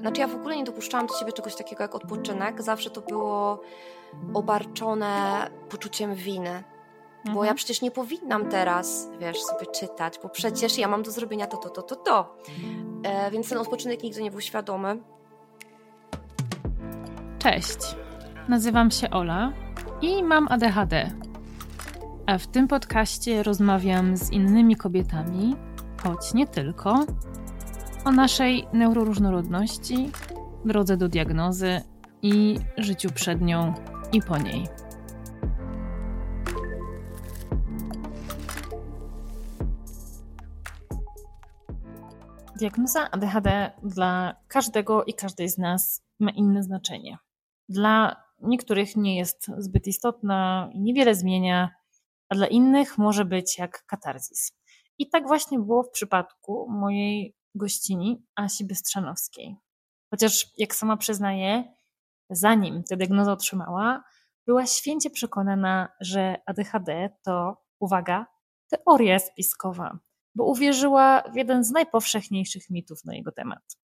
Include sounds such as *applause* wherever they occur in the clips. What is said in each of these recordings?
Znaczy ja w ogóle nie dopuszczałam do siebie czegoś takiego jak odpoczynek. Zawsze to było obarczone poczuciem winy. Bo Mhm. ja przecież nie powinnam teraz, wiesz, sobie czytać, bo przecież ja mam do zrobienia to, to, to, to, to. E, więc ten odpoczynek nigdy nie był świadomy. Cześć, nazywam się Ola i mam ADHD. A w tym podcaście rozmawiam z innymi kobietami, choć nie tylko, o naszej neuroróżnorodności, drodze do diagnozy i życiu przed nią i po niej. Diagnoza ADHD dla każdego i każdej z nas ma inne znaczenie. Dla niektórych nie jest zbyt istotna i niewiele zmienia, a dla innych może być jak katarzis. I tak właśnie było w przypadku mojej gościni Asi Bystrzanowskiej. Chociaż, jak sama przyznaje, zanim tę diagnozę otrzymała, była święcie przekonana, że ADHD to, uwaga, teoria spiskowa, bo uwierzyła w jeden z najpowszechniejszych mitów na jego temat.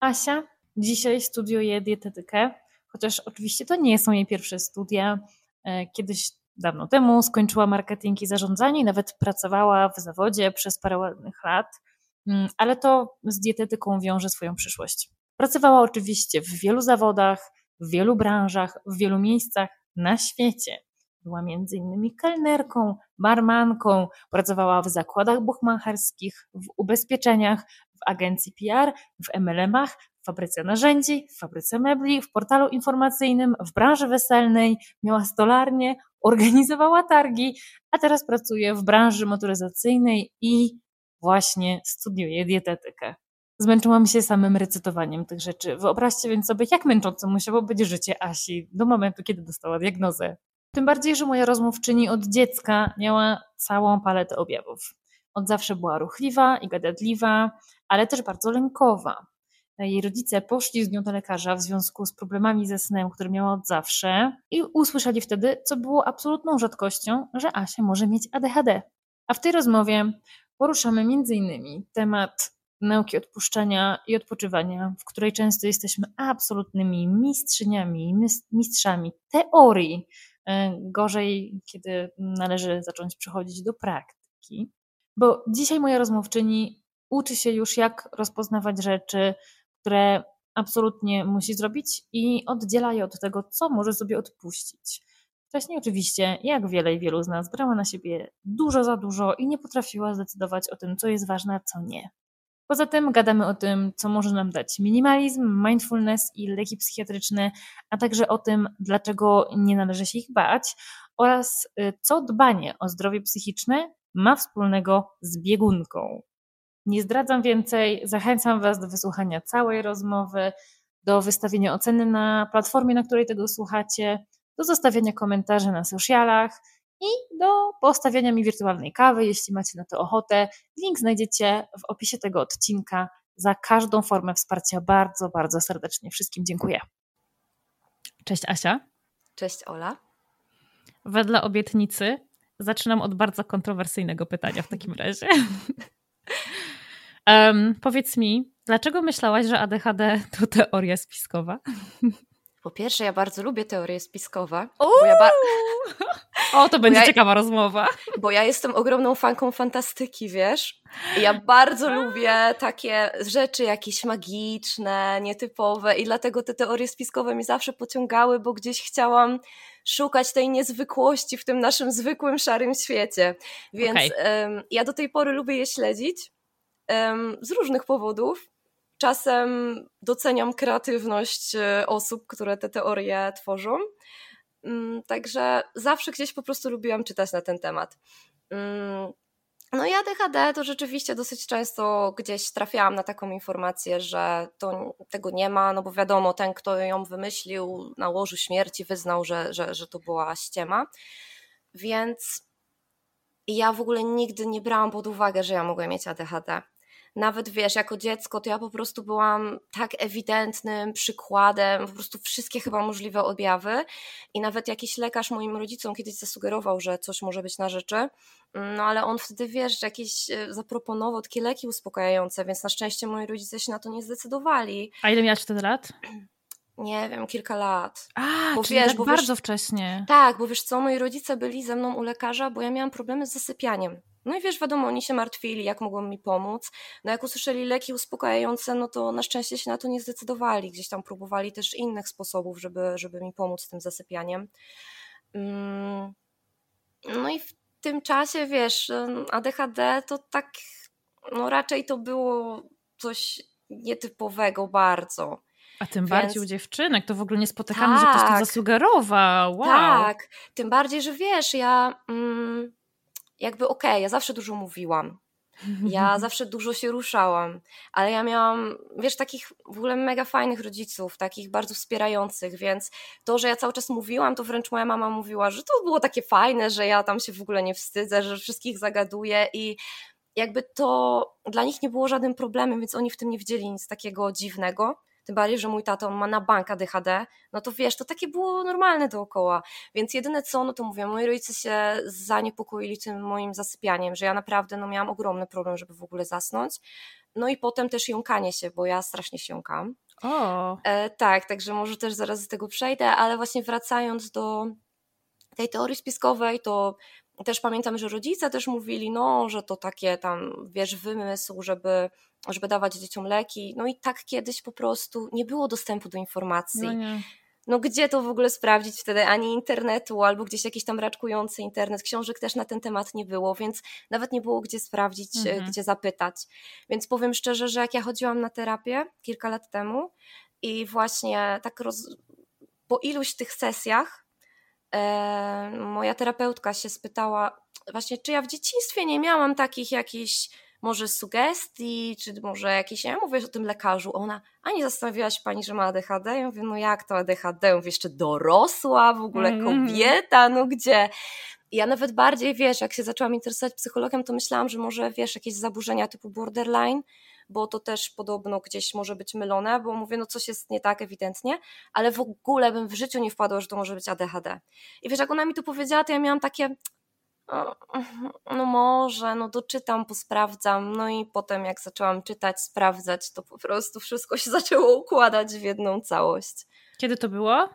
Asia dzisiaj studiuje dietetykę, chociaż oczywiście to nie są jej pierwsze studia. E, Kiedyś dawno temu skończyła marketing i zarządzanie nawet pracowała w zawodzie przez parę ładnych lat, ale to z dietetyką wiąże swoją przyszłość. Pracowała oczywiście w wielu zawodach, w wielu branżach, w wielu miejscach na świecie. Była między innymi kelnerką, barmanką, pracowała w zakładach buchmacherskich, w ubezpieczeniach, w agencji PR, w MLM-ach, w fabryce narzędzi, w fabryce mebli, w portalu informacyjnym, w branży weselnej, miała stolarnię, organizowała targi, a teraz pracuje w branży motoryzacyjnej i właśnie studiuje dietetykę. Zmęczyłam się samym recytowaniem tych rzeczy. Wyobraźcie więc sobie, jak męczące musiało być życie Asi do momentu, kiedy dostała diagnozę. Tym bardziej, że moja rozmówczyni od dziecka miała całą paletę objawów. Od zawsze była ruchliwa i gadatliwa, ale też bardzo lękowa. Jej rodzice poszli z nią do lekarza w związku z problemami ze snem, które miała od zawsze, i usłyszeli wtedy, co było absolutną rzadkością, że Asia może mieć ADHD. A w tej rozmowie poruszamy m.in. temat nauki odpuszczania i odpoczywania, w której często jesteśmy absolutnymi mistrzyniami, mis- mistrzami teorii. E, Gorzej, kiedy należy zacząć przechodzić do praktyki. Bo dzisiaj moja rozmówczyni uczy się już, jak rozpoznawać rzeczy, które absolutnie musi zrobić i oddziela je od tego, co może sobie odpuścić. Wcześniej oczywiście, jak wiele i wielu z nas, brała na siebie dużo za dużo i nie potrafiła zdecydować o tym, co jest ważne, a co nie. Poza tym gadamy o tym, co może nam dać minimalizm, mindfulness i leki psychiatryczne, a także o tym, dlaczego nie należy się ich bać oraz y, co dbanie o zdrowie psychiczne ma wspólnego z biegunką. Nie zdradzam więcej, zachęcam Was do wysłuchania całej rozmowy, do wystawienia oceny na platformie, na której tego słuchacie, do zostawienia komentarzy na socialach i do postawienia mi wirtualnej kawy, jeśli macie na to ochotę. Link znajdziecie w opisie tego odcinka. Za każdą formę wsparcia bardzo, bardzo serdecznie wszystkim dziękuję. Cześć Asia. Cześć Ola. Wedle obietnicy zaczynam od bardzo kontrowersyjnego pytania w takim razie. *laughs* um, powiedz mi, dlaczego myślałaś, że ADHD to teoria spiskowa? *laughs* Po pierwsze, ja bardzo lubię teorie spiskowe, ja, ba- *laughs* O, to będzie ja- ciekawa rozmowa. bo ja jestem ogromną fanką fantastyki, wiesz? I ja bardzo lubię takie rzeczy jakieś magiczne, nietypowe i dlatego te teorie spiskowe mi zawsze pociągały, bo gdzieś chciałam szukać tej niezwykłości w tym naszym zwykłym, szarym świecie. Więc Okej. em, ja do tej pory lubię je śledzić em, z różnych powodów. Czasem doceniam kreatywność e, osób, które te teorie tworzą. Mm, Także zawsze gdzieś po prostu lubiłam czytać na ten temat. Mm, No i ADHD to rzeczywiście dosyć często gdzieś trafiałam na taką informację, że to, tego nie ma, no bo wiadomo, ten, kto ją wymyślił na łożu śmierci, wyznał, że, że, że to była ściema. Więc ja w ogóle nigdy nie brałam pod uwagę, że ja mogłem mieć ADHD. Nawet wiesz, jako dziecko, to ja po prostu byłam tak ewidentnym przykładem, po prostu wszystkie chyba możliwe objawy. I nawet jakiś lekarz moim rodzicom kiedyś zasugerował, że coś może być na rzeczy. No ale on wtedy wiesz, że jakieś e, zaproponował takie leki uspokajające, więc na szczęście moi rodzice się na to nie zdecydowali. A ile miałaś wtedy lat? Nie wiem, kilka lat. A, bo czyli wiesz, tak bo bardzo wiesz, wcześnie. Tak, bo wiesz co, moi rodzice byli ze mną u lekarza, bo ja miałam problemy z zasypianiem. No i wiesz, wiadomo, oni się martwili, jak mogą mi pomóc. No jak usłyszeli leki uspokajające, no to na szczęście się na to nie zdecydowali. Gdzieś tam próbowali też innych sposobów, żeby, żeby mi pomóc z tym zasypianiem. Mm, no i w tym czasie, wiesz, ADHD to tak, no raczej to było coś nietypowego bardzo. A tym Więc... bardziej u dziewczynek, to w ogóle nie spotykamy, tak, że ktoś to tak. zasugerował. Wow. Tak, tym bardziej, że wiesz, ja mm, jakby okej, okay, ja zawsze dużo mówiłam. Ja *laughs* zawsze dużo się ruszałam, ale ja miałam, wiesz, takich w ogóle mega fajnych rodziców, takich bardzo wspierających, więc to, że ja cały czas mówiłam, to wręcz moja mama mówiła, że to było takie fajne, że ja tam się w ogóle nie wstydzę, że wszystkich zagaduję i jakby to dla nich nie było żadnym problemem, więc oni w tym nie widzieli nic takiego dziwnego tym bardziej, że mój tato ma na bank ADHD, no to wiesz, to takie było normalne dookoła, więc jedyne co, no to mówię, moi rodzice się zaniepokoili tym moim zasypianiem, że ja naprawdę no miałam ogromny problem, żeby w ogóle zasnąć, no i potem też jąkanie się, bo ja strasznie się jąkam. O. E, tak, także może też zaraz z tego przejdę, ale właśnie wracając do tej teorii spiskowej, to też pamiętam, że rodzice też mówili, no, że to takie tam, wiesz, wymysł, żeby, żeby dawać dzieciom leki. No i tak kiedyś po prostu nie było dostępu do informacji. No, no gdzie to w ogóle sprawdzić wtedy? Ani internetu, albo gdzieś jakiś tam raczkujący internet. Książek też na ten temat nie było, więc nawet nie było gdzie sprawdzić, e, mhm. gdzie zapytać. Więc powiem szczerze, że jak ja chodziłam na terapię kilka lat temu i właśnie tak roz... po iluś tych sesjach e, moja terapeutka się spytała, właśnie, czy ja w dzieciństwie nie miałam takich jakichś może sugestii, czy może jakieś, ja mówię o tym lekarzu, ona, a nie zastanawiała się pani, że ma ADHD? Ja mówię, no jak to ADHD? Mówię, jeszcze dorosła, w ogóle mm. kobieta, no gdzie? Ja nawet bardziej, wiesz, jak się zaczęłam interesować psychologiem, to myślałam, że może, wiesz, jakieś zaburzenia typu borderline, bo to też podobno gdzieś może być mylone, bo mówię, no coś jest nie tak ewidentnie, ale w ogóle bym w życiu nie wpadła, że to może być ADHD. I wiesz, jak ona mi to powiedziała, to ja miałam takie, no, może, no doczytam, posprawdzam, no i potem jak zaczęłam czytać, sprawdzać, to po prostu wszystko się *laughs* zaczęło układać w jedną całość. Kiedy to było?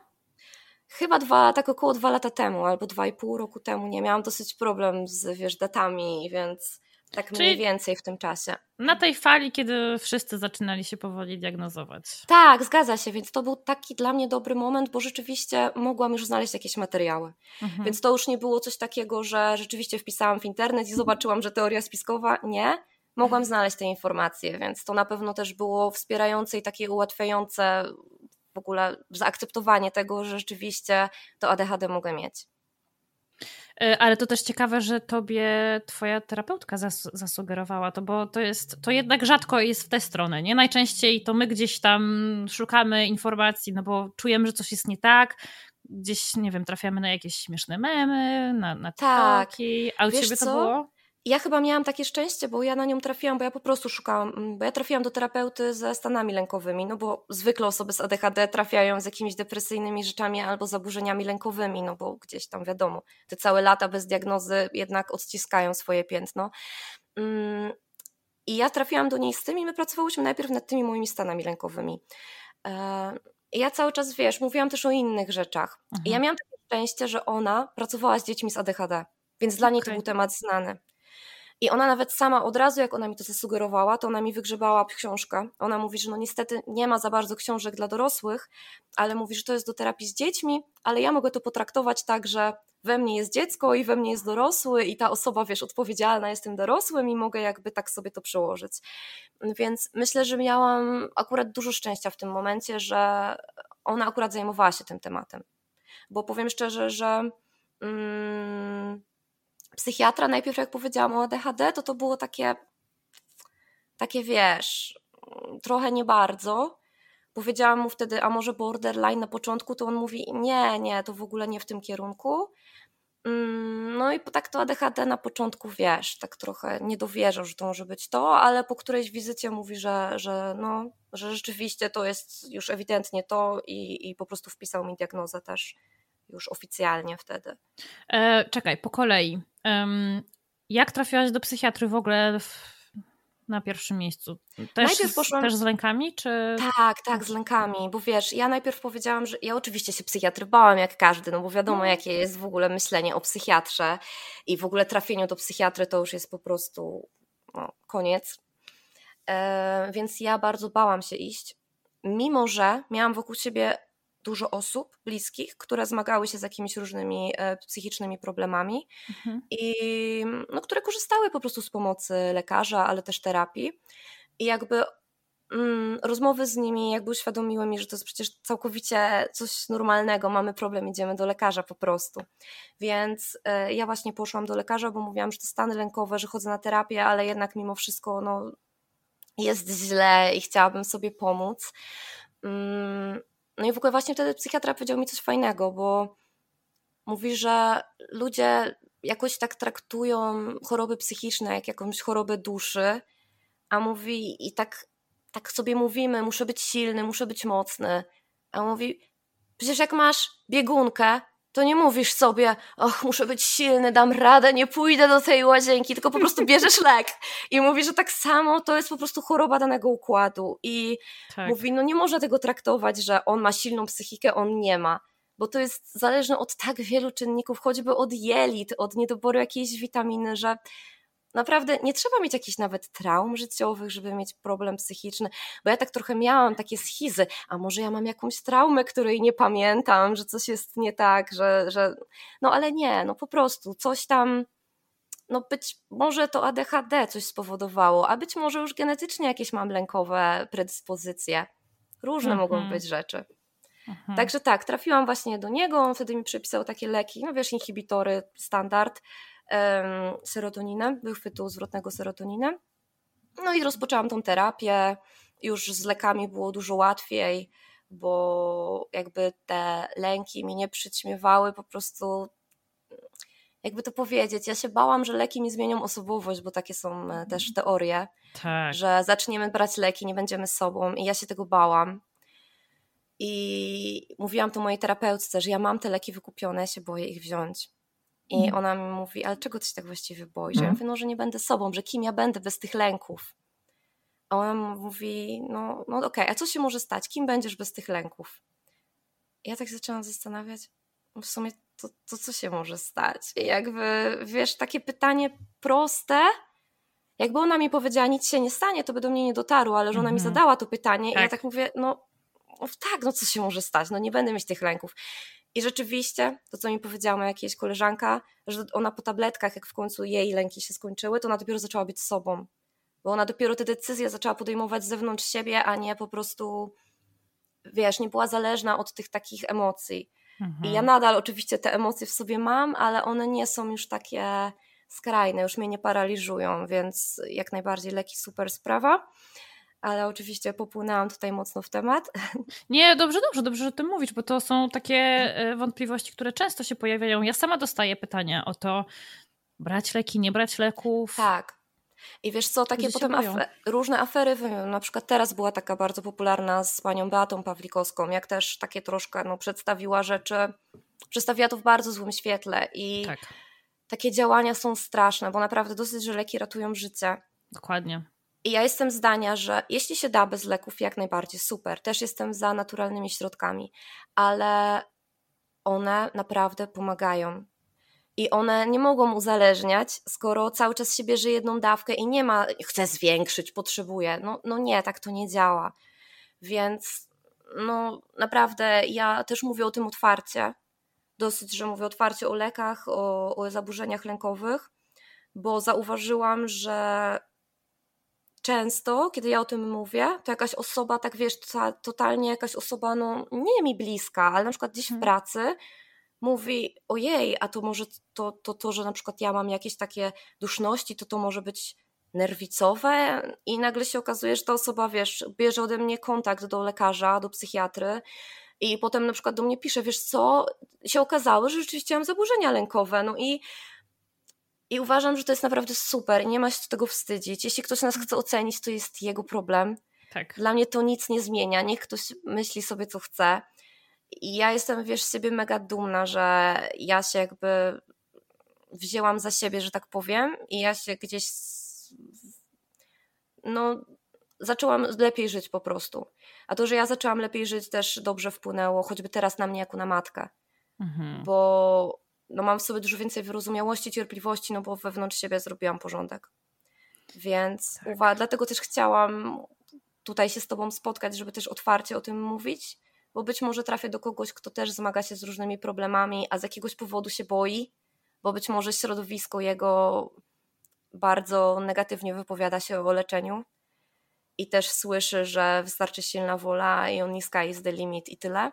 Chyba dwa, tak około dwa lata temu, albo dwa i pół roku temu, nie miałam dosyć problem z, wiesz, datami, więc tak Czyli mniej więcej w tym czasie. Na tej fali, kiedy wszyscy zaczynali się powoli diagnozować. Tak, zgadza się, więc to był taki dla mnie dobry moment, bo rzeczywiście mogłam już znaleźć jakieś materiały. Mhm. Więc to już nie było coś takiego, że rzeczywiście wpisałam w internet i *laughs* zobaczyłam, że teoria spiskowa. Nie. Mogłam znaleźć te informacje, więc to na pewno też było wspierające i takie ułatwiające w ogóle zaakceptowanie tego, że rzeczywiście to ADHD mogę mieć. E, ale to też ciekawe, że tobie twoja terapeutka zas zasugerowała to, bo to jest, to jednak rzadko jest w tę stronę, nie? Najczęściej to my gdzieś tam szukamy informacji, no bo czujemy, że coś jest nie tak, gdzieś, nie wiem, trafiamy na jakieś śmieszne memy, na, na tak. a u Wiesz ciebie to co? było? Ja chyba miałam takie szczęście, bo ja na nią trafiłam, bo ja po prostu szukałam, mm, bo ja trafiłam do terapeuty ze stanami lękowymi, no bo zwykle osoby z ADHD trafiają z jakimiś depresyjnymi rzeczami albo zaburzeniami lękowymi, no bo gdzieś tam wiadomo, te całe lata bez diagnozy jednak odciskają swoje piętno. Mm, I ja trafiłam do niej z tym i my pracowałyśmy najpierw nad tymi moimi stanami lękowymi. E, ja cały czas, wiesz, mówiłam też o innych rzeczach. I ja mhm. miałam takie szczęście, że ona pracowała z dziećmi z ADHD, więc dla niej to był temat znany. I ona nawet sama od razu, jak ona mi to zasugerowała, to ona mi wygrzebała książkę. Ona mówi, że no niestety nie ma za bardzo książek dla dorosłych, ale mówi, że to jest do terapii z dziećmi, ale ja mogę to potraktować tak, że we mnie jest dziecko i we mnie jest dorosły i ta osoba, wiesz, odpowiedzialna jest tym dorosłym i mogę jakby tak sobie to przełożyć. Więc myślę, że miałam akurat dużo szczęścia w tym momencie, że ona akurat zajmowała się tym tematem. Bo powiem szczerze, że... Mm, psychiatra najpierw, jak powiedziałam o ADHD, to to było takie, takie wiesz, trochę nie bardzo. Powiedziałam mu wtedy, a może borderline na początku, to on mówi, nie, nie, to w ogóle nie w tym kierunku. Mm, no i tak to ADHD na początku wiesz, tak trochę nie dowierzał, że to może być to, ale po którejś wizycie mówi, że, że, no, że rzeczywiście to jest już ewidentnie to i, i po prostu wpisał mi diagnozę też już oficjalnie wtedy. E, czekaj, po kolei. Um, jak trafiłaś do psychiatry w ogóle w, na pierwszym miejscu? Też, najpierw poszłam... też z lękami, czy... Tak, tak, z lękami, bo wiesz, ja najpierw powiedziałam, że ja oczywiście się psychiatry bałam jak każdy, no bo wiadomo no. jakie jest w ogóle myślenie o psychiatrze i w ogóle trafieniu do psychiatry to już jest po prostu no, koniec. E, więc ja bardzo bałam się iść, mimo że miałam wokół siebie dużo osób bliskich, które zmagały się z jakimiś różnymi e, psychicznymi problemami mhm. i no, które korzystały po prostu z pomocy lekarza, ale też terapii. I jakby mm, rozmowy z nimi jakby uświadomiły mi, że to jest przecież całkowicie coś normalnego, mamy problem, idziemy do lekarza po prostu. Więc y, ja właśnie poszłam do lekarza, bo mówiłam, że to stany lękowe, że chodzę na terapię, ale jednak mimo wszystko no, jest źle i chciałabym sobie pomóc. Mm, no i w ogóle właśnie wtedy psychiatra powiedział mi coś fajnego, bo mówi, że ludzie jakoś tak traktują choroby psychiczne jak jakąś chorobę duszy, a mówi i tak, tak sobie mówimy, muszę być silny, muszę być mocny. A mówi, przecież jak masz biegunkę, to nie mówisz sobie, och, muszę być silny, dam radę, nie pójdę do tej łazienki, tylko po prostu bierzesz lek. I mówi, że tak samo to jest po prostu choroba danego układu. I tak. mówi, no nie można tego traktować, że on ma silną psychikę, on nie ma. Bo to jest zależne od tak wielu czynników, choćby od jelit, od niedoboru jakiejś witaminy, że naprawdę nie trzeba mieć jakichś nawet traum życiowych, żeby mieć problem psychiczny, bo ja tak trochę miałam takie schizy, a może ja mam jakąś traumę, której nie pamiętam, że coś jest nie tak, że, że no ale nie, no po prostu coś tam no być może to ADHD coś spowodowało, a być może już genetycznie jakieś mam lękowe predyspozycje. Różne mhm. mogą być rzeczy. Mhm. Także tak, trafiłam właśnie do niego, on wtedy mi przepisał takie leki, no wiesz, inhibitory, standard, serotoninę, wychwytu zwrotnego serotoniny. No i rozpoczęłam tą terapię. Już z lekami było dużo łatwiej, bo jakby te lęki mi nie przyćmiewały po prostu jakby to powiedzieć, ja się bałam, że leki mi zmienią osobowość, bo takie są e, też teorie, tak. że zaczniemy brać leki, nie będziemy sobą i ja się tego bałam. I mówiłam to mojej terapeutce, że ja mam te leki wykupione, ja się boję ich wziąć. I mhm. ona mi mówi, ale czego ty się tak właściwie boisz? Ja mhm. mówię, no, że nie będę sobą, że kim ja będę bez tych lęków? A ona mówi, no, no okej, okay, a co się może stać? Kim będziesz bez tych lęków? I ja tak zaczęłam zastanawiać, no w sumie to, to co się może stać? I jakby, wiesz, takie pytanie proste, jakby ona mi powiedziała, nic się nie stanie, to by do mnie nie dotarło, ale że ona mi mhm. zadała to pytanie tak. i ja tak. tak mówię, no, no tak, no co się może stać? No nie będę mieć tych lęków. I rzeczywiście, to co mi powiedziała moja jakaś koleżanka, że ona po tabletkach, jak w końcu jej lęki się skończyły, to ona dopiero zaczęła być sobą. Bo ona dopiero te decyzje zaczęła podejmować z zewnątrz siebie, a nie po prostu, wiesz, nie była zależna od tych takich emocji. Mhm. I ja mhm. nadal oczywiście te emocje w sobie mam, ale one nie są już takie skrajne, już mnie nie paraliżują, więc jak najbardziej leki super sprawa ale oczywiście popłynęłam tutaj mocno w temat. *laughs* Nie, dobrze, dobrze, dobrze, że o tym mówisz, bo to są takie e, wątpliwości, które często się pojawiają. Ja sama dostaję pytania o to, brać leki, nie brać leków. Tak. I wiesz co, takie potem afer różne afery, na przykład teraz była taka bardzo popularna z panią Beatą Pawlikowską, jak też takie troszkę no, przedstawiła rzeczy, przedstawiła to w bardzo złym świetle i tak. takie działania są straszne, bo naprawdę dosyć, że leki ratują życie. Dokładnie. I ja jestem zdania, że jeśli się da bez leków, jak najbardziej super. Też jestem za naturalnymi środkami, ale one naprawdę pomagają. I one nie mogą uzależniać, skoro cały czas się bierze jedną dawkę i nie ma, chcę zwiększyć, potrzebuję. No, no nie, tak to nie działa. Więc no naprawdę ja też mówię o tym otwarcie. Dosyć, że mówię otwarcie o lekach, o, o zaburzeniach lękowych, bo zauważyłam, że często, kiedy ja o tym mówię, to jakaś osoba, tak wiesz, totalnie jakaś osoba, no nie mi bliska, ale na przykład gdzieś w mhm. pracy mówi, ojej, a to może to, to, to, że na przykład ja mam jakieś takie duszności, to to może być nerwicowe i nagle się okazuje, że ta osoba, wiesz, bierze ode mnie kontakt do lekarza, do psychiatry I potem na przykład do mnie pisze, wiesz co, się okazało, że rzeczywiście mam zaburzenia lękowe. No i, i uważam, że to jest naprawdę super. Nie ma się tego wstydzić. Jeśli ktoś nas chce ocenić, to jest jego problem. Tak. Dla mnie to nic nie zmienia. Niech ktoś myśli sobie, co chce. I ja jestem, wiesz, z siebie mega dumna, że ja się jakby wzięłam za siebie, że tak powiem, i ja się gdzieś no, zaczęłam lepiej żyć po prostu. A to, że ja zaczęłam lepiej żyć, też dobrze wpłynęło, choćby teraz na mnie jako na matkę. Mhm. Bo no, mam w sobie dużo więcej wyrozumiałości, cierpliwości, no bo wewnątrz siebie zrobiłam porządek. Więc tak. uwa- dlatego też chciałam tutaj się z Tobą spotkać, żeby też otwarcie o tym mówić, bo być może trafię do kogoś, kto też zmaga się z różnymi problemami, a z jakiegoś powodu się boi, bo być może środowisko jego bardzo negatywnie wypowiada się o leczeniu i też słyszy, że wystarczy silna wola i on sky is the limit i tyle.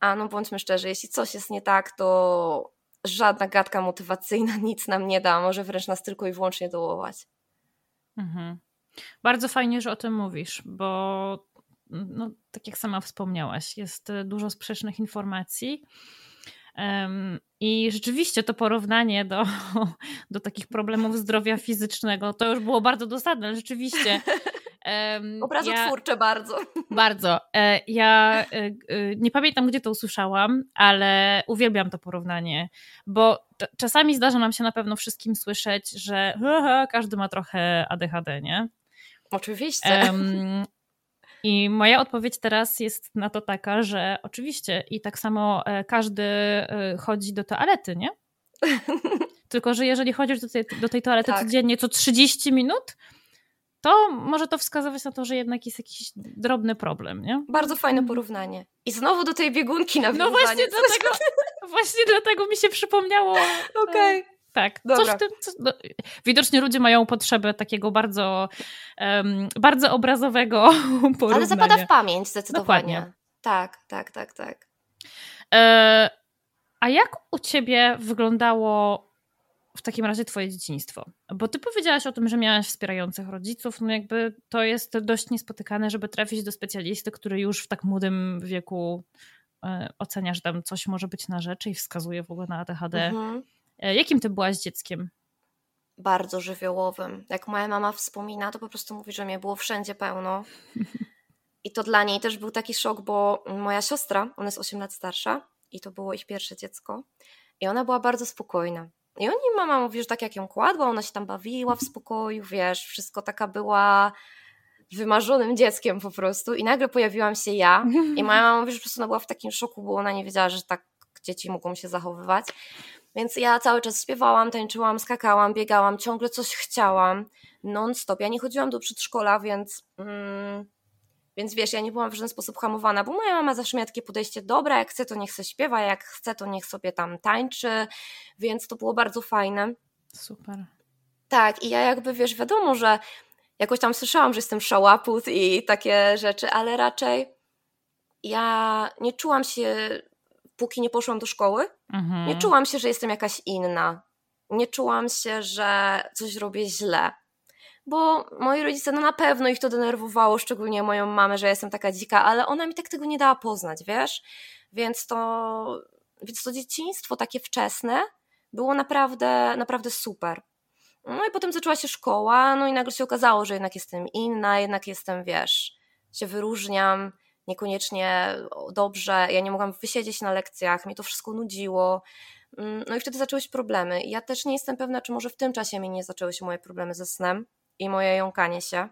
A no bądźmy szczerzy, jeśli coś jest nie tak, to żadna gadka motywacyjna *laughs* nic nam nie da, może wręcz nas tylko i wyłącznie dołować. Mhm. Bardzo fajnie, że o tym mówisz, bo no, tak jak sama wspomniałaś, jest dużo sprzecznych informacji. I rzeczywiście to porównanie do, *laughs* do takich problemów zdrowia fizycznego to już było bardzo dosadne, ale rzeczywiście. *laughs* Um, Obrazotwórcze ja, bardzo. *laughs* Bardzo. E, ja e, e, nie pamiętam, gdzie to usłyszałam, ale uwielbiam to porównanie, bo czasami zdarza nam się na pewno wszystkim słyszeć, że każdy ma trochę ADHD, nie? Oczywiście. Um, i moja odpowiedź teraz jest na to taka, że oczywiście i tak samo każdy chodzi do toalety, nie? *laughs* Tylko, że jeżeli chodzisz do tej, do tej toalety tak. codziennie co 30 minut, to może to wskazywać na to, że jednak jest jakiś drobny problem, nie? Bardzo fajne porównanie. I znowu do tej biegunki na No właśnie dlatego, właśnie dlatego mi się przypomniało. Okej. Okay. Tak, Dobra. coś w tym. no, widocznie ludzie mają potrzebę takiego bardzo, um, bardzo obrazowego porównania. *laughs* Ale zapada w pamięć zdecydowanie. Dokładnie. Tak, tak, tak, tak. E, a jak u ciebie wyglądało w takim razie twoje dzieciństwo? Bo ty powiedziałaś o tym, że miałaś wspierających rodziców, no jakby to jest dość niespotykane, żeby trafić do specjalisty, który już w tak młodym wieku e, ocenia, że tam coś może być na rzeczy i wskazuje w ogóle na ADHD. Mhm. E, jakim ty byłaś dzieckiem? Bardzo żywiołowym. Jak moja mama wspomina, to po prostu mówi, że mnie było wszędzie pełno. *laughs* I to dla niej też był taki szok, bo moja siostra, ona jest 8 lat starsza i to było ich pierwsze dziecko. I ona była bardzo spokojna. I oni, mama mówi, że tak jak ją kładła, ona się tam bawiła w spokoju, wiesz, wszystko taka była wymarzonym dzieckiem po prostu. I nagle pojawiłam się ja i moja mama mówi, że po prostu ona była w takim szoku, bo ona nie wiedziała, że tak dzieci mogą się zachowywać. Więc ja cały czas śpiewałam, tańczyłam, skakałam, biegałam, ciągle coś chciałam, non-stop. Ja nie chodziłam do przedszkola, więc, mm, więc wiesz, ja nie byłam w żaden sposób hamowana, bo moja mama zawsze miała takie podejście, dobra, jak chce, to niech sobie śpiewa, jak chce, to niech sobie tam tańczy, więc to było bardzo fajne. Super. Tak, i ja jakby, wiesz, wiadomo, że jakoś tam słyszałam, że jestem szałaput i takie rzeczy, ale raczej ja nie czułam się póki nie poszłam do szkoły, mhm. nie czułam się, że jestem jakaś inna. Nie czułam się, że coś robię źle. Bo moi rodzice, no na pewno ich to denerwowało, szczególnie moją mamę, że ja jestem taka dzika, ale ona mi tak tego nie dała poznać, wiesz? Więc to, więc to dzieciństwo takie wczesne było naprawdę, naprawdę super. No i potem zaczęła się szkoła, no i nagle się okazało, że jednak jestem inna, jednak jestem, wiesz, się wyróżniam, niekoniecznie dobrze, ja nie mogłam wysiedzieć na lekcjach, mnie to wszystko nudziło. Mm, no i wtedy zaczęły się problemy. Ja też nie jestem pewna, czy może w tym czasie mi nie zaczęły się moje problemy ze snem i moje jąkanie się,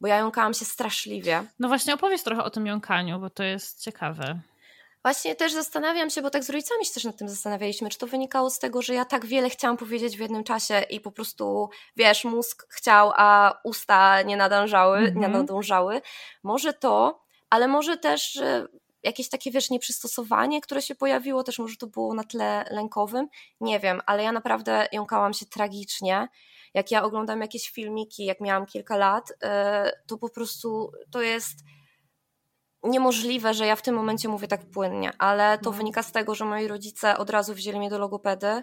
bo ja jąkałam się straszliwie. No właśnie opowiedz trochę o tym jąkaniu, bo to jest ciekawe. Właśnie też zastanawiam się, bo tak z rodzicami się też nad tym zastanawialiśmy, czy to wynikało z tego, że ja tak wiele chciałam powiedzieć w jednym czasie i po prostu, wiesz, mózg chciał, a usta nie nadążały, mm -hmm. nie mhm. nadążały. Może to, ale może też jakieś takie, wiesz, nieprzystosowanie, które się pojawiło, też może to było na tle lękowym, nie wiem, ale ja naprawdę jąkałam się tragicznie. Jak ja oglądam jakieś filmiki, jak miałam kilka lat, e, to po prostu to jest niemożliwe, że ja w tym momencie mówię tak płynnie, ale to no. wynika z tego, że moi rodzice od razu wzięli mnie do logopedy,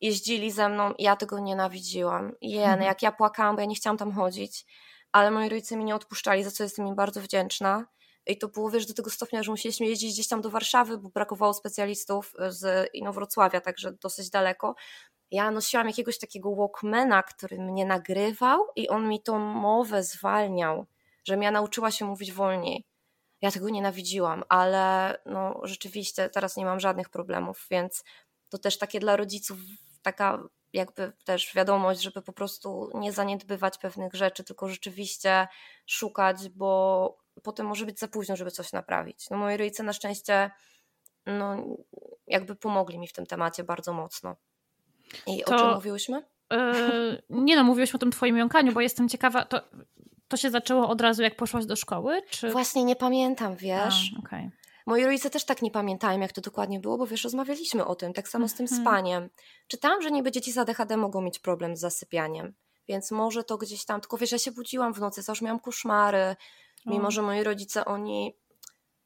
jeździli ze mną i ja tego nienawidziłam. Jen, mhm. jak ja płakałam, bo ja nie chciałam tam chodzić, ale moi rodzice mi nie odpuszczali, za co jestem im bardzo wdzięczna I to było, wiesz, do tego stopnia, że musieliśmy jeździć gdzieś tam do Warszawy, bo brakowało specjalistów z Inowrocławia, także dosyć daleko. Ja nosiłam jakiegoś takiego walkmana, który mnie nagrywał i on mi tą mowę zwalniał, żebym ja nauczyła się mówić wolniej. Ja tego nienawidziłam, ale no rzeczywiście teraz nie mam żadnych problemów, więc to też takie dla rodziców taka jakby też wiadomość, żeby po prostu nie zaniedbywać pewnych rzeczy, tylko rzeczywiście szukać, bo potem może być za późno, żeby coś naprawić. No moi rodzice na szczęście no, jakby pomogli mi w tym temacie bardzo mocno. I to, o czym mówiłyśmy? Yy, nie no, mówiłyśmy o tym twoim jąkaniu, bo jestem ciekawa, to, to się zaczęło od razu jak poszłaś do szkoły? Czy... Właśnie nie pamiętam, wiesz. A, okay. Moi rodzice też tak nie pamiętają, jak to dokładnie było, bo wiesz, rozmawialiśmy o tym, tak samo z tym mhm. spaniem. Czytałam, że niby dzieci z ADHD mogą mieć problem z zasypianiem, więc może to gdzieś tam, tylko wiesz, ja się budziłam w nocy, już miałam koszmary, mimo że moi rodzice, oni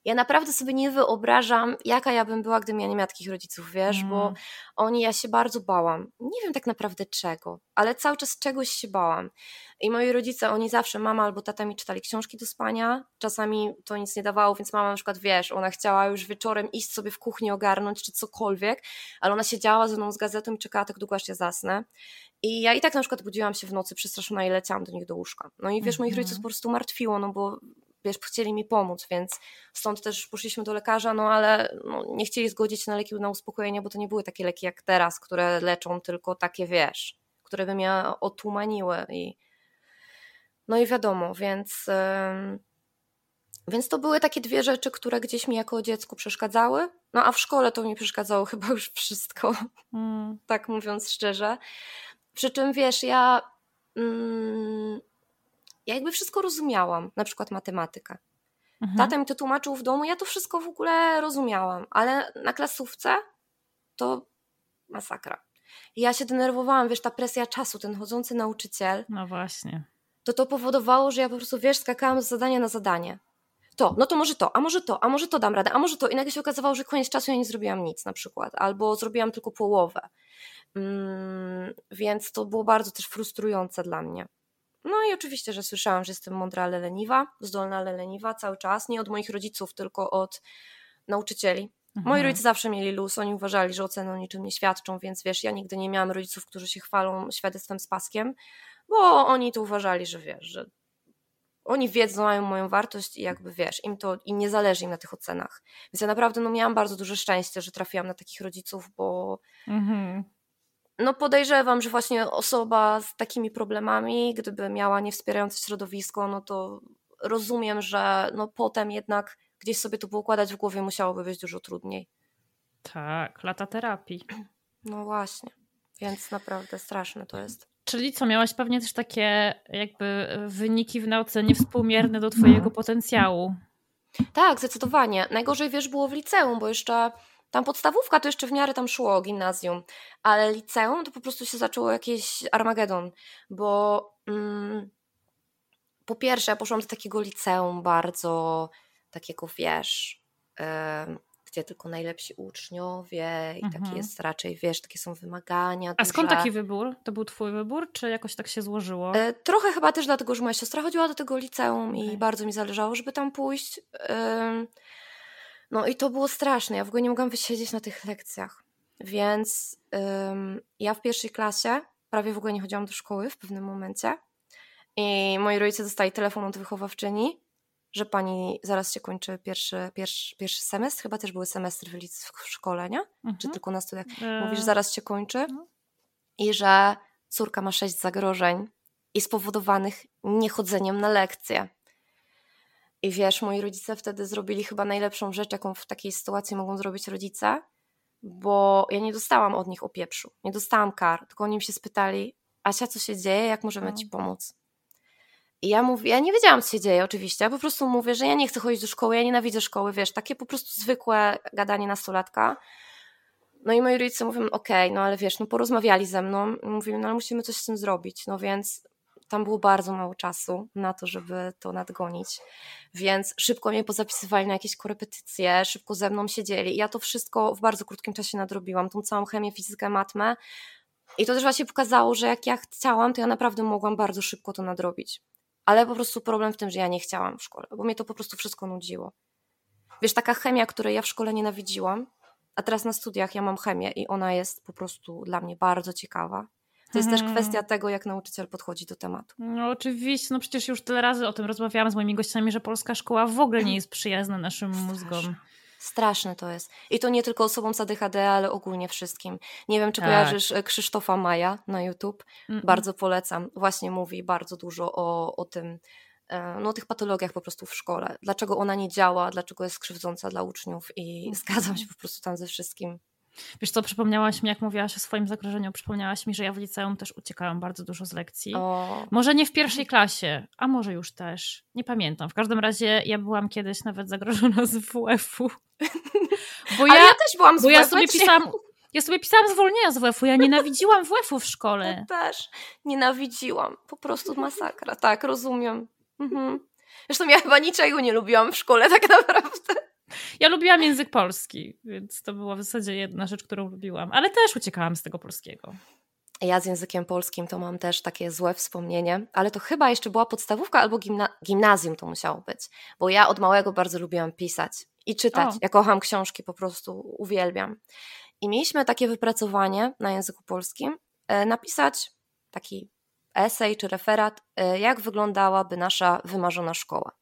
ja naprawdę sobie nie wyobrażam, jaka ja bym była, gdybym ja nie miała takich rodziców, wiesz, mm. bo oni, ja się bardzo bałam. Nie wiem tak naprawdę czego, ale cały czas czegoś się bałam. I moi rodzice, oni zawsze, mama albo tata mi czytali książki do spania, czasami to nic nie dawało, więc mama na przykład, wiesz, ona chciała już wieczorem iść sobie w kuchni ogarnąć, czy cokolwiek, ale ona siedziała ze mną z gazetą i czekała tak długo, aż ja zasnę. I ja i tak na przykład budziłam się w nocy przestraszona i leciałam do nich do łóżka. No i wiesz, moich mhm. rodziców po prostu martwiło, no bo wiesz, chcieli mi pomóc, więc stąd też poszliśmy do lekarza, no ale no, nie chcieli zgodzić na leki na uspokojenie, bo to nie były takie leki jak teraz, które leczą tylko takie, wiesz, które by mnie otumaniły i no i wiadomo, więc yy, więc to były takie dwie rzeczy, które gdzieś mi jako dziecku przeszkadzały, no a w szkole to mi przeszkadzało *laughs* chyba już wszystko, mm. tak mówiąc szczerze. Przy czym wiesz, ja mm, ja jakby wszystko rozumiałam, na przykład matematykę. Mhm. Tata mi to tłumaczył w domu, ja to wszystko w ogóle rozumiałam, ale na klasówce to masakra. Ja się denerwowałam, wiesz, ta presja czasu, ten chodzący nauczyciel. No właśnie. To to powodowało, że ja po prostu, wiesz, skakałam z zadania na zadanie. To, no to może to, a może to, a może to dam radę, a może to. I nagle się okazywało, że koniec czasu ja nie zrobiłam nic na przykład, albo zrobiłam tylko połowę. Mm, więc to było bardzo też frustrujące dla mnie. No i oczywiście, że słyszałam, że jestem mądra, ale leniwa, zdolna, ale leniwa cały czas. Nie od moich rodziców, tylko od nauczycieli. Mhm. Moi rodzice zawsze mieli luz, oni uważali, że oceny o niczym nie świadczą, więc wiesz, ja nigdy nie miałam rodziców, którzy się chwalą świadectwem z paskiem, bo oni to uważali, że wiesz, że oni wiedzą, mają moją wartość i jakby wiesz, im to im nie zależy im na tych ocenach. Więc ja naprawdę no, miałam bardzo duże szczęście, że trafiłam na takich rodziców, bo mhm no podejrzewam, że właśnie osoba z takimi problemami, gdyby miała niewspierające środowisko, no to rozumiem, że no potem jednak gdzieś sobie to układać w głowie musiałoby być dużo trudniej. Tak, lata terapii. *clears throat* No właśnie, więc naprawdę straszne to jest. Czyli co, miałaś pewnie też takie jakby wyniki w nauce niewspółmierne do twojego potencjału. Tak, zdecydowanie. Najgorzej wiesz było w liceum, bo jeszcze tam podstawówka to jeszcze w miarę tam szło, gimnazjum, ale liceum to po prostu się zaczęło jakiś Armagedon, bo mm, po pierwsze ja poszłam do takiego liceum bardzo takiego, wiesz, yy, gdzie tylko najlepsi uczniowie i mhm. taki jest raczej, wiesz, takie są wymagania. A duże. skąd taki wybór? To był twój wybór, czy jakoś tak się złożyło? Yy, trochę chyba też dlatego, że moja siostra chodziła do tego liceum okay. i bardzo mi zależało, żeby tam pójść. No i to było straszne. Ja w ogóle nie mogłam wysiedzieć na tych lekcjach. Więc ym, ja w pierwszej klasie prawie w ogóle nie chodziłam do szkoły w pewnym momencie. I moi rodzice dostali telefon od wychowawczyni, że pani zaraz się kończy pierwszy, pierwszy, pierwszy semestr. Chyba też były semestry w, w szkole, nie? Mhm. Czy tylko na studiach. Mówisz, e, zaraz się kończy. No. I że córka ma sześć zagrożeń i spowodowanych niechodzeniem na lekcje. I wiesz, moi rodzice wtedy zrobili chyba najlepszą rzecz, jaką w takiej sytuacji mogą zrobić rodzice, bo ja nie dostałam od nich opieprzu, nie dostałam kar, tylko oni mi się spytali, Asia, co się dzieje, jak możemy no. ci pomóc? I ja mówię, ja nie wiedziałam, co się dzieje oczywiście, ja po prostu mówię, że ja nie chcę chodzić do szkoły, ja nienawidzę szkoły, wiesz, takie po prostu zwykłe gadanie nastolatka. No i moi rodzice mówią, okej, okay, no ale wiesz, no porozmawiali ze mną, mówili, no ale musimy coś z tym zrobić, no więc tam było bardzo mało czasu na to, żeby to nadgonić, więc szybko mnie pozapisywali na jakieś korepetycje, szybko ze mną siedzieli ja to wszystko w bardzo krótkim czasie nadrobiłam, tą całą chemię, fizykę, matmę i to też właśnie pokazało, że jak ja chciałam, to ja naprawdę mogłam bardzo szybko to nadrobić. Ale po prostu problem w tym, że ja nie chciałam w szkole, bo mnie to po prostu wszystko nudziło. Wiesz, taka chemia, której ja w szkole nienawidziłam, a teraz na studiach ja mam chemię i ona jest po prostu dla mnie bardzo ciekawa. To jest mhm. też kwestia tego, jak nauczyciel podchodzi do tematu. No oczywiście, no przecież już tyle razy o tym rozmawiałam z moimi gościami, że polska szkoła w ogóle nie jest przyjazna naszym mózgom. Straszne to jest. I to nie tylko osobom z ADHD, ale ogólnie wszystkim. Nie wiem, czy tak. kojarzysz e, Krzysztofa Maja na YouTube. Mm -mm. Bardzo polecam. Właśnie mówi bardzo dużo o, o tym, e, no, o tych patologiach po prostu w szkole. Dlaczego ona nie działa, dlaczego jest krzywdząca dla uczniów i zgadzam się po prostu tam ze wszystkim. Wiesz co, przypomniałaś mi, jak mówiłaś o swoim zagrożeniu, przypomniałaś mi, że ja w liceum też uciekałam bardzo dużo z lekcji. O. Może nie w pierwszej klasie, a może już też. Nie pamiętam. W każdym razie ja byłam kiedyś nawet zagrożona z WF-u. *laughs* Bo ja, ja też byłam z bo ja sobie pisałam, ja sobie pisałam zwolnienia z WF-u. Ja nienawidziłam WF-u w szkole. Ja też nienawidziłam. Po prostu masakra. Tak, rozumiem. Mhm. Zresztą ja chyba niczego nie lubiłam w szkole tak naprawdę. Ja lubiłam język polski, więc to była w zasadzie jedna rzecz, którą lubiłam, ale też uciekałam z tego polskiego. Ja z językiem polskim to mam też takie złe wspomnienie, ale to chyba jeszcze była podstawówka albo gimna gimnazjum to musiało być, bo ja od małego bardzo lubiłam pisać i czytać. O. Ja kocham książki, po prostu uwielbiam. I mieliśmy takie wypracowanie na języku polskim, e, napisać taki esej czy referat, e, jak wyglądałaby nasza wymarzona szkoła.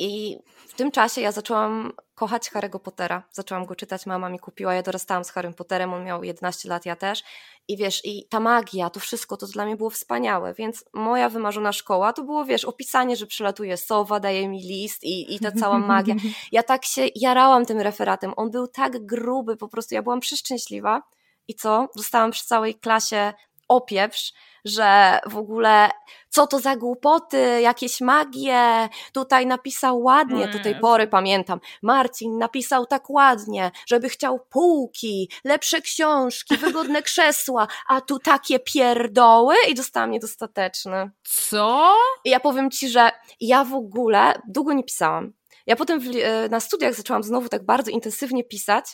I w tym czasie ja zaczęłam kochać Harry'ego Pottera. Zaczęłam go czytać, mama mi kupiła, ja dorastałam z Harrym Potterem, on miał 11 lat, ja też. I wiesz, i ta magia, to wszystko, to dla mnie było wspaniałe, więc moja wymarzona szkoła to było, wiesz, opisanie, że przylatuje sowa, daje mi list i, i ta cała *laughs* magia. Ja tak się jarałam tym referatem, on był tak gruby, po prostu ja byłam przeszczęśliwa. I co? Dostałam przy całej klasie opieprz, że w ogóle co to za głupoty, jakieś magie, tutaj napisał ładnie, do tej pory pamiętam, Marcin napisał tak ładnie, żeby chciał półki, lepsze książki, wygodne *laughs* krzesła, a tu takie pierdoły i dostałam niedostateczny. Co? I ja powiem Ci, że ja w ogóle długo nie pisałam, ja potem w, e, na studiach zaczęłam znowu tak bardzo intensywnie pisać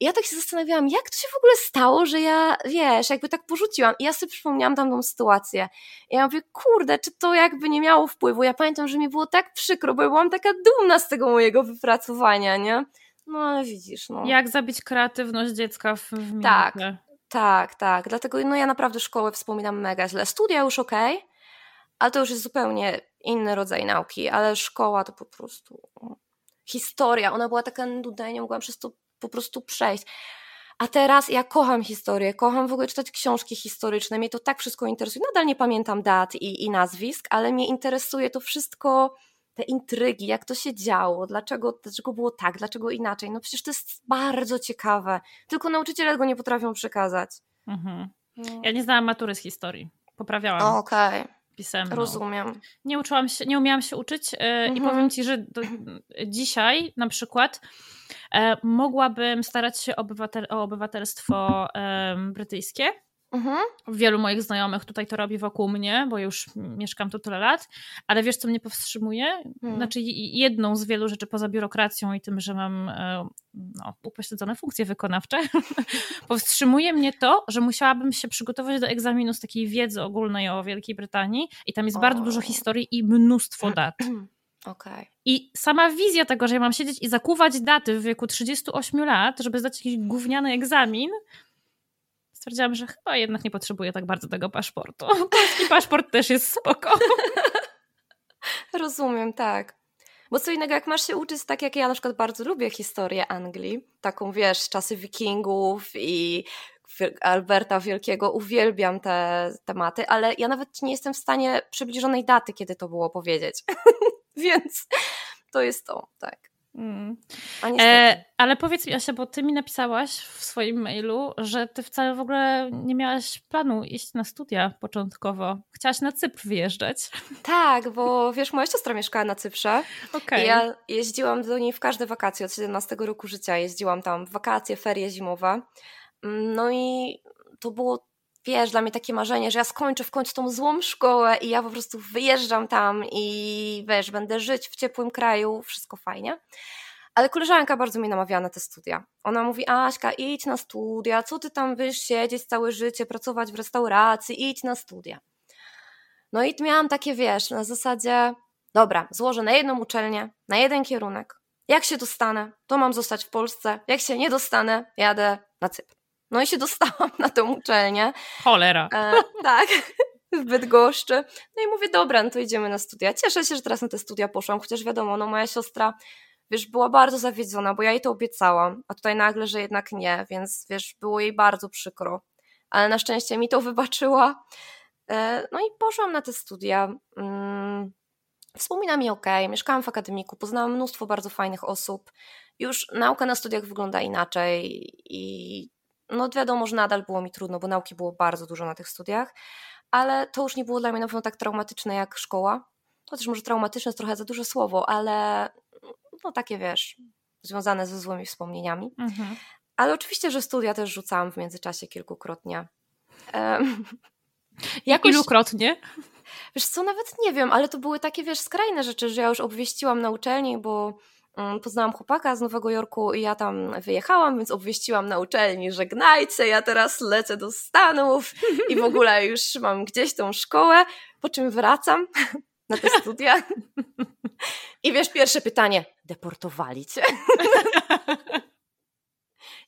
i ja tak się zastanawiałam, jak to się w ogóle stało, że ja, wiesz, jakby tak porzuciłam i ja sobie przypomniałam tamtą sytuację. I ja mówię, kurde, czy to jakby nie miało wpływu? Ja pamiętam, że mi było tak przykro, bo ja byłam taka dumna z tego mojego wypracowania, nie? No ale widzisz, no. Jak zabić kreatywność dziecka w, w Tak, tak, tak. Dlatego no ja naprawdę szkołę wspominam mega źle. Studia już okej, okay, ale to już jest zupełnie inny rodzaj nauki, ale szkoła to po prostu historia, ona była taka nudna, ja nie mogłam przez to po prostu przejść. A teraz ja kocham historię, kocham w ogóle czytać książki historyczne, mnie to tak wszystko interesuje. Nadal nie pamiętam dat i, i nazwisk, ale mnie interesuje to wszystko, te intrygi, jak to się działo, dlaczego, dlaczego było tak, dlaczego inaczej. No przecież to jest bardzo ciekawe, tylko nauczyciele go nie potrafią przekazać. Mhm. No. Ja nie znałam matury z historii, poprawiałam. Okej. Okay pisemną. Rozumiem. Nie uczyłam się, nie umiałam się uczyć mhm. i powiem ci, że do, dzisiaj na przykład e, mogłabym starać się obywatel, o obywatelstwo brytyjskie Mhm. Wielu moich znajomych tutaj to robi wokół mnie, bo już mieszkam tu tyle lat, ale wiesz, co mnie powstrzymuje? Mhm. Znaczy, jedną z wielu rzeczy poza biurokracją i tym, że mam e, no, upośledzone funkcje wykonawcze, *laughs* powstrzymuje mnie to, że musiałabym się przygotować do egzaminu z takiej wiedzy ogólnej o Wielkiej Brytanii i tam jest o. bardzo dużo historii i mnóstwo *clears throat* dat. Okay. I sama wizja tego, że ja mam siedzieć i zakuwać daty w wieku 38 lat, żeby zdać jakiś gówniany egzamin, stwierdziłam, że chyba jednak nie potrzebuję tak bardzo tego paszportu. *laughs* Polski paszport też jest spoko. *laughs* Rozumiem, tak. Bo co innego, jak masz się uczyć, tak jak ja na przykład bardzo lubię historię Anglii, taką wiesz, czasy wikingów i Alberta Wielkiego, uwielbiam te tematy, ale ja nawet nie jestem w stanie przybliżonej daty, kiedy to było powiedzieć. *laughs* Więc to jest to, tak. Mm. E, ale powiedz mi, Asia, bo ty mi napisałaś w swoim mailu, że ty wcale w ogóle nie miałaś planu iść na studia początkowo. Chciałaś na Cypr wyjeżdżać. Tak, bo wiesz, moja siostra mieszkała na Cyprze. Okay. ja jeździłam do niej w każde wakacje od 17 roku życia. Jeździłam tam w wakacje, ferie zimowe. No i to było wiesz, dla mnie takie marzenie, że ja skończę w końcu tą złą szkołę i ja po prostu wyjeżdżam tam i wiesz, będę żyć w ciepłym kraju, wszystko fajnie. Ale koleżanka bardzo mi namawiała na te studia. Ona mówi, Aśka, idź na studia, co ty tam byś siedzieć całe życie, pracować w restauracji, idź na studia. No i miałam takie, wiesz, na zasadzie, dobra, złożę na jedną uczelnię, na jeden kierunek. Jak się dostanę, to mam zostać w Polsce. Jak się nie dostanę, jadę na Cypr. No i się dostałam na tę uczelnię. Cholera. E, tak, w Bydgoszczy. No i mówię, dobra, no to idziemy na studia. Cieszę się, że teraz na te studia poszłam, chociaż wiadomo, no moja siostra, wiesz, była bardzo zawiedziona, bo ja jej to obiecałam, a tutaj nagle, że jednak nie, więc wiesz, było jej bardzo przykro. Ale na szczęście mi to *laughs* wybaczyła. E, no i poszłam na te studia. Mm, wspominam je ok, mieszkałam w akademiku, poznałam mnóstwo bardzo fajnych osób. Już nauka na studiach wygląda inaczej i no wiadomo, że nadal było mi trudno, bo nauki było bardzo dużo na tych studiach, ale to już nie było dla mnie na pewno tak traumatyczne jak szkoła. Chociaż może traumatyczne jest trochę za duże słowo, ale no takie wiesz, związane ze złymi wspomnieniami. Mhm. Ale oczywiście, że studia też rzucałam w międzyczasie kilkukrotnie. Um, *laughs* jakoś, Ilukrotnie? Wiesz co, nawet nie wiem, ale to były takie, wiesz, skrajne rzeczy, że ja już obwieściłam na uczelni, bo poznałam chłopaka z Nowego Jorku i ja tam wyjechałam, więc obwieściłam na uczelni, żegnajcie, ja teraz lecę do Stanów i w ogóle *laughs* już mam gdzieś tą szkołę, po czym wracam na te studia. I wiesz, pierwsze pytanie, deportowali cię? *laughs*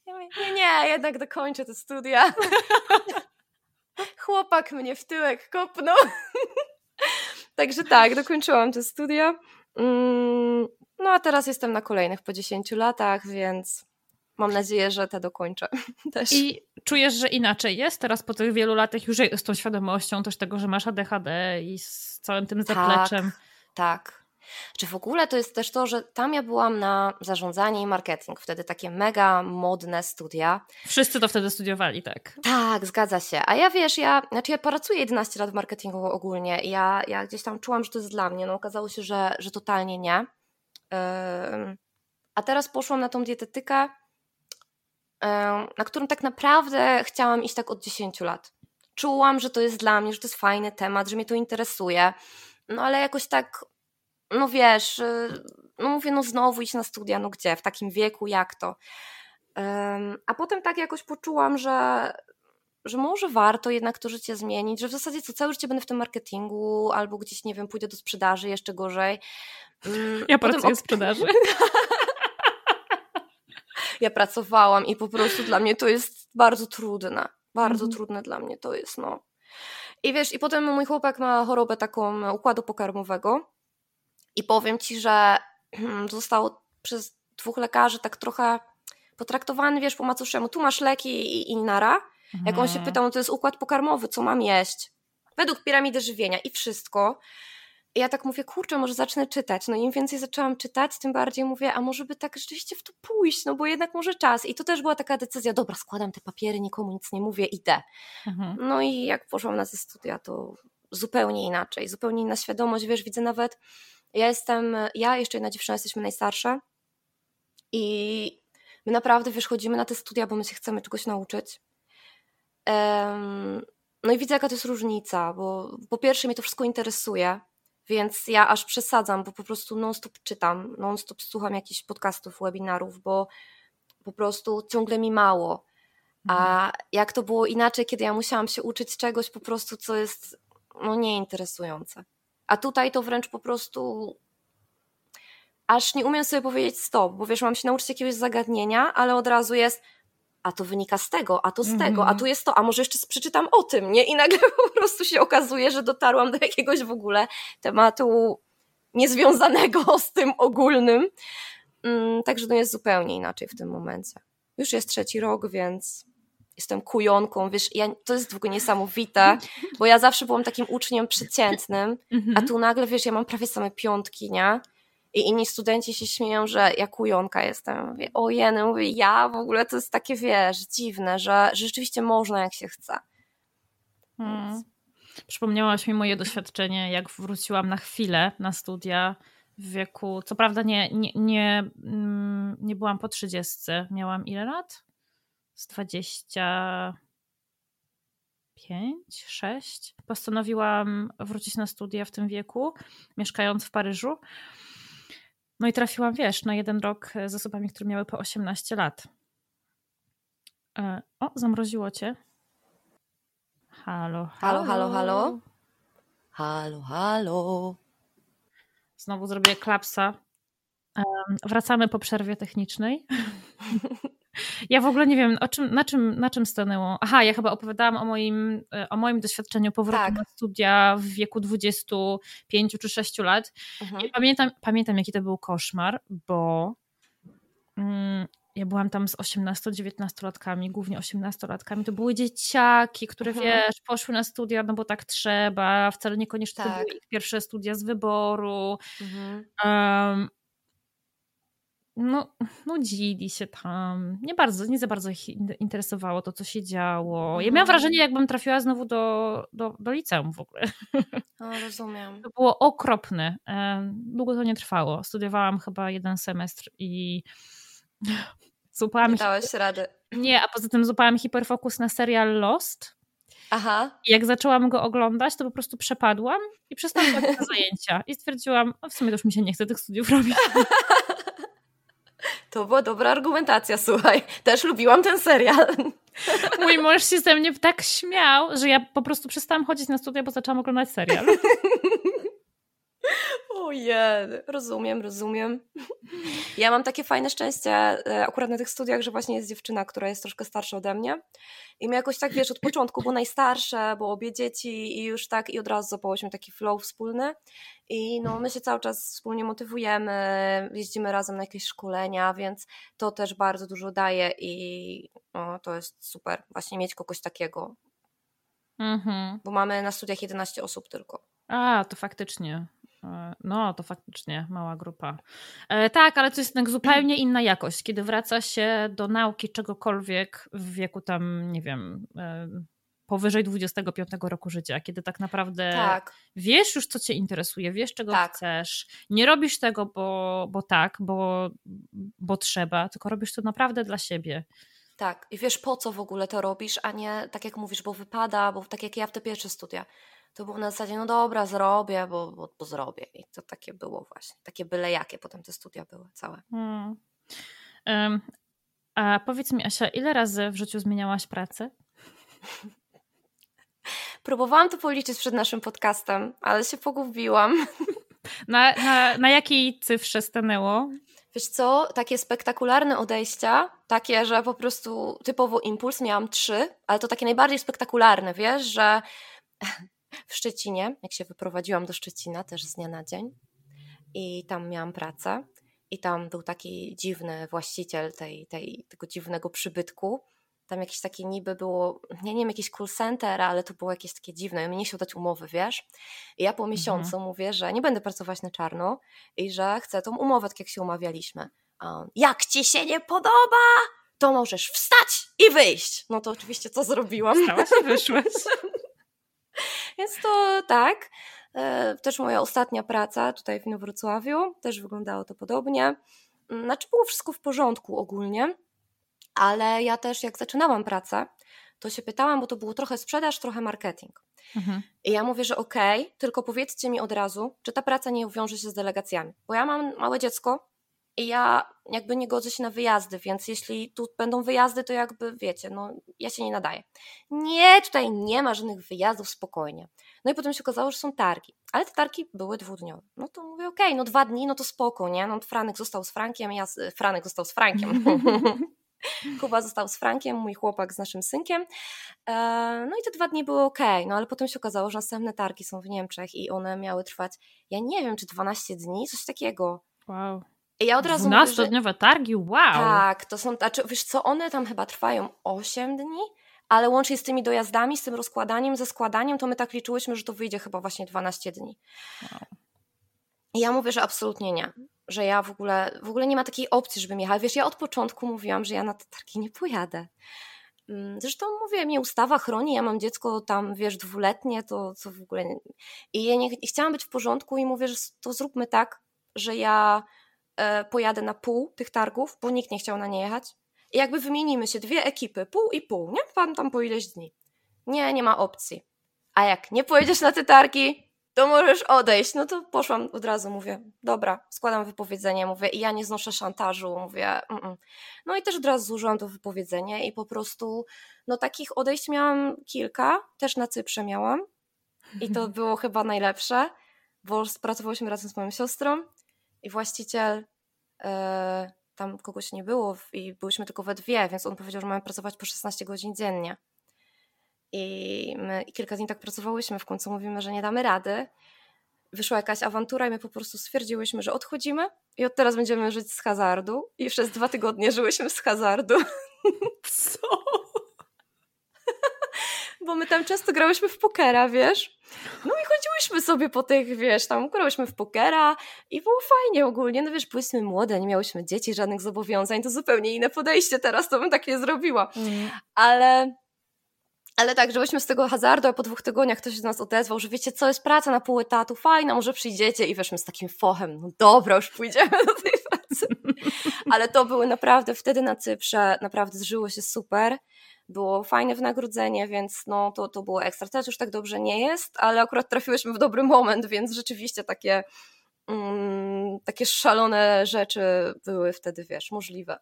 Ja mówię, nie, nie, jednak dokończę te studia. *laughs* Chłopak mnie w tyłek kopnął. Także tak, dokończyłam te studia. Mm, no a teraz jestem na kolejnych po 10 latach, więc mam nadzieję, że te dokończę *laughs* też. I czujesz, że inaczej jest teraz po tych wielu latach już z tą świadomością też tego, że masz ADHD i z całym tym zapleczem. Tak, tak. Czy w ogóle to jest też to, że tam ja byłam na zarządzanie i marketing, wtedy takie mega modne studia. Wszyscy to wtedy studiowali, tak? Tak, zgadza się. A ja wiesz, ja, znaczy ja pracuję 11 lat w marketingu ogólnie i ja, ja gdzieś tam czułam, że to jest dla mnie. No okazało się, że, że totalnie nie. A teraz poszłam na tą dietetykę, na którą tak naprawdę chciałam iść tak od 10 lat. Czułam, że to jest dla mnie, że to jest fajny temat, że mnie to interesuje. No ale jakoś tak, no wiesz, y, no mówię, no znowu iść na studia, no gdzie, w takim wieku, jak to? A potem tak jakoś poczułam, że, że może warto jednak to życie zmienić, że w zasadzie co całe życie będę w tym marketingu albo gdzieś, nie wiem, pójdę do sprzedaży jeszcze gorzej. Mm, ja pracuję w *laughs* sprzedaży. ja pracowałam i po prostu dla mnie to jest bardzo trudne. Bardzo mhm. trudne dla mnie to jest, no. I wiesz, i potem mój chłopak ma chorobę taką układu pokarmowego i powiem ci, że został przez dwóch lekarzy tak trochę potraktowany, wiesz, po macoszemu. Tu masz leki i, i nara. Jak on się mhm. pytał, no to jest układ pokarmowy, co mam jeść? Według piramidy żywienia i wszystko. I ja tak mówię, kurczę, może zacznę czytać. No im więcej zaczęłam czytać, tym bardziej mówię, a może by tak rzeczywiście w to pójść, no bo jednak może czas. I to też była taka decyzja, dobra, składam te papiery, nikomu nic nie mówię, idę. Mhm. No i jak poszłam na te studia, to zupełnie inaczej, zupełnie inna świadomość, wiesz, widzę nawet, ja jestem, ja jeszcze jedna dziewczyna, jesteśmy najstarsze i my naprawdę, wiesz, chodzimy na te studia, bo my się chcemy czegoś nauczyć. No i widzę, jaka to jest różnica, bo po pierwsze mnie to wszystko interesuje, więc ja aż przesadzam, bo po prostu non-stop czytam, non-stop słucham jakichś podcastów, webinarów, bo po prostu ciągle mi mało. A mhm. jak to było inaczej, kiedy ja musiałam się uczyć czegoś po prostu, co jest no, nieinteresujące. A tutaj to wręcz po prostu aż nie umiem sobie powiedzieć stop, bo wiesz, mam się nauczyć jakiegoś zagadnienia, ale od razu jest a to wynika z tego, a to z -hmm. tego, a mhm. tu jest to, a może jeszcze przeczytam o tym, nie? I nagle *laughs* po prostu się okazuje, że dotarłam do jakiegoś w ogóle tematu niezwiązanego *laughs* z tym ogólnym. Mm, także to jest zupełnie inaczej w tym momencie. Już jest trzeci rok, więc jestem kujonką, wiesz, ja, to jest w ogóle niesamowite, bo ja zawsze byłam takim uczniem przeciętnym, a tu nagle, wiesz, ja mam prawie same piątki, nie? I inni studenci się śmieją, że ja kujonka jestem. Mówię, o jeny, mówię, ja w ogóle to jest takie, wiesz, dziwne, że, że rzeczywiście można jak się chce. Hmm. Przypomniałaś mi moje doświadczenie, jak wróciłam na chwilę na studia w wieku, co prawda nie, nie, nie, mm, nie byłam po 30, miałam ile lat? Z 25, 6. Postanowiłam wrócić na studia w tym wieku, mieszkając w Paryżu. No i trafiłam, wiesz, na jeden rok z osobami, które miały po 18 lat. E, o, zamroziło cię. Halo. Halo, halo, halo. Halo, halo. Znowu zrobię klapsa. Wracamy po przerwie technicznej. *laughs* Ja w ogóle nie wiem, o czym, na, czym, na czym stanęło. Aha, ja chyba opowiadałam o moim, o moim doświadczeniu powrotu tak. na studia w wieku 25 czy 6 lat. Mhm. I pamiętam, pamiętam, jaki to był koszmar, bo mm, ja byłam tam z 18-19-latkami, głównie 18-latkami. To były dzieciaki, które mhm. wiesz, poszły na studia, no bo tak trzeba, wcale niekoniecznie tak. to były ich pierwsze studia z wyboru. Mhm. Um, no, nudzili się tam. Nie bardzo, nie za bardzo ich interesowało to, co się działo. Ja miałam mhm. wrażenie, jakbym trafiła znowu do, do, do liceum w ogóle. O, rozumiem. *laughs* To było okropne. Długo to nie trwało. Studiowałam chyba jeden semestr i *laughs* złapałam... Nie dałeś rady. Nie, a poza tym złapałam hiperfokus na serial Lost. Aha. I jak zaczęłam go oglądać, to po prostu przepadłam i przestałam na *laughs* zajęcia. I stwierdziłam, w sumie to już mi się nie chce tych studiów robić. To była dobra argumentacja, słuchaj. Też lubiłam ten serial. Mój mąż się ze mnie tak śmiał, że ja po prostu przestałam chodzić na studia, bo zaczęłam oglądać serial. *laughs* Ojej, rozumiem, rozumiem. *laughs* Ja mam takie fajne szczęście e, akurat na tych studiach, że właśnie jest dziewczyna, która jest troszkę starsza ode mnie. I my jakoś tak, wiesz, od początku, bo najstarsze, bo obie dzieci i już tak, i od razu zapałyśmy taki flow wspólny. I no, my się cały czas wspólnie motywujemy, jeździmy razem na jakieś szkolenia, więc to też bardzo dużo daje i no, to jest super właśnie mieć kogoś takiego. Mhm. Bo mamy na studiach 11 osób tylko. A, to faktycznie. E, no, to faktycznie mała grupa. E, tak, ale to jest jednak zupełnie inna jakość, kiedy wraca się do nauki czegokolwiek w wieku tam, nie wiem, e, powyżej 25 roku życia, kiedy tak naprawdę tak. wiesz już, co cię interesuje, wiesz, czego tak. chcesz. Nie robisz tego, bo, bo tak, bo, bo trzeba, tylko robisz to naprawdę dla siebie. Tak, i wiesz, po co w ogóle to robisz, a nie tak jak mówisz, bo wypada, bo tak jak ja w te pierwsze studia to było na zasadzie, no dobra, zrobię, bo, bo, bo zrobię. I to takie było właśnie, takie byle jakie potem te studia były całe. Hmm. Um, a powiedz mi, Asia, ile razy w życiu zmieniałaś pracę? *laughs* Próbowałam to policzyć przed naszym podcastem, ale się pogubiłam. *laughs* Na, na, na jakiej cyfrze stanęło? Wiesz co, takie spektakularne odejścia, takie, że po prostu typowo impuls miałam trzy, ale to takie najbardziej spektakularne, wiesz, że w Szczecinie, jak się wyprowadziłam do Szczecina też z dnia na dzień i tam miałam pracę i tam był taki dziwny właściciel tej, tej, tego dziwnego przybytku. Tam jakieś takie niby było, nie, nie wiem, jakiś call center, ale to było jakieś takie dziwne. Mi nie chciał dać umowy, wiesz? I ja po mhm. miesiącu mhm. mówię, że nie będę pracować na czarno i że chcę tą umowę, tak jak się umawialiśmy. A on, jak ci się nie podoba, to możesz wstać i wyjść. No to oczywiście co zrobiłam? Wstałaś i wyszłaś. *laughs* *laughs* Więc to tak. E, też moja ostatnia praca tutaj w Inowrocławiu, też wyglądało to podobnie. Mm, znaczy było wszystko w porządku ogólnie, ale ja też jak zaczynałam pracę, to się pytałam, bo to było trochę sprzedaż, trochę marketing. Mhm. I ja mówię, że okej, okay, tylko powiedzcie mi od razu, czy ta praca nie wiąże się z delegacjami. Bo ja mam małe dziecko, i ja jakby nie godzę się na wyjazdy, więc jeśli tu będą wyjazdy, to jakby wiecie, no ja się nie nadaję. Nie, tutaj nie ma żadnych wyjazdów, spokojnie. No i potem się okazało, że są targi, ale te targi były dwudniowe. No to mówię, okej, okay, no dwa dni, no to spoko, nie? No Franek został z Frankiem, ja z, Franek został z Frankiem. *laughs* Kuba został z Frankiem, mój chłopak z naszym synkiem. E, no i te dwa dni były ok, no ale potem się okazało, że następne targi są w Niemczech i one miały trwać, ja nie wiem, czy 12 dni, coś takiego. Wow. Ja od razu 12-dniowe targi? Wow! Tak, to są, znaczy, wiesz co, one tam chyba trwają 8 dni, ale łącznie z tymi dojazdami, z tym rozkładaniem, ze składaniem, to my tak liczyłyśmy, że to wyjdzie chyba właśnie 12 dni. Wow. I ja mówię, że absolutnie nie, że ja w ogóle, w ogóle nie ma takiej opcji, żebym jechała. Wiesz, ja od początku mówiłam, że ja na te targi nie pojadę. Mm, zresztą mówię, mnie ustawa chroni, ja mam dziecko tam, wiesz, dwuletnie, to, to w ogóle... I ja nie, i chciałam być w porządku i mówię, że to zróbmy tak, że ja pojadę na pół tych targów, bo nikt nie chciał na nie jechać. I jakby wymienimy się dwie ekipy, pół i pół, nie? Pan tam po ileś dni. Nie, nie ma opcji. A jak nie pojedziesz na te targi, to możesz odejść. No to poszłam od razu, mówię, dobra, składam wypowiedzenie, mówię, i ja nie znoszę szantażu, mówię, mm -mm. no i też od razu złożyłam to wypowiedzenie i po prostu, no takich odejść miałam kilka, też na Cyprze miałam, I to *laughs* było chyba najlepsze, bo pracowałyśmy razem z moją siostrą i właściciel e, tam kogoś nie było i byliśmy tylko we dwie, więc on powiedział, że mamy pracować po 16 godzin dziennie. I my kilka dni tak pracowałyśmy, w końcu mówimy, że nie damy rady. Wyszła jakaś awantura i my po prostu stwierdziłyśmy, że odchodzimy i od teraz będziemy żyć z hazardu. I przez dwa tygodnie żyłyśmy z hazardu. *laughs* Co? Bo my tam często grałyśmy w pokera, wiesz? No i chodziłyśmy sobie po tych, wiesz, tam grałyśmy w pokera i było fajnie ogólnie. No wiesz, byliśmy młode, nie miałyśmy dzieci, żadnych zobowiązań, to zupełnie inne podejście teraz, to bym tak nie zrobiła. Mm. Ale ale tak, żebyśmy z tego hazardu, a po dwóch tygodniach ktoś do nas odezwał, że wiecie co, jest praca na pół etatu, fajna, może przyjdziecie i weszmy z takim fochem, no dobra, już pójdziemy do tej pracy. *laughs* Ale to były naprawdę, wtedy na Cyprze naprawdę zżyło się super, było fajne wynagrodzenie, więc no to, to było ekstra. Teraz już tak dobrze nie jest, ale akurat trafiłyśmy w dobry moment, więc rzeczywiście takie, mm, takie szalone rzeczy były wtedy, wiesz, możliwe.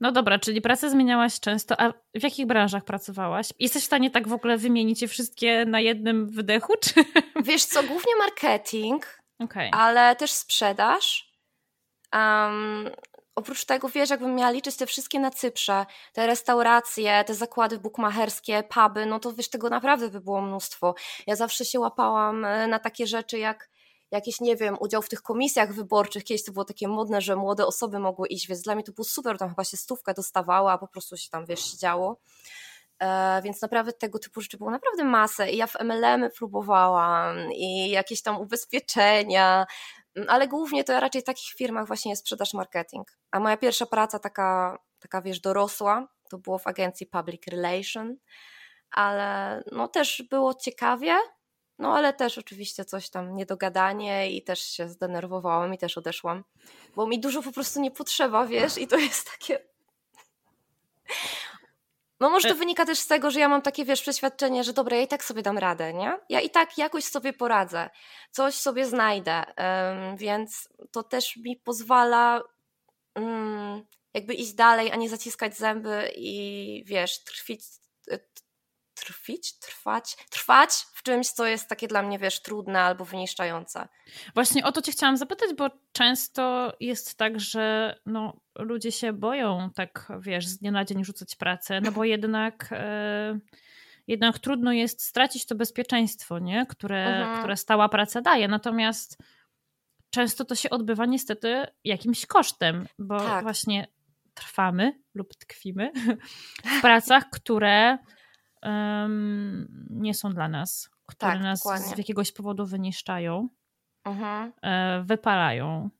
No dobra, czyli pracę zmieniałaś często, a w jakich branżach pracowałaś? Jesteś w stanie tak w ogóle wymienić je wszystkie na jednym wydechu? Czy? Wiesz co, głównie marketing, okay. ale też sprzedaż. Um, oprócz tego, wiesz, jakbym miała liczyć te wszystkie na Cyprze, te restauracje, te zakłady bukmacherskie, puby, no to wiesz, tego naprawdę by było mnóstwo. Ja zawsze się łapałam e, na takie rzeczy jak jakiś, nie wiem, udział w tych komisjach wyborczych. Kiedyś to było takie modne, że młode osoby mogły iść, więc dla mnie to było super, tam chyba się stówkę dostawała, a po prostu się tam, wiesz, siedziało. E, więc naprawdę tego typu rzeczy było naprawdę masę i ja w MLM próbowałam i jakieś tam ubezpieczenia, ale głównie to ja raczej w takich firmach właśnie jest sprzedaż marketing. A moja pierwsza praca taka, taka wiesz, dorosła, to było w agencji Public Relation, ale no też było ciekawie, no ale też oczywiście coś tam niedogadanie i też się zdenerwowałam i też odeszłam, bo mi dużo po prostu nie potrzeba, wiesz, i to jest takie... No może to e- wynika też z tego, że ja mam takie, wiesz, przeświadczenie, że dobra, ja i tak sobie dam radę, nie? Ja i tak jakoś sobie poradzę, coś sobie znajdę, więc to też mi pozwala um, jakby iść dalej, a nie zaciskać zęby i wiesz, trwić, trwić, trwać, trwać w czymś, co jest takie dla mnie, wiesz, trudne albo wyniszczające. Właśnie o to cię chciałam zapytać, bo często jest tak, że no, ludzie się boją tak, wiesz, z dnia na dzień rzucać pracę, no bo *laughs* jednak... E, jednak trudno jest stracić to bezpieczeństwo, nie? Które, mhm. które stała praca daje. Natomiast często to się odbywa niestety jakimś kosztem, bo tak. właśnie trwamy lub tkwimy *laughs* w pracach, które um, nie są dla nas, które tak, nas dokładnie. z jakiegoś powodu wyniszczają, mhm. e, wypalają.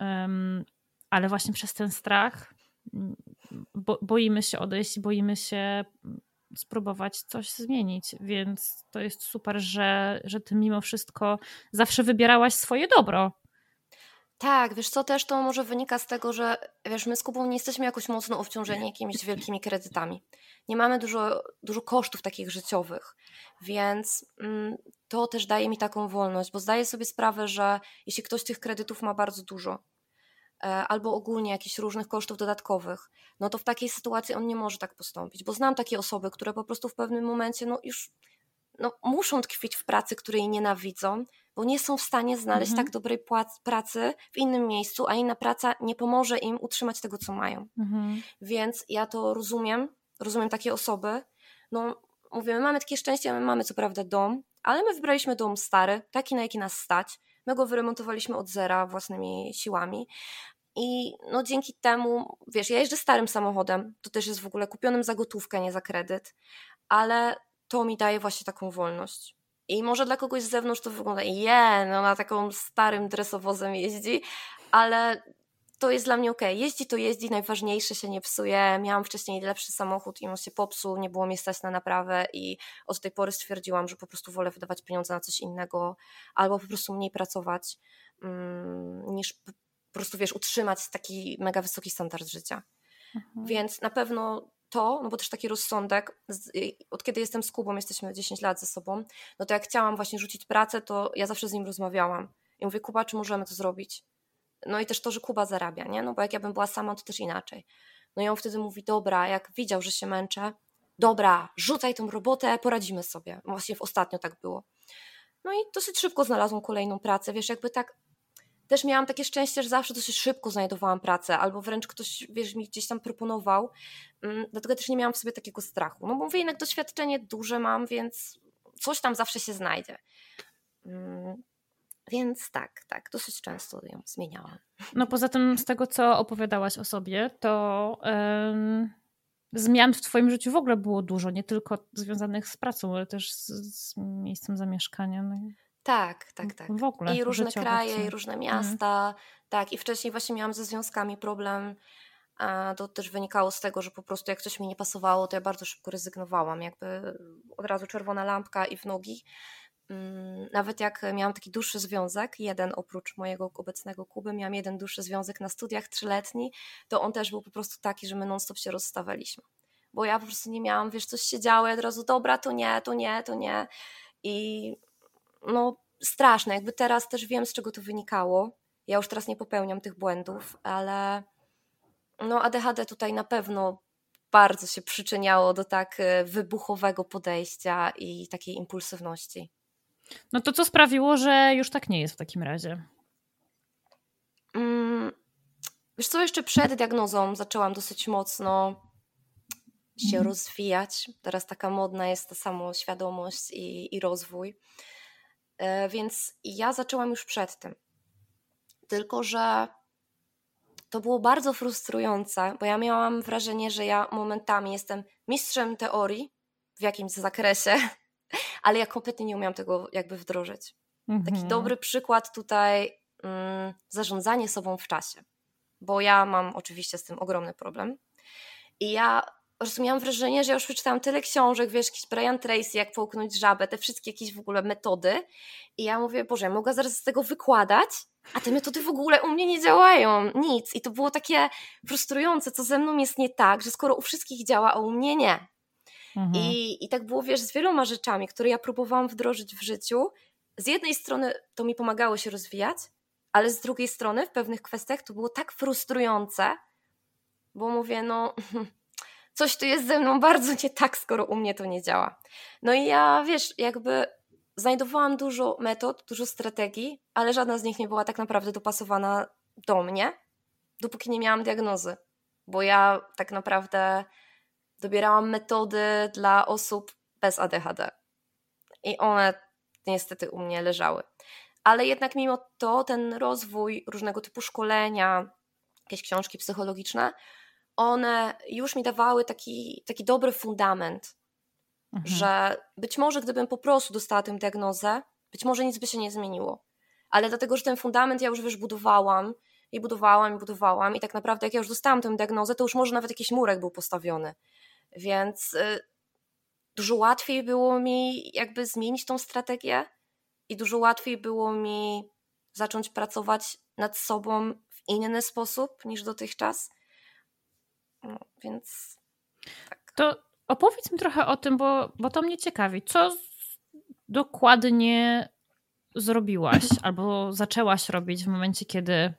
Um, ale właśnie przez ten strach bo, boimy się odejść, boimy się spróbować coś zmienić, więc to jest super, że, że ty mimo wszystko zawsze wybierałaś swoje dobro. Tak, wiesz co, też to może wynika z tego, że wiesz, my z Kubą nie jesteśmy jakoś mocno obciążeni jakimiś wielkimi kredytami. Nie mamy dużo, dużo kosztów takich życiowych, więc mm, to też daje mi taką wolność, bo zdaję sobie sprawę, że jeśli ktoś tych kredytów ma bardzo dużo, e, albo ogólnie jakichś różnych kosztów dodatkowych, no to w takiej sytuacji on nie może tak postąpić, bo znam takie osoby, które po prostu w pewnym momencie no już no, muszą tkwić w pracy, której nienawidzą, bo nie są w stanie znaleźć mhm. tak dobrej pracy w innym miejscu, a inna praca nie pomoże im utrzymać tego, co mają. Mhm. Więc ja to rozumiem, rozumiem takie osoby. No, mówię, my mamy takie szczęście, my mamy co prawda dom, ale my wybraliśmy dom stary, taki na jaki nas stać. My go wyremontowaliśmy od zera własnymi siłami. I no dzięki temu, wiesz, ja jeżdżę starym samochodem, to też jest w ogóle kupionym za gotówkę, nie za kredyt, ale to mi daje właśnie taką wolność. I może dla kogoś z zewnątrz to wygląda, je, no na taką starym dresowozem jeździ, ale to jest dla mnie ok. Jeździ to jeździ, najważniejsze się nie psuje. Miałam wcześniej lepszy samochód i on się popsuł, nie było mnie stać na naprawę i od tej pory stwierdziłam, że po prostu wolę wydawać pieniądze na coś innego albo po prostu mniej pracować, mm, niż po prostu, wiesz, utrzymać taki mega wysoki standard życia. Mhm. Więc na pewno to, no bo też taki rozsądek, od kiedy jestem z Kubą, jesteśmy 10 lat ze sobą, no to jak chciałam właśnie rzucić pracę, to ja zawsze z nim rozmawiałam. I mówię, Kuba, czy możemy to zrobić? No i też to, że Kuba zarabia, nie? No bo jak ja bym była sama, to też inaczej. No i on wtedy mówi, dobra, jak widział, że się męczę, dobra, rzucaj tą robotę, poradzimy sobie. Właśnie w ostatnio tak było. No i dosyć szybko znalazłam kolejną pracę, wiesz, jakby tak też miałam takie szczęście, że zawsze dosyć szybko znajdowałam pracę, albo wręcz ktoś, wiesz, mi gdzieś tam proponował, mm, dlatego też nie miałam w sobie takiego strachu. No bo mówię, jednak doświadczenie duże mam, więc coś tam zawsze się znajdzie. Mm, więc tak, tak, dosyć często ją zmieniałam. No poza tym, z tego co opowiadałaś o sobie, to zmian w Twoim życiu w ogóle było dużo, nie tylko związanych z pracą, ale też z, z miejscem zamieszkania. No tak, tak, tak. W ogóle. I różne kraje, i różne mhm. miasta. Tak, i wcześniej właśnie miałam ze związkami problem. A to też wynikało z tego, że po prostu jak coś mi nie pasowało, to ja bardzo szybko rezygnowałam. Jakby od razu czerwona lampka i w nogi. Mm, nawet jak miałam taki dłuższy związek, jeden oprócz mojego obecnego Kuby, miałam jeden dłuższy związek na studiach trzyletni, to on też był po prostu taki, że my non-stop się rozstawaliśmy. Bo ja po prostu nie miałam, wiesz, coś się działo, ja od razu, dobra, to nie, to nie, to nie. I no straszne, jakby teraz też wiem, z czego to wynikało. Ja już teraz nie popełniam tych błędów, ale no ADHD tutaj na pewno bardzo się przyczyniało do tak e, wybuchowego podejścia i takiej impulsywności. No to co sprawiło, że już tak nie jest w takim razie? Mm, wiesz co, jeszcze przed diagnozą zaczęłam dosyć mocno się mm. rozwijać. Teraz taka modna jest ta samoświadomość i, i rozwój. E, więc ja zaczęłam już przed tym. Tylko, że to było bardzo frustrujące, bo ja miałam wrażenie, że ja momentami jestem mistrzem teorii w jakimś zakresie, *laughs* ale ja kompletnie nie umiałam tego jakby wdrożyć. Mhm. Taki dobry przykład tutaj mm, zarządzanie sobą w czasie, bo ja mam oczywiście z tym ogromny problem. I ja prostu miałam wrażenie, że ja już przeczytałam tyle książek, wiesz, jakiś Brian Tracy, jak połknąć żabę, te wszystkie jakieś w ogóle metody. I ja mówię, Boże, ja mogę zaraz z tego wykładać, a te metody w ogóle u mnie nie działają, nic. I to było takie frustrujące, co ze mną jest nie tak, że skoro u wszystkich działa, a u mnie nie. Mhm. I, I tak było, wiesz, z wieloma rzeczami, które ja próbowałam wdrożyć w życiu. Z jednej strony to mi pomagało się rozwijać, ale z drugiej strony w pewnych kwestiach to było tak frustrujące, bo mówię, no *laughs* coś tu jest ze mną *laughs* bardzo nie tak, skoro u mnie to nie działa. No i ja, wiesz, jakby znajdowałam dużo metod, dużo strategii, ale żadna z nich nie była tak naprawdę dopasowana do mnie, dopóki nie miałam diagnozy. Bo ja tak naprawdę dobierałam metody dla osób bez ADHD. I one niestety u mnie leżały. Ale jednak mimo to ten rozwój różnego typu szkolenia, jakieś książki psychologiczne, one już mi dawały taki, taki dobry fundament, mhm. że być może gdybym po prostu dostała tę diagnozę, być może nic by się nie zmieniło. Ale dlatego, że ten fundament ja już wiesz, budowałam i budowałam i budowałam i tak naprawdę jak ja już dostałam tę diagnozę, to już może nawet jakiś murek był postawiony. Więc y, dużo łatwiej było mi jakby zmienić tą strategię i dużo łatwiej było mi zacząć pracować nad sobą w inny sposób niż dotychczas. No, więc tak. To opowiedz mi trochę o tym, bo, bo to mnie ciekawi. Co dokładnie zrobiłaś *clears throat* albo zaczęłaś robić w momencie, kiedy,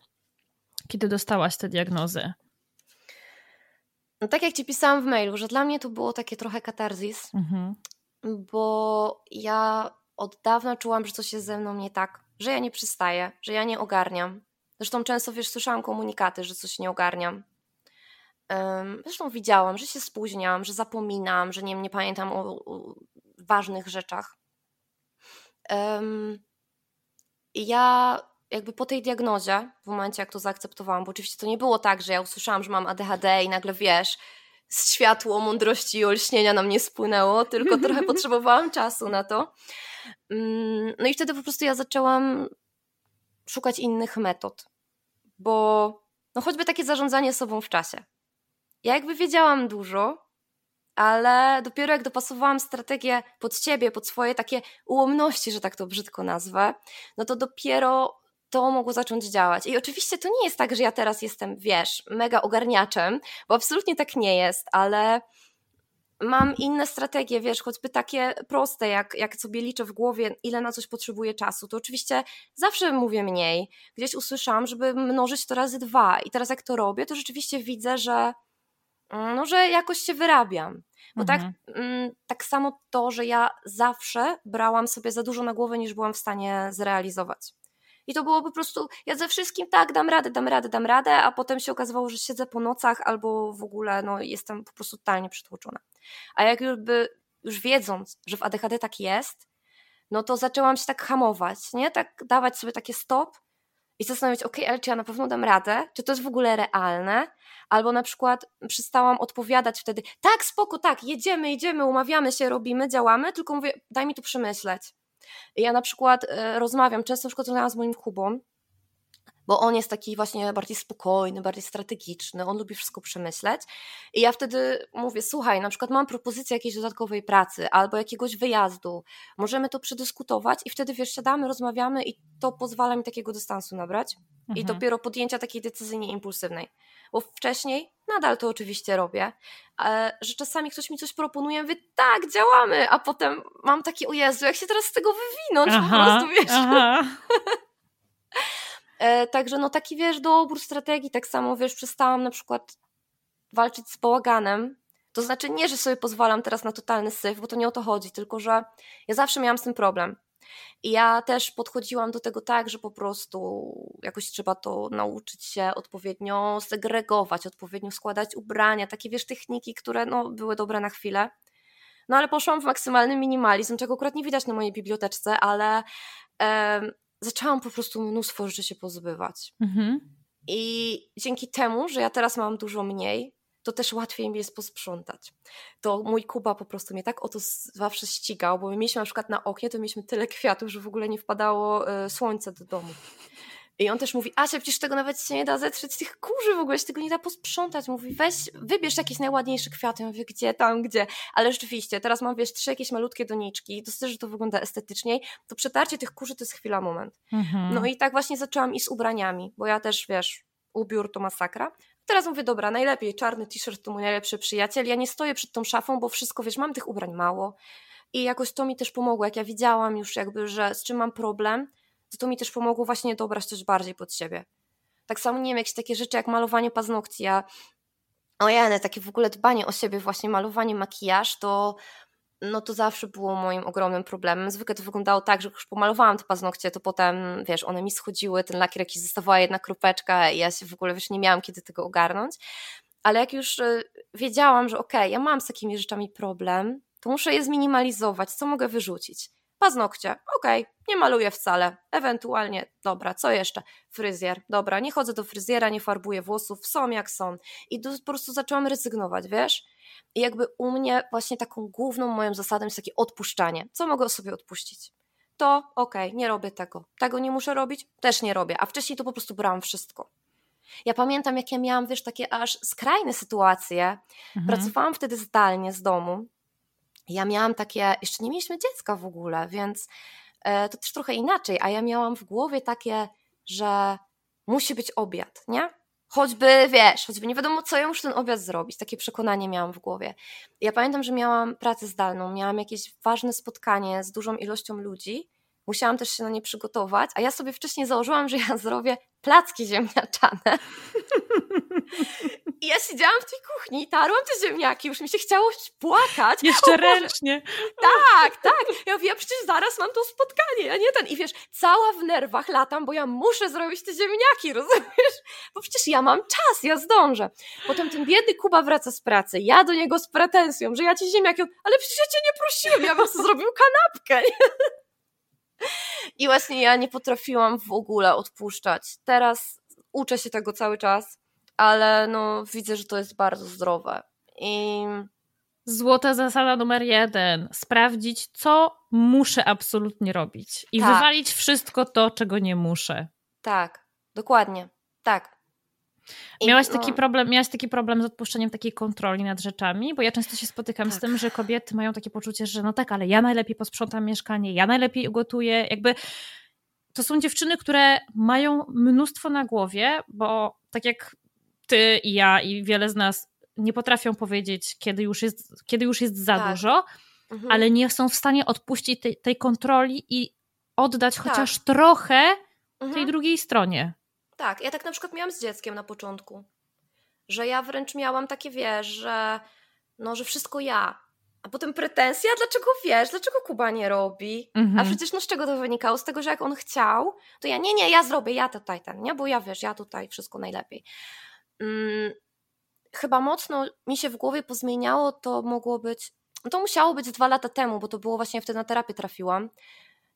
kiedy dostałaś te diagnozy? No tak jak ci pisałam w mailu, że dla mnie to było takie trochę katarzis, mhm. bo ja od dawna czułam, że coś jest ze mną nie tak, że ja nie przystaję, że ja nie ogarniam. Zresztą często, wiesz, słyszałam komunikaty, że coś nie ogarniam. Zresztą widziałam, że się spóźniam, że zapominam, że nie, nie pamiętam o, o ważnych rzeczach. I ja jakby po tej diagnozie, w momencie jak to zaakceptowałam, bo oczywiście to nie było tak, że ja usłyszałam, że mam ADHD i nagle wiesz, światło mądrości i olśnienia na mnie spłynęło, tylko trochę *laughs* potrzebowałam czasu na to. Mm, no i wtedy po prostu ja zaczęłam szukać innych metod, bo no choćby takie zarządzanie sobą w czasie. Ja jakby wiedziałam dużo, ale dopiero jak dopasowałam strategię pod ciebie, pod swoje takie ułomności, że tak to brzydko nazwę, no to dopiero to mogło zacząć działać. I oczywiście to nie jest tak, że ja teraz jestem, wiesz, mega ogarniaczem, bo absolutnie tak nie jest, ale mam inne strategie, wiesz, choćby takie proste, jak, jak sobie liczę w głowie, ile na coś potrzebuję czasu, to oczywiście zawsze mówię mniej. Gdzieś usłyszałam, żeby mnożyć to razy dwa i teraz jak to robię, to rzeczywiście widzę, że no, że jakoś się wyrabiam. Bo tak, mhm. tak, mm, tak samo to, że ja zawsze brałam sobie za dużo na głowę, niż byłam w stanie zrealizować. I to było po prostu, ja ze wszystkim tak, dam radę, dam radę, dam radę, a potem się okazywało, że siedzę po nocach albo w ogóle no, jestem po prostu totalnie przytłoczona. A jak już, by, już wiedząc, że w ADHD tak jest, no to zaczęłam się tak hamować, nie? Tak dawać sobie takie stop i zastanawiać, ok, ale czy ja na pewno dam radę? Czy to jest w ogóle realne? Albo na przykład przestałam odpowiadać wtedy, tak, spoko, tak, jedziemy, jedziemy, umawiamy się, robimy, działamy, tylko mówię, daj mi to przemyśleć. I ja na przykład y, rozmawiam, często na przykład rozmawiam z moim Kubą, bo on jest taki właśnie bardziej spokojny, bardziej strategiczny, on lubi wszystko przemyśleć. I ja wtedy mówię: Słuchaj, na przykład mam propozycję jakiejś dodatkowej pracy albo jakiegoś wyjazdu, możemy to przedyskutować, i wtedy wiesz, siadamy, rozmawiamy, i to pozwala mi takiego dystansu nabrać. Mhm. I dopiero podjęcia takiej decyzji nieimpulsywnej. Bo wcześniej nadal to oczywiście robię, że czasami ktoś mi coś proponuje, mówię, tak, działamy, a potem mam takie, o Jezu, jak się teraz z tego wywinąć, aha, po prostu, wiesz. *laughs* E, także no taki, wiesz, dobór strategii, tak samo, wiesz, przestałam na przykład walczyć z bałaganem, to znaczy nie, że sobie pozwalam teraz na totalny syf, bo to nie o to chodzi, tylko że ja zawsze miałam z tym problem. I ja też podchodziłam do tego tak, że po prostu jakoś trzeba to nauczyć się odpowiednio segregować, odpowiednio składać ubrania, takie wiesz, techniki, które no, były dobre na chwilę. No ale poszłam w maksymalny minimalizm, czego akurat nie widać na mojej biblioteczce, ale zaczęłam po prostu mnóstwo rzeczy się pozbywać. Mhm. I dzięki temu, że ja teraz mam dużo mniej, to też łatwiej mi jest posprzątać. To mój Kuba po prostu mnie tak o to zawsze ścigał, bo my mieliśmy na przykład na oknie, to mieliśmy tyle kwiatów, że w ogóle nie wpadało e, słońce do domu. I on też mówi, Asia, przecież tego nawet się nie da zetrzeć tych kurzy w ogóle, się tego nie da posprzątać. Mówi, weź, wybierz jakieś najładniejsze kwiaty. Ja mówię, gdzie, tam, gdzie. Ale rzeczywiście, teraz mam, wiesz, trzy jakieś malutkie doniczki, dosyć, że to wygląda estetycznie. To przetarcie tych kurzy to jest chwila, moment. Mhm. No i tak właśnie zaczęłam i z ubraniami, bo ja też, wiesz, ubiór to masakra. Teraz mówię, dobra, najlepiej, czarny t-shirt to mój najlepszy przyjaciel. Ja nie stoję przed tą szafą, bo wszystko, wiesz, mam tych ubrań mało. I jakoś to mi też pomogło, jak ja widziałam już jakby, że z czym mam problem, to to mi też pomogło właśnie dobrać też bardziej pod siebie. Tak samo nie wiem, jakieś takie rzeczy jak malowanie paznokci. Ja, ojej, takie w ogóle dbanie o siebie, właśnie malowanie, makijaż, to no to zawsze było moim ogromnym problemem. Zwykle to wyglądało tak, że już pomalowałam te paznokcie, to potem, wiesz, one mi schodziły, ten lakier jakiś zostawała jedna kropeczka i ja się w ogóle, wiesz, nie miałam kiedy tego ogarnąć. Ale jak już e, wiedziałam, że okej, okay, ja mam z takimi rzeczami problem, to muszę je zminimalizować, co mogę wyrzucić? Paznokcie, okej, okay, nie maluję wcale, ewentualnie, dobra, co jeszcze? Fryzjer, dobra, nie chodzę do fryzjera, nie farbuję włosów, są jak są. I po prostu zaczęłam rezygnować, wiesz? I jakby u mnie właśnie taką główną moją zasadą jest takie odpuszczanie. Co mogę sobie odpuścić? To okej, okay, nie robię tego. Tego nie muszę robić? Też nie robię. A wcześniej to po prostu brałam wszystko. Ja pamiętam, jak ja miałam, wiesz, takie aż skrajne sytuacje. Mhm. Pracowałam wtedy zdalnie z domu. Ja miałam takie, jeszcze nie mieliśmy dziecka w ogóle, więc e, to też trochę inaczej. A ja miałam w głowie takie, że musi być obiad, nie? choćby, wiesz, choćby nie wiadomo, co ja muszę ten obiad zrobić. Takie przekonanie miałam w głowie. Ja pamiętam, że miałam pracę zdalną, miałam jakieś ważne spotkanie z dużą ilością ludzi, musiałam też się na nie przygotować, a ja sobie wcześniej założyłam, że ja *laughs* zrobię placki ziemniaczane. I ja siedziałam w tej kuchni i tarłam te ziemniaki, już mi się chciało płakać. Jeszcze ręcznie. Tak, tak. Ja mówię, ja przecież zaraz mam to spotkanie, a nie ten. I wiesz, cała w nerwach latam, bo ja muszę zrobić te ziemniaki, *laughs* rozumiesz? Bo przecież ja mam czas, ja zdążę. Potem ten biedny Kuba wraca z pracy, ja do niego z pretensją, że ja ci ziemniaki, ale przecież ja cię nie prosiłem, ja bym sobie zrobił kanapkę. I właśnie ja nie potrafiłam w ogóle odpuszczać. Teraz uczę się tego cały czas ale no widzę, że to jest bardzo zdrowe. I Złota zasada numer jeden. Sprawdzić, co muszę absolutnie robić. I tak. wywalić wszystko to, czego nie muszę. Tak, dokładnie. Tak. Miałaś, taki problem, miałaś taki problem z odpuszczeniem takiej kontroli nad rzeczami? Bo ja często się spotykam tak. z tym, że kobiety mają takie poczucie, że no tak, ale ja najlepiej posprzątam mieszkanie, ja najlepiej ugotuję. Jakby to są dziewczyny, które mają mnóstwo na głowie, bo tak jak ty i ja i wiele z nas nie potrafią powiedzieć, kiedy już jest, kiedy już jest za tak. dużo, mhm. ale nie są w stanie odpuścić tej, tej kontroli i oddać tak. chociaż trochę mhm. tej drugiej stronie. Tak, ja tak na przykład miałam z dzieckiem na początku, że ja wręcz miałam takie, wiesz, że no, że wszystko ja. A potem pretensja, dlaczego wiesz, dlaczego Kuba nie robi? Mhm. A przecież no z czego to wynikało? Z tego, że jak on chciał, to ja nie, nie, ja zrobię, ja tutaj ten, nie? Bo ja wiesz, ja tutaj wszystko najlepiej. Hmm, chyba mocno mi się w głowie pozmieniało, to mogło być, no to musiało być dwa lata temu, bo to było właśnie wtedy na terapię trafiłam.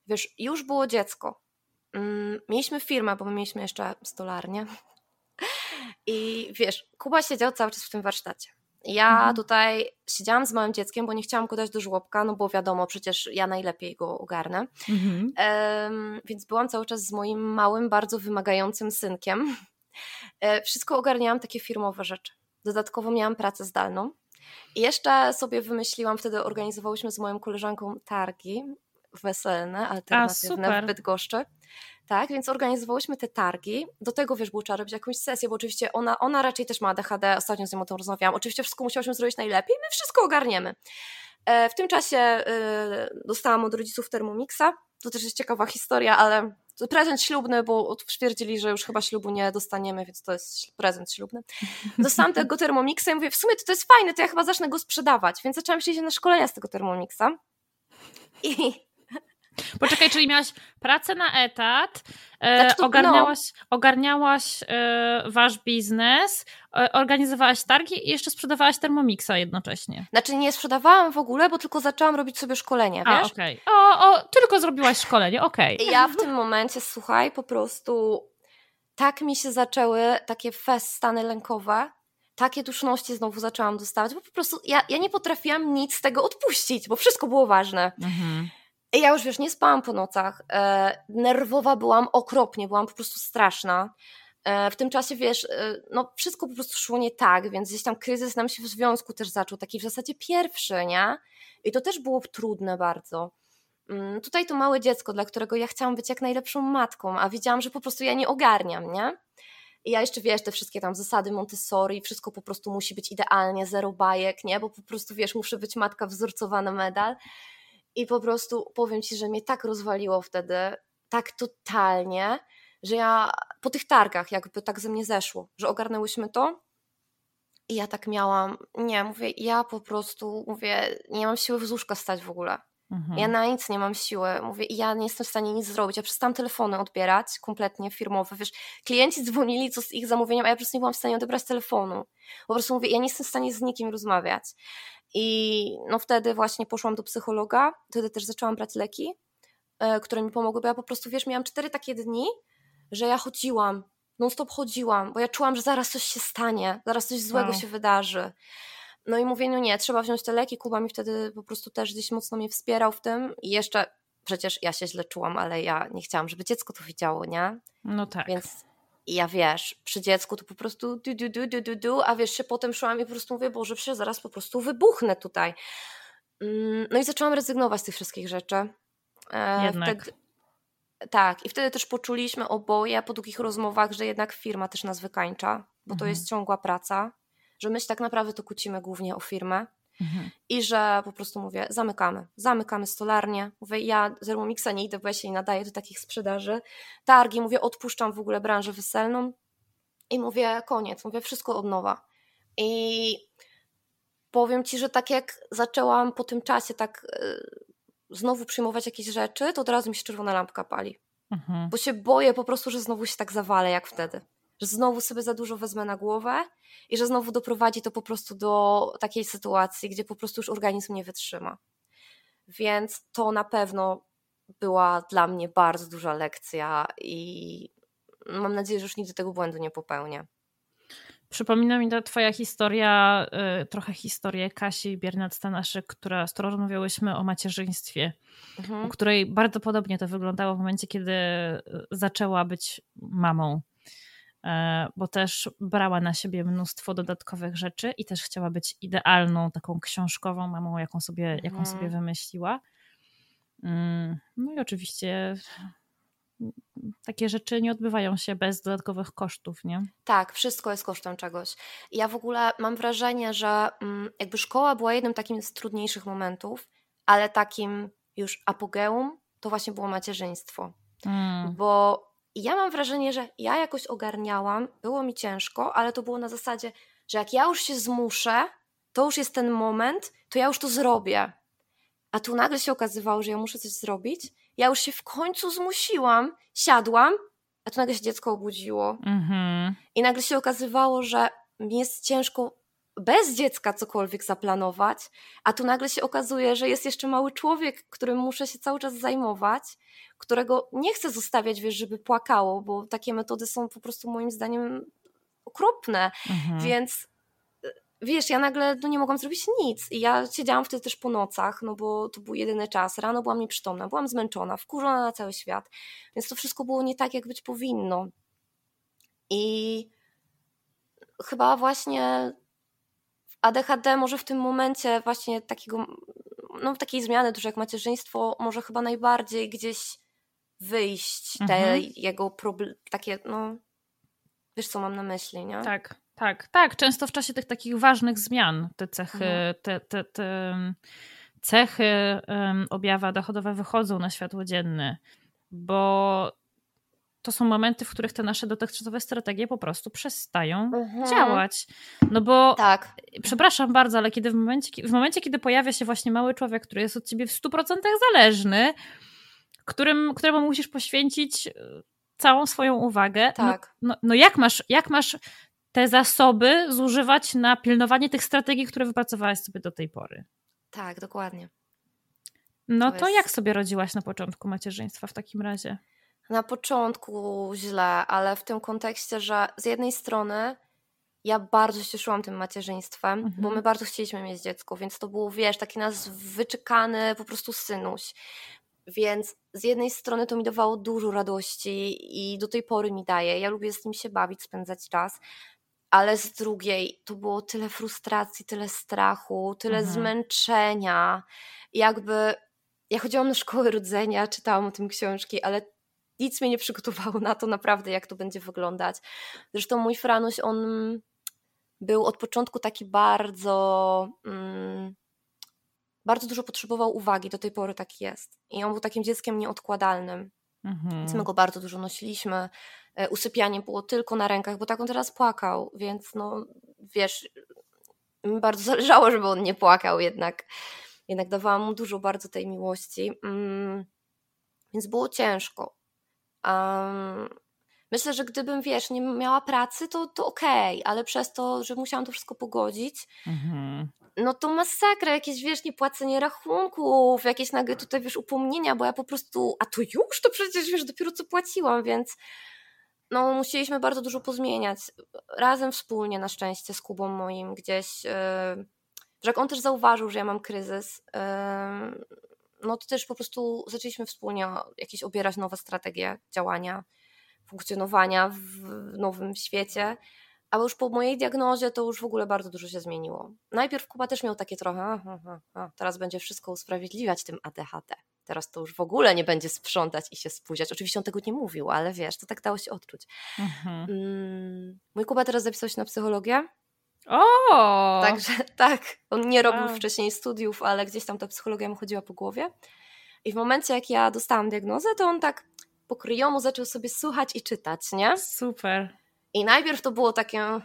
Wiesz, już było dziecko. Hmm, mieliśmy firmę, bo my mieliśmy jeszcze stolarnię. I wiesz, Kuba siedział cały czas w tym warsztacie. Ja mhm. tutaj siedziałam z małym dzieckiem, bo nie chciałam go dać do żłobka, no bo wiadomo, przecież ja najlepiej go ogarnę. Mhm. Um, więc byłam cały czas z moim małym, bardzo wymagającym synkiem. E, wszystko ogarniałam takie firmowe rzeczy. Dodatkowo miałam pracę zdalną. I jeszcze sobie wymyśliłam, wtedy organizowałyśmy z moją koleżanką targi weselne, alternatywne A, w Bydgoszczy. Tak, więc organizowałyśmy te targi. Do tego, wiesz, było trzeba robić jakąś sesję, bo oczywiście ona, ona raczej też ma ADHD, ostatnio z nią o tym rozmawiałam. Oczywiście wszystko musiałyśmy zrobić najlepiej, my wszystko ogarniemy. E, w tym czasie e, dostałam od rodziców Thermomixa. To też jest ciekawa historia, ale prezent ślubny, bo stwierdzili, że już chyba ślubu nie dostaniemy, więc to jest prezent ślubny. Dostałam *laughs* tego Thermomixa i mówię, w sumie to, to jest fajne, to ja chyba zacznę go sprzedawać. Więc zaczęłam się na szkolenia z tego Thermomixa. I Poczekaj, czyli miałaś pracę na etat, e, znaczy to, ogarniałaś, no. ogarniałaś e, wasz biznes, e, organizowałaś targi i jeszcze sprzedawałaś Thermomixa jednocześnie. Znaczy nie sprzedawałam w ogóle, bo tylko zaczęłam robić sobie szkolenie, wiesz? A. Okay. O, o, tylko zrobiłaś szkolenie, okej. Okay. Ja w tym momencie, słuchaj, po prostu tak mi się zaczęły takie fest stany lękowe, takie duszności znowu zaczęłam dostawać, bo po prostu ja, ja nie potrafiłam nic z tego odpuścić, bo wszystko było ważne. Mhm. Ja już wiesz, nie spałam po nocach. E, nerwowa byłam okropnie, byłam po prostu straszna. E, w tym czasie, wiesz, e, no wszystko po prostu szło nie tak, więc gdzieś tam kryzys nam się w związku też zaczął, taki w zasadzie pierwszy, nie? I to też było trudne bardzo. Mm, tutaj to małe dziecko, dla którego ja chciałam być jak najlepszą matką, a widziałam, że po prostu ja nie ogarniam, nie? I ja jeszcze, wiesz, te wszystkie tam zasady Montessori, wszystko po prostu musi być idealnie, zero bajek, nie? Bo po prostu, wiesz, muszę być matka wzorcowana medal. I po prostu powiem ci, że mnie tak rozwaliło wtedy, tak totalnie, że ja po tych targach jakby tak ze mnie zeszło, że ogarnęłyśmy to. I ja tak miałam, nie, mówię, ja po prostu, mówię, nie mam siły w łóżka stać w ogóle. Mhm. Ja na nic nie mam siły. Mówię, i ja nie jestem w stanie nic zrobić. Ja przestałam telefony odbierać kompletnie firmowe. Wiesz, klienci dzwonili co z ich zamówieniem, a ja po prostu nie byłam w stanie odebrać telefonu. Po prostu mówię, ja nie jestem w stanie z nikim rozmawiać. I no wtedy właśnie poszłam do psychologa, wtedy też zaczęłam brać leki, e, które mi pomogły, bo ja po prostu, wiesz, miałam cztery takie dni, że ja chodziłam, non stop chodziłam, bo ja czułam, że zaraz coś się stanie, zaraz coś złego wow. się wydarzy. No i mówię, no nie, trzeba wziąć te leki. Kuba mi wtedy po prostu też gdzieś mocno mnie wspierał w tym i jeszcze przecież ja się źle czułam, ale ja nie chciałam, żeby dziecko to widziało, nie? No tak. Więc i ja wiesz, przy dziecku to po prostu du, du, du, du, du, du, a wiesz, się potem szłam i po prostu mówię, Boże, przecież zaraz po prostu wybuchnę tutaj. Mm, no i zaczęłam rezygnować z tych wszystkich rzeczy. E, jednak. Wtedy, tak, i wtedy też poczuliśmy oboje po długich rozmowach, że jednak firma też nas wykańcza, bo mhm. to jest ciągła praca, że my się tak naprawdę to kłócimy głównie o firmę. Mhm. I że po prostu mówię, zamykamy, zamykamy stolarnię. Mówię, ja Thermomixa nie idę, bo ja się nie nadaję do takich sprzedaży. Targi, mówię, odpuszczam w ogóle branżę weselną i mówię, koniec, mówię, wszystko od nowa. I powiem Ci, że tak jak zaczęłam po tym czasie tak yy, znowu przyjmować jakieś rzeczy, to od razu mi się czerwona lampka pali. Mhm. Bo się boję po prostu, że znowu się tak zawalę jak wtedy że znowu sobie za dużo wezmę na głowę i że znowu doprowadzi to po prostu do takiej sytuacji, gdzie po prostu już organizm nie wytrzyma. Więc to na pewno była dla mnie bardzo duża lekcja i mam nadzieję, że już nigdy tego błędu nie popełnię. Przypomina mi ta twoja historia, y, trochę historię Kasi Biernat-Stanaszek, która, z którą rozmawiałyśmy o macierzyństwie, mhm. u której bardzo podobnie to wyglądało w momencie, kiedy y, zaczęła być mamą. E, bo też brała na siebie mnóstwo dodatkowych rzeczy i też chciała być idealną, taką książkową mamą, jaką sobie, mhm. jaką sobie wymyśliła. Mm, no i oczywiście takie rzeczy nie odbywają się bez dodatkowych kosztów, nie? Tak, wszystko jest kosztem czegoś. Ja w ogóle mam wrażenie, że mm, jakby szkoła była jednym takim z trudniejszych momentów, ale takim już apogeum to właśnie było macierzyństwo. Mm. Bo i ja mam wrażenie, że ja jakoś ogarniałam, było mi ciężko, ale to było na zasadzie, że jak ja już się zmuszę, to już jest ten moment, to ja już to zrobię. A tu nagle się okazywało, że ja muszę coś zrobić. Ja już się w końcu zmusiłam, siadłam, a tu nagle się dziecko obudziło. Mhm. I nagle się okazywało, że mi jest ciężko bez dziecka cokolwiek zaplanować, a tu nagle się okazuje, że jest jeszcze mały człowiek, którym muszę się cały czas zajmować, którego nie chcę zostawiać, wiesz, żeby płakało, bo takie metody są po prostu moim zdaniem okropne, mhm. więc y, wiesz, ja nagle no, nie mogłam zrobić nic i ja siedziałam wtedy też po nocach, no bo to był jedyny czas, rano byłam nieprzytomna, byłam zmęczona, wkurzona na cały świat, więc to wszystko było nie tak, jak być powinno. I chyba właśnie ADHD może w tym momencie właśnie takiego, no takiej zmiany dużo jak macierzyństwo może chyba najbardziej gdzieś wyjść, te mhm. jego problemy, takie no wiesz co mam na myśli, nie? Tak, tak, tak. Często w czasie tych takich ważnych zmian te cechy, mhm. te, te, te cechy um, objawy dochodowe wychodzą na światło dzienne, bo to są momenty, w których te nasze dotychczasowe strategie po prostu przestają mhm. działać. No bo, tak. przepraszam bardzo, ale kiedy w momencie, w momencie, kiedy pojawia się właśnie mały człowiek, który jest od ciebie w 100% zależny, którym, któremu musisz poświęcić e, całą swoją uwagę, no, tak. no, no, no jak, masz, jak masz te zasoby zużywać na pilnowanie tych strategii, które wypracowałaś sobie do tej pory? Tak, dokładnie. No to, to jest... jak sobie rodziłaś na początku macierzyństwa w takim razie? Na początku źle, ale w tym kontekście, że z jednej strony ja bardzo się cieszyłam tym macierzyństwem, mhm. bo my bardzo chcieliśmy mieć dziecko, więc to był, wiesz, taki nas wyczekany po prostu synuś. Więc z jednej strony to mi dawało dużo radości i do tej pory mi daje. Ja lubię z nim się bawić, spędzać czas, ale z drugiej to było tyle frustracji, tyle strachu, tyle mhm. zmęczenia. Jakby ja chodziłam na szkołę rodzenia, czytałam o tym książki, ale nic mnie nie przygotowało na to naprawdę, jak to będzie wyglądać. Zresztą mój Franuś, on był od początku taki bardzo. Mm, bardzo dużo potrzebował uwagi, do tej pory tak jest. I on był takim dzieckiem nieodkładalnym. Mhm. Więc my go bardzo dużo nosiliśmy. E, usypianie było tylko na rękach, bo tak on teraz płakał, więc no wiesz, mi bardzo *laughs* zależało, żeby on nie płakał jednak. Jednak dawałam mu dużo bardzo tej miłości. Mm, więc było ciężko. Um, myślę, że gdybym, wiesz, nie miała pracy, to, to okej, okay, ale przez to, że musiałam to wszystko pogodzić, mhm. no to masakra, jakieś, wiesz, niepłacenie rachunków, jakieś nagle tutaj, wiesz, upomnienia, bo ja po prostu, a to już, to przecież, wiesz, dopiero co płaciłam, więc no musieliśmy bardzo dużo pozmieniać. Razem wspólnie na szczęście z Kubą moim gdzieś, yy, że jak on też zauważył, że ja mam kryzys, yy, no to też po prostu zaczęliśmy wspólnie jakieś obierać nowe strategie działania, funkcjonowania w nowym świecie. A już po mojej diagnozie to już w ogóle bardzo dużo się zmieniło. Najpierw Kuba też miał takie trochę, aha, aha, teraz będzie wszystko usprawiedliwiać tym ADHD. Teraz to już w ogóle nie będzie sprzątać i się spóźniać. Oczywiście on tego nie mówił, ale wiesz, to tak dało się odczuć. Mhm. Mm, mój Kuba teraz zapisał się na psychologię o! Także *laughs* tak, on nie robił wow. wcześniej studiów, ale gdzieś tam ta psychologia mu chodziła po głowie. I w momencie, jak ja dostałam diagnozę, to on tak po kryjomu zaczął sobie słuchać i czytać, nie? Super. I najpierw to było takie,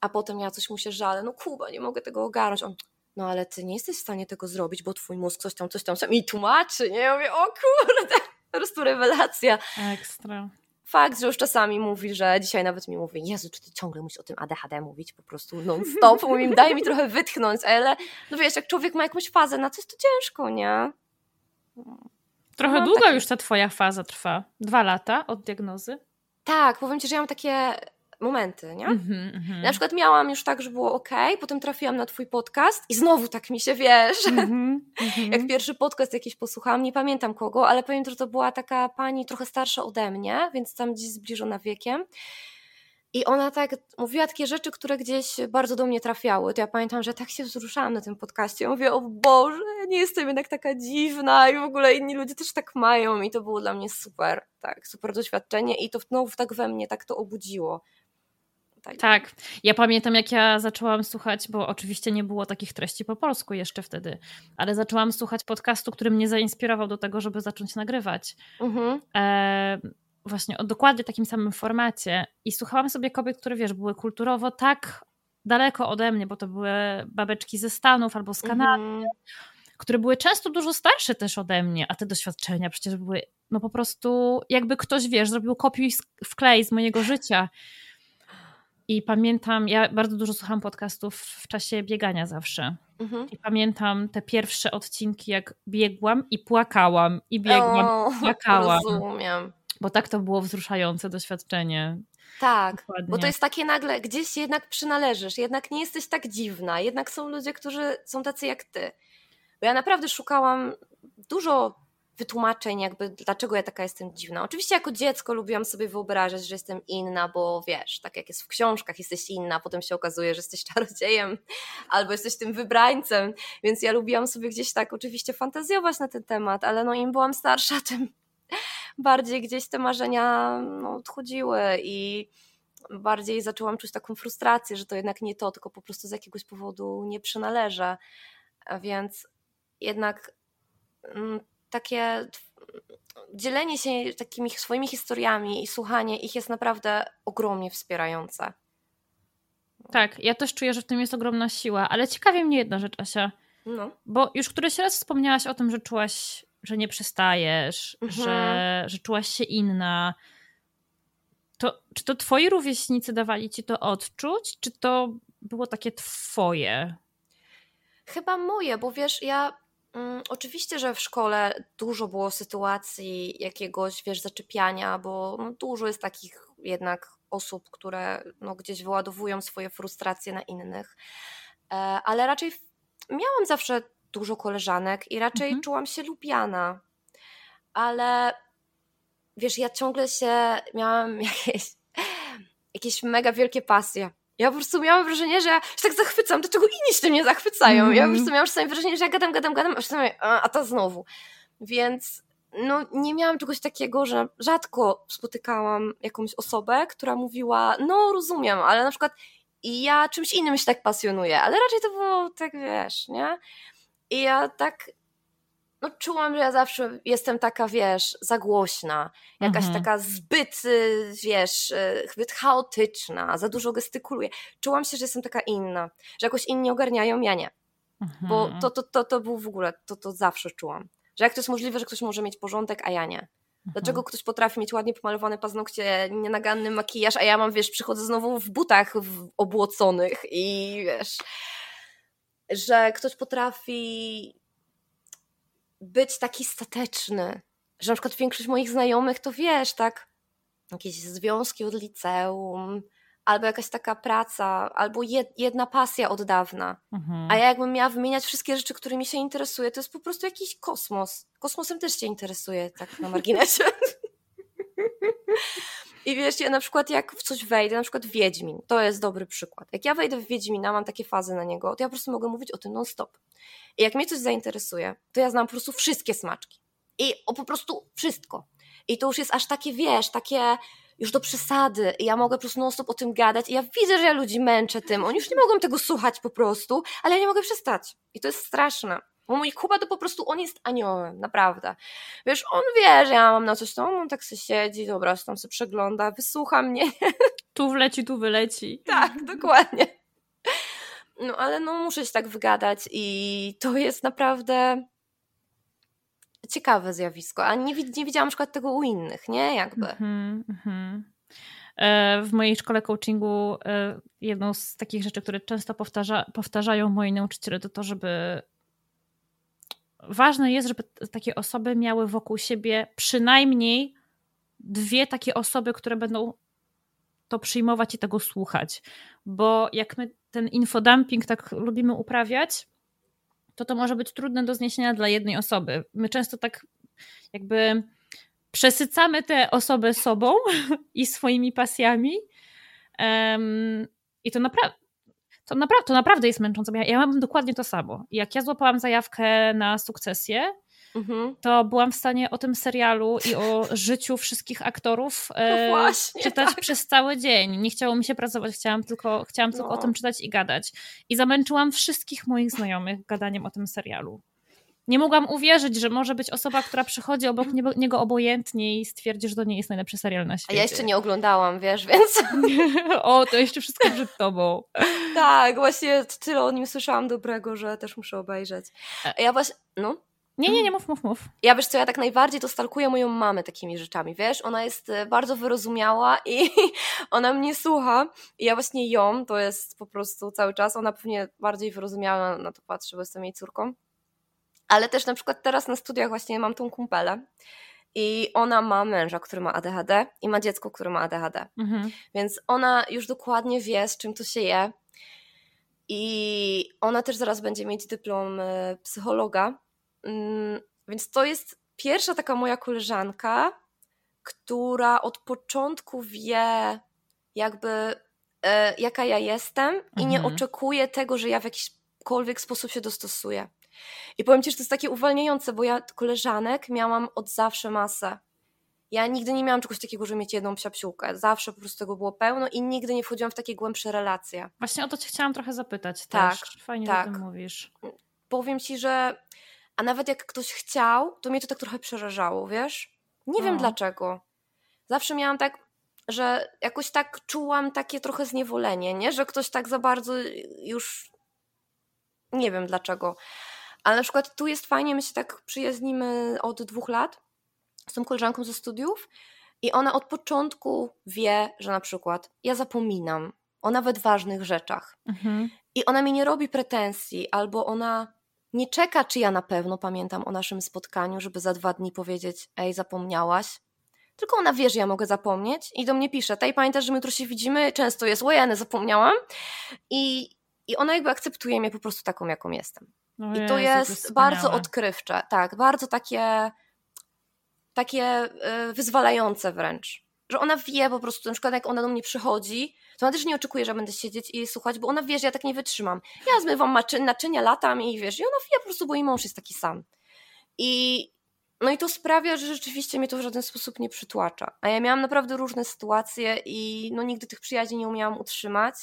a potem ja coś mu się żalę, no Kuba, nie mogę tego ogarnąć. On, no ale ty nie jesteś w stanie tego zrobić, bo twój mózg coś tam, coś tam, coś mi tłumaczy, nie? Ja mówię, o kurde, *laughs* po prostu rewelacja. Ekstra fakt, że już czasami mówi, że dzisiaj nawet mi mówi, Jezu, czy ty ciągle musisz o tym ADHD mówić po prostu non-stop, mówi, daj mi trochę wytchnąć, ale no wiesz, jak człowiek ma jakąś fazę na coś, to ciężko, nie? Trochę no, długo już ta twoja faza trwa. Dwa lata od diagnozy? Tak, powiem ci, że ja mam takie momenty, nie? Mm-hmm, mm-hmm. Na przykład miałam już tak, że było ok, potem trafiłam na twój podcast i znowu tak mi się, wiesz, mm-hmm, *laughs* jak pierwszy podcast jakiś posłuchałam, nie pamiętam kogo, ale pamiętam, że to była taka pani trochę starsza ode mnie, więc tam gdzieś zbliżona wiekiem i ona tak mówiła takie rzeczy, które gdzieś bardzo do mnie trafiały. To ja pamiętam, że tak się wzruszałam na tym podcaście. Ja mówię, o Boże, nie jestem jednak taka dziwna i w ogóle inni ludzie też tak mają. I to było dla mnie super, tak, super doświadczenie i to znowu tak we mnie tak to obudziło. Tak. tak. Ja pamiętam, jak ja zaczęłam słuchać, bo oczywiście nie było takich treści po polsku jeszcze wtedy, ale zaczęłam słuchać podcastu, który mnie zainspirował do tego, żeby zacząć nagrywać. Mhm. E, właśnie o dokładnie takim samym formacie. I słuchałam sobie kobiet, które wiesz, były kulturowo tak daleko ode mnie, bo to były babeczki ze Stanów albo z Kanady, -hmm. które były często dużo starsze też ode mnie, a te doświadczenia przecież były no po prostu jakby ktoś, wiesz, zrobił kopiuj wklej z mojego życia. I pamiętam, ja bardzo dużo słucham podcastów w czasie biegania zawsze. Mhm. I pamiętam te pierwsze odcinki, jak biegłam i płakałam, i biegłam, o, *laughs* płakałam. Rozumiem. Bo tak to było wzruszające doświadczenie. Tak, Dokładnie. bo to jest takie nagle, gdzieś jednak przynależysz, jednak nie jesteś tak dziwna, jednak są ludzie, którzy są tacy jak ty. Bo ja naprawdę szukałam dużo wytłumaczeń, jakby dlaczego ja taka jestem dziwna. Oczywiście jako dziecko lubiłam sobie wyobrażać, że jestem inna, bo wiesz, tak jak jest w książkach, jesteś inna, a potem się okazuje, że jesteś *laughs* czarodziejem albo jesteś tym wybrańcem, więc ja lubiłam sobie gdzieś tak oczywiście fantazjować na ten temat, ale no im byłam starsza, *laughs* tym bardziej gdzieś te marzenia no, odchodziły i bardziej zaczęłam czuć taką frustrację, że to jednak nie to, tylko po prostu z jakiegoś powodu nie przynależę. Więc jednak mm, takie dzielenie się takimi swoimi historiami i słuchanie ich jest naprawdę ogromnie wspierające. Tak, ja też czuję, że w tym jest ogromna siła, ale ciekawie mnie jedna rzecz, Asia. No. Bo już któryś raz wspomniałaś o tym, że czułaś, że nie przystajesz, mhm. że, że czułaś się inna. To, czy to twoi rówieśnicy dawali ci to odczuć, czy to było takie twoje? Chyba moje, bo wiesz, ja oczywiście, że w szkole dużo było sytuacji jakiegoś, wiesz, zaczepiania, bo no, dużo jest takich jednak osób, które no, gdzieś wyładowują swoje frustracje na innych, e, ale raczej miałam zawsze dużo koleżanek i raczej mhm. czułam się lubiana, ale wiesz, ja ciągle się miałam *laughs* jakieś, jakieś mega wielkie pasje ja po prostu miałam wrażenie, że ja się tak zachwycam, dlaczego inni się tym nie zachwycają. Mm. Ja po mhm. prostu miałam czasami wrażenie, że ja gadam, gadam, gadam, a czasami, a, a to znowu. Więc no, nie miałam czegoś takiego, że rzadko spotykałam jakąś osobę, która mówiła, no rozumiem, ale na przykład ja czymś innym się tak pasjonuję, ale raczej to było tak, wiesz, nie? I ja tak no czułam, że ja zawsze jestem taka, wiesz, za głośna, jakaś mhm. taka zbyt, y, wiesz, y, zbyt chaotyczna, za dużo gestykuluję. Czułam się, że jestem taka inna, że jakoś inni ogarniają, ja nie. Mhm. Bo to, to, to, to był w ogóle, to, to zawsze czułam. Że jak to jest możliwe, że ktoś może mieć porządek, a ja nie. Dlaczego mhm. ktoś potrafi mieć ładnie pomalowane paznokcie, nienaganny makijaż, a ja mam, wiesz, przychodzę znowu w butach obłoconych i wiesz, że ktoś potrafi być taki stateczny, że na przykład większość moich znajomych to wiesz, tak, jakieś związki od liceum, albo jakaś taka praca, albo jedna pasja od dawna. Mhm. A ja jakbym miała wymieniać wszystkie rzeczy, którymi się interesuję, to jest po prostu jakiś kosmos. Kosmosem też się interesuje, tak na marginesie. *laughs* I wiesz, ja na przykład jak w coś wejdę, na przykład Wiedźmin, to jest dobry przykład. Jak ja wejdę w Wiedźmina, mam takie fazy na niego, to ja po prostu mogę mówić o tym non-stop. I jak mnie coś zainteresuje, to ja znam po prostu wszystkie smaczki. I o po prostu wszystko. I to już jest aż takie, wiesz, takie już do przesady. I ja mogę po prostu non-stop o tym gadać. I ja widzę, że ja ludzi męczę tym. Oni już nie mogą tego słuchać po prostu, ale ja nie mogę przestać. I to jest straszne. Bo mój Kuba to po prostu, on jest aniołem, naprawdę. Wiesz, on wie, że ja mam na coś, to on tak sobie siedzi, dobra, tam sobie przegląda, wysłucha mnie. *laughs* Tu wleci, tu wyleci. Tak, dokładnie. No ale no muszę się tak wygadać i to jest naprawdę ciekawe zjawisko, a nie, nie widziałam na przykład tego u innych, nie? Jakby. Mm -hmm. W mojej szkole coachingu e, jedną z takich rzeczy, które często powtarza, powtarzają moi nauczyciele, to to, żeby ważne jest, żeby takie osoby miały wokół siebie przynajmniej dwie takie osoby, które będą to przyjmować i tego słuchać. Bo jak my ten infodumping tak lubimy uprawiać, to to może być trudne do zniesienia dla jednej osoby. My często tak jakby przesycamy tę osobę sobą *laughs* i swoimi pasjami. Um, I to naprawdę to, napra to naprawdę jest męczące. Ja, ja mam dokładnie to samo. Jak ja złapałam zajawkę na sukcesję, mhm. to byłam w stanie o tym serialu i o *laughs* życiu wszystkich aktorów e, właśnie, czytać tak. przez cały dzień. Nie chciało mi się pracować, chciałam tylko, chciałam tylko no. o tym czytać i gadać. I zamęczyłam wszystkich moich znajomych gadaniem o tym serialu. Nie mogłam uwierzyć, że może być osoba, która przychodzi obok niego obojętnie i stwierdzi, że to nie jest najlepszy serial na świecie. A ja jeszcze nie oglądałam, wiesz, więc... *laughs* o, to jeszcze wszystko przed tobą. tak, właśnie tyle o nim słyszałam dobrego, że też muszę obejrzeć. E. ja właśnie... No? Nie, nie, nie, mów, mów, mów. Ja wiesz co, ja tak najbardziej to stalkuję moją mamę takimi rzeczami, wiesz? Ona jest e, bardzo wyrozumiała i *laughs* ona mnie słucha i ja właśnie ją, to jest po prostu cały czas, ona pewnie bardziej wyrozumiała na to patrzy, bo jestem jej córką. Ale też na przykład teraz na studiach właśnie mam tą kumpelę i ona ma męża, który ma ADHD i ma dziecko, które ma ADHD. Mhm. Więc ona już dokładnie wie, z czym to się je. I ona też zaraz będzie mieć dyplom e, psychologa. Mm, więc to jest pierwsza taka moja koleżanka, która od początku wie, jakby e, jaka ja jestem mhm. i nie mhm. oczekuje tego, że ja w jakikolwiek sposób się dostosuję. I powiem Ci, że to jest takie uwalniające, bo ja koleżanek miałam od zawsze masę. Ja nigdy nie miałam czegoś takiego, żeby mieć jedną psiapsiłkę. Zawsze po prostu tego było pełno i nigdy nie wchodziłam w takie głębsze relacje. Właśnie o to Cię chciałam trochę zapytać tak, też. Fajnie, tak. że tym mówisz. Powiem Ci, że a nawet jak ktoś chciał, to mnie to tak trochę przerażało, wiesz? Nie wiem dlaczego. Zawsze miałam tak, że jakoś tak czułam takie trochę zniewolenie, nie? Że ktoś tak za bardzo już nie wiem dlaczego. Ale na przykład tu jest fajnie, my się tak przyjaźnimy od dwóch lat z tą koleżanką ze studiów i ona od początku wie, że na przykład ja zapominam o nawet ważnych rzeczach. Mhm. I ona mi nie robi pretensji, albo ona nie czeka, czy ja na pewno pamiętam o naszym spotkaniu, żeby za dwa dni powiedzieć: Ej, zapomniałaś. Tylko ona wie, że ja mogę zapomnieć i do mnie pisze: Tej, pamiętasz, że my jutro się widzimy? Często jest: Łojane, zapomniałam. I, I ona jakby akceptuje mnie po prostu taką, jaką jestem. No I to jest, bardzo odkrywcze, tak, bardzo takie, takie y, wyzwalające wręcz. Że ona wie po prostu, na przykład jak ona do mnie przychodzi, to ona też nie oczekuje, że będę siedzieć i jej słuchać, bo ona wie, że ja tak nie wytrzymam. Ja zmywam naczynia latam i wiesz, i ona wie po prostu, bo jej mąż jest taki sam. I no i to sprawia, że rzeczywiście mnie to w żaden sposób nie przytłacza. A ja miałam naprawdę różne sytuacje i no nigdy tych przyjaźni nie umiałam utrzymać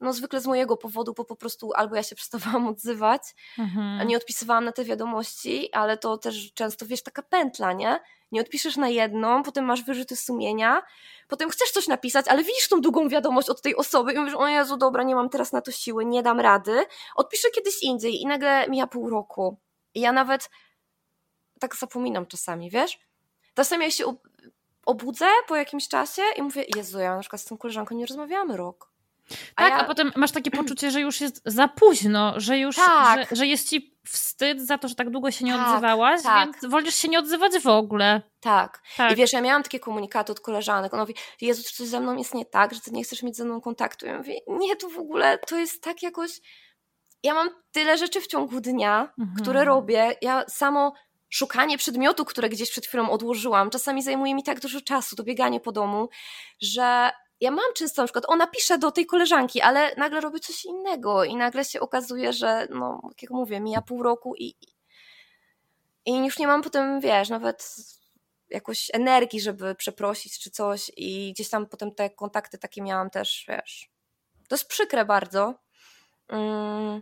no zwykle z mojego powodu, bo po prostu albo ja się *laughs* przestawałam odzywać, mhm. nie odpisywałam na te wiadomości, ale to też często, wiesz, taka pętla, nie? Nie odpiszesz na jedną, potem masz wyrzuty sumienia, potem chcesz coś napisać, ale widzisz tą długą wiadomość od tej osoby i mówisz, o Jezu, dobra, nie mam teraz na to siły, nie dam rady, odpiszę kiedyś indziej i nagle mija pół roku. I ja nawet tak zapominam czasami, wiesz? Czasami ja się obudzę po jakimś czasie i mówię, Jezu, ja na przykład z tą koleżanką nie rozmawiamy rok tak, a, ja... a, potem masz takie poczucie, że już jest za późno, że już tak. że, że, jest ci wstyd za to, że tak długo się nie tak, odzywałaś, tak. więc wolisz się nie odzywać w ogóle. Tak. tak. I wiesz, ja miałam takie komunikaty od koleżanek. Ona mówi, Jezu, czy coś ze mną jest nie tak, że ty nie chcesz mieć ze mną kontaktu. Ja mówię, nie, to w ogóle to jest tak jakoś. Ja mam tyle rzeczy w ciągu dnia, mhm. które robię. Ja samo szukanie przedmiotu, które gdzieś przed chwilą odłożyłam, czasami zajmuje mi tak dużo czasu, to bieganie po domu, że ja mam często na przykład, ona pisze do tej koleżanki, ale nagle robi coś innego i nagle się okazuje, że no, jak mówię, mija pół roku i, i już nie mam potem, wiesz, nawet jakoś energii, żeby przeprosić czy coś i gdzieś tam potem te kontakty takie miałam też, wiesz. To jest przykre bardzo. Mm,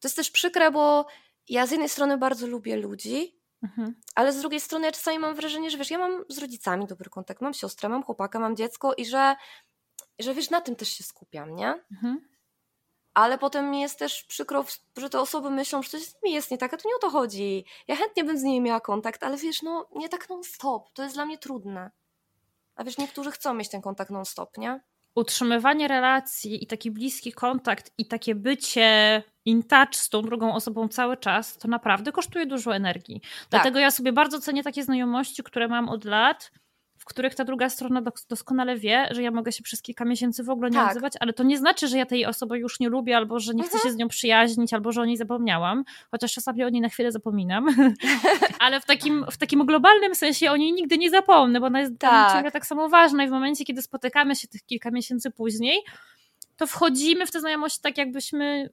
to jest też przykre, bo ja z jednej strony bardzo lubię ludzi, Mhm. Ale z drugiej strony ja czasami mam wrażenie, że wiesz, ja mam z rodzicami dobry kontakt, mam siostrę, mam chłopaka, mam dziecko i że, że wiesz, na tym też się skupiam, nie? Mhm. Ale potem mi jest też przykro, że te osoby myślą, że coś z nimi jest nie tak, a to nie o to chodzi. Ja chętnie bym z nimi miała kontakt, ale wiesz, no nie tak non-stop, to jest dla mnie trudne. A wiesz, niektórzy chcą mieć ten kontakt non-stop, nie? Utrzymywanie relacji i taki bliski kontakt i takie bycie in touch z tą drugą osobą cały czas, to naprawdę kosztuje dużo energii. Tak. Dlatego ja sobie bardzo cenię takie znajomości, które mam od lat, których ta druga strona doskonale wie, że ja mogę się przez kilka miesięcy w ogóle nie tak. odzywać, ale to nie znaczy, że ja tej osoby już nie lubię, albo że nie chcę mhm. się z nią przyjaźnić, albo że o niej zapomniałam, chociaż czasami o niej na chwilę zapominam, *laughs* ale w takim, w takim globalnym sensie o niej nigdy nie zapomnę, bo ona jest tak. ciągle tak samo ważna i w momencie, kiedy spotykamy się tych kilka miesięcy później, to wchodzimy w tę znajomość tak, jakbyśmy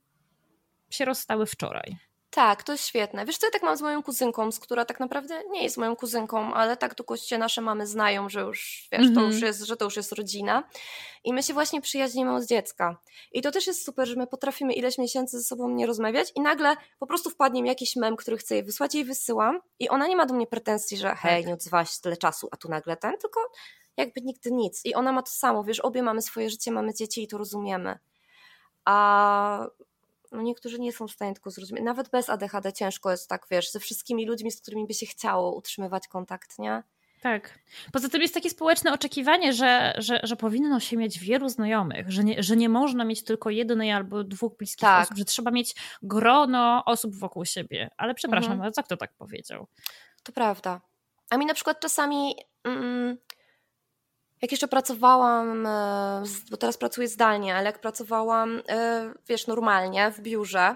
się rozstały wczoraj. Tak, to jest świetne. Wiesz co, ja tak mam z moją kuzynką, z która tak naprawdę nie jest moją kuzynką, ale tak to się nasze mamy znają, że już, wiesz, to już Mhm. jest, że to już jest rodzina. I my się właśnie przyjaźnimy od dziecka. I to też jest super, że my potrafimy ileś miesięcy ze sobą nie rozmawiać i nagle po prostu wpadnie mi jakiś mem, który chcę jej wysłać, jej wysyłam i ona nie ma do mnie pretensji, że hej, nie odzywałaś się tyle czasu, a tu nagle ten, tylko jakby nigdy nic. I ona ma to samo, wiesz, obie mamy swoje życie, mamy dzieci i to rozumiemy. A no niektórzy nie są w stanie tego zrozumieć. Nawet bez ADHD ciężko jest tak, wiesz, ze wszystkimi ludźmi, z którymi by się chciało utrzymywać kontakt, nie? Tak. Poza tym jest takie społeczne oczekiwanie, że, że, że powinno się mieć wielu znajomych, że nie, że nie można mieć tylko jednej albo dwóch bliskich Tak. osób, że trzeba mieć grono osób wokół siebie. Ale przepraszam, Mhm. ale co kto tak powiedział? To prawda. A mi na przykład czasami, mm, jak jeszcze pracowałam, e, bo teraz pracuję zdalnie, ale jak pracowałam, e, wiesz, normalnie w biurze,